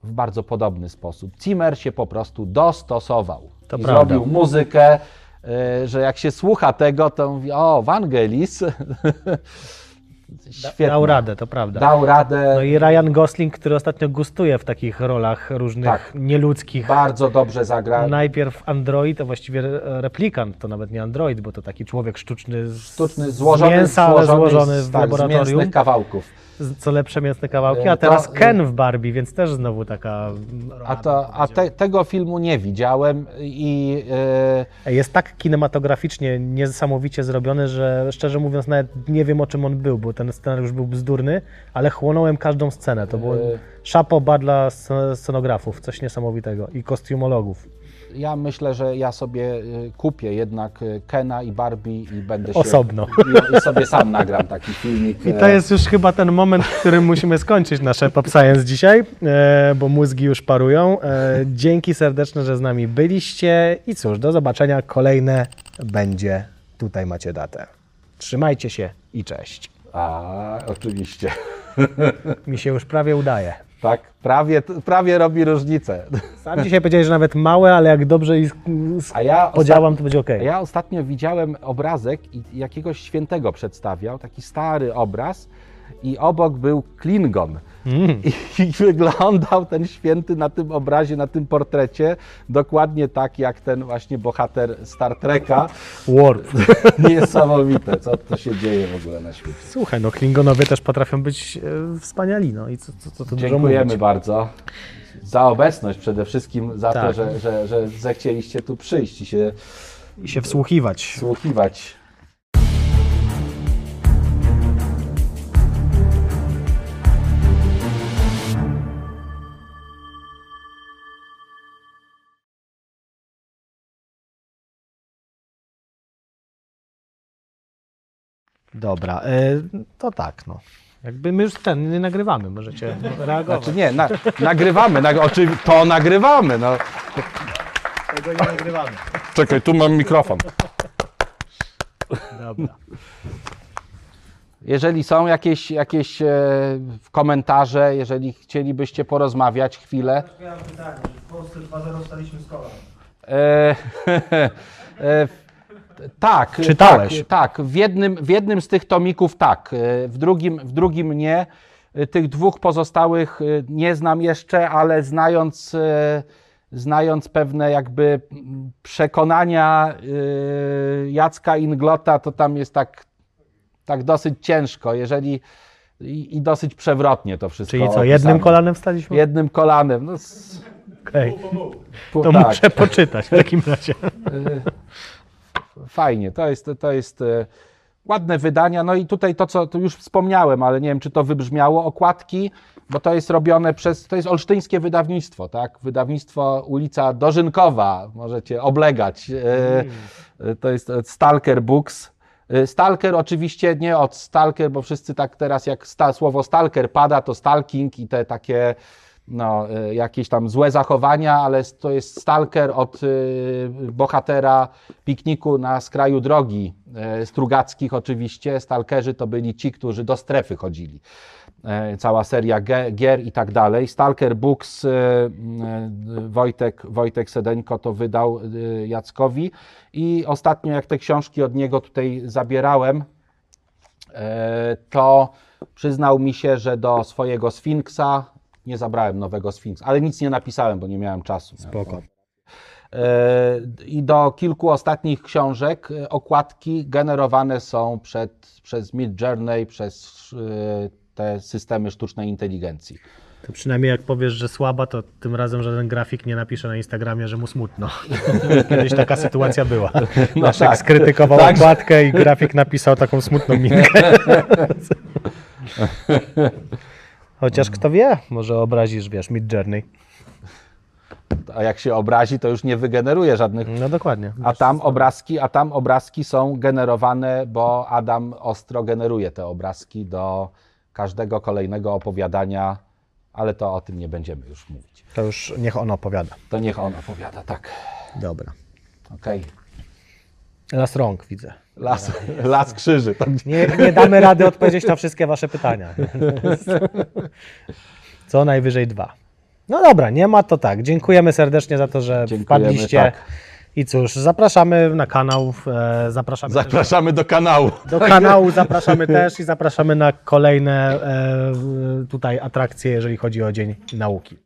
w bardzo podobny sposób. Zimmer się po prostu dostosował To i prawda. zrobił muzykę, e, że jak się słucha tego, to mówi, o, Vangelis, świetnie. Dał radę, to prawda. Dał radę, No i Ryan Gosling, który ostatnio gustuje w takich rolach różnych Tak. nieludzkich. bardzo dobrze zagrał. Najpierw android, a właściwie re- replikant, to nawet nie android, bo to taki człowiek sztuczny z, Sztuczny, z złożony, mięsa, złożony złożony z, w tak, z laboratorium. mięsnych kawałków. Co lepsze mięsne kawałki, E, a teraz to, e, Ken w Barbie, więc też znowu taka... A, to, a te, tego filmu nie widziałem i e, Jest tak kinematograficznie niesamowicie zrobiony, że szczerze mówiąc nawet nie wiem o czym on był, bo ten scenariusz był bzdurny, ale chłonąłem każdą scenę. To było E. szapoba dla sc- scenografów, coś niesamowitego i kostiumologów. Ja myślę, że ja sobie e, kupię jednak e, Kena i Barbie i będę się... Osobno. I, I sobie sam nagram taki filmik. I to jest już chyba ten moment, w którym musimy skończyć nasze Pop Science dzisiaj, e, bo mózgi już parują. E, dzięki serdeczne, że z nami byliście i cóż, do zobaczenia. Kolejne będzie, tutaj macie datę. Trzymajcie się i cześć. A, oczywiście. Mi się już prawie udaje. Tak, prawie, prawie robi różnicę. Sam dzisiaj powiedziałeś, że nawet małe, ale jak dobrze i A ja podziałam, to będzie ok. Ja ostatnio widziałem obrazek i jakiegoś świętego przedstawiał, taki stary obraz i obok był Klingon. Mm. I, I wyglądał ten święty na tym obrazie, na tym portrecie dokładnie tak jak ten właśnie bohater Star Treka. Warp. Niesamowite, co to się dzieje w ogóle na świecie. Słuchaj, no Klingonowie też potrafią być e, wspaniali, no i co, co, co dużo Dziękujemy bardzo za obecność przede wszystkim, za to, Tak. że, że, że zechcieliście tu przyjść i się I się wsłuchiwać. słuchiwać. Dobra, e, to tak, no. Jakby my już ten nie nagrywamy, możecie reagować. Znaczy nie, na, nagrywamy, nag, to nagrywamy. No. Tego nie nagrywamy. Czekaj, tu mam mikrofon. Dobra. Jeżeli są jakieś, jakieś e, komentarze, jeżeli chcielibyście porozmawiać chwilę. Ja mam pytanie, w Polsce 2-0 staliśmy z kolan. E, e, tak, Czytałeś. Tak, tak. W, jednym, w jednym z tych tomików tak, e, w drugim, w drugim nie. E, Tych dwóch pozostałych e, nie znam jeszcze, ale znając, znając pewne jakby przekonania Jacka Inglota, to tam jest tak, tak dosyć ciężko, jeżeli i, i dosyć przewrotnie to wszystko. Czyli co, jednym opisane. kolanem wstaliśmy? Jednym kolanem. No, Okej. pu- To tak. muszę poczytać w takim razie. Fajnie. To jest, to jest e, ładne wydania. No i tutaj to, co tu już wspomniałem, ale nie wiem, czy to wybrzmiało, okładki, bo to jest robione przez, to jest olsztyńskie wydawnictwo, tak? Wydawnictwo ulica Dożynkowa, możecie oblegać. E, e, To jest Stalker Books. Stalker oczywiście nie od Stalker, bo wszyscy tak teraz jak sta, słowo Stalker pada, to stalking i te takie no, e, jakieś tam złe zachowania, ale to jest Stalker od e, bohatera pikniku na skraju drogi e, Strugackich oczywiście. Stalkerzy to byli ci, którzy do strefy chodzili. E, Cała seria gier i tak dalej. Stalker Books Wojtek, Wojtek Sedeńko to wydał Jackowi i ostatnio jak te książki od niego tutaj zabierałem, e, to przyznał mi się, że do swojego Sfinksa nie zabrałem nowego Sfinksa, ale nic nie napisałem, bo nie miałem czasu. Spoko. E, I do kilku ostatnich książek e, okładki generowane są przed, przez Mid Journey, przez e, te systemy sztucznej inteligencji. To przynajmniej jak powiesz, że słaba, to tym razem żaden grafik nie napisze na Instagramie, że mu smutno. Kiedyś taka sytuacja była. Naszek tak. skrytykował Tak. okładkę i grafik napisał taką smutną minkę. Chociaż kto wie, może obrazisz, wiesz, Mid Journey. A jak się obrazi, to już nie wygeneruje żadnych. No dokładnie. A tam obrazki, a tam obrazki są generowane, bo Adam ostro generuje te obrazki do każdego kolejnego opowiadania, ale to o tym nie będziemy już mówić. To już niech on opowiada. To niech on opowiada, tak. Dobra. Okej. Las rąk widzę. Las, las krzyży. To Nie, nie damy rady odpowiedzieć na wszystkie wasze pytania. Co najwyżej dwa. No dobra, nie ma to tak. Dziękujemy serdecznie za to, że Dziękujemy, wpadliście. tak. I cóż, zapraszamy na kanał, e, zapraszamy też Zapraszamy do kanału. do kanału, zapraszamy też i zapraszamy na kolejne e, tutaj atrakcje, jeżeli chodzi o Dzień Nauki.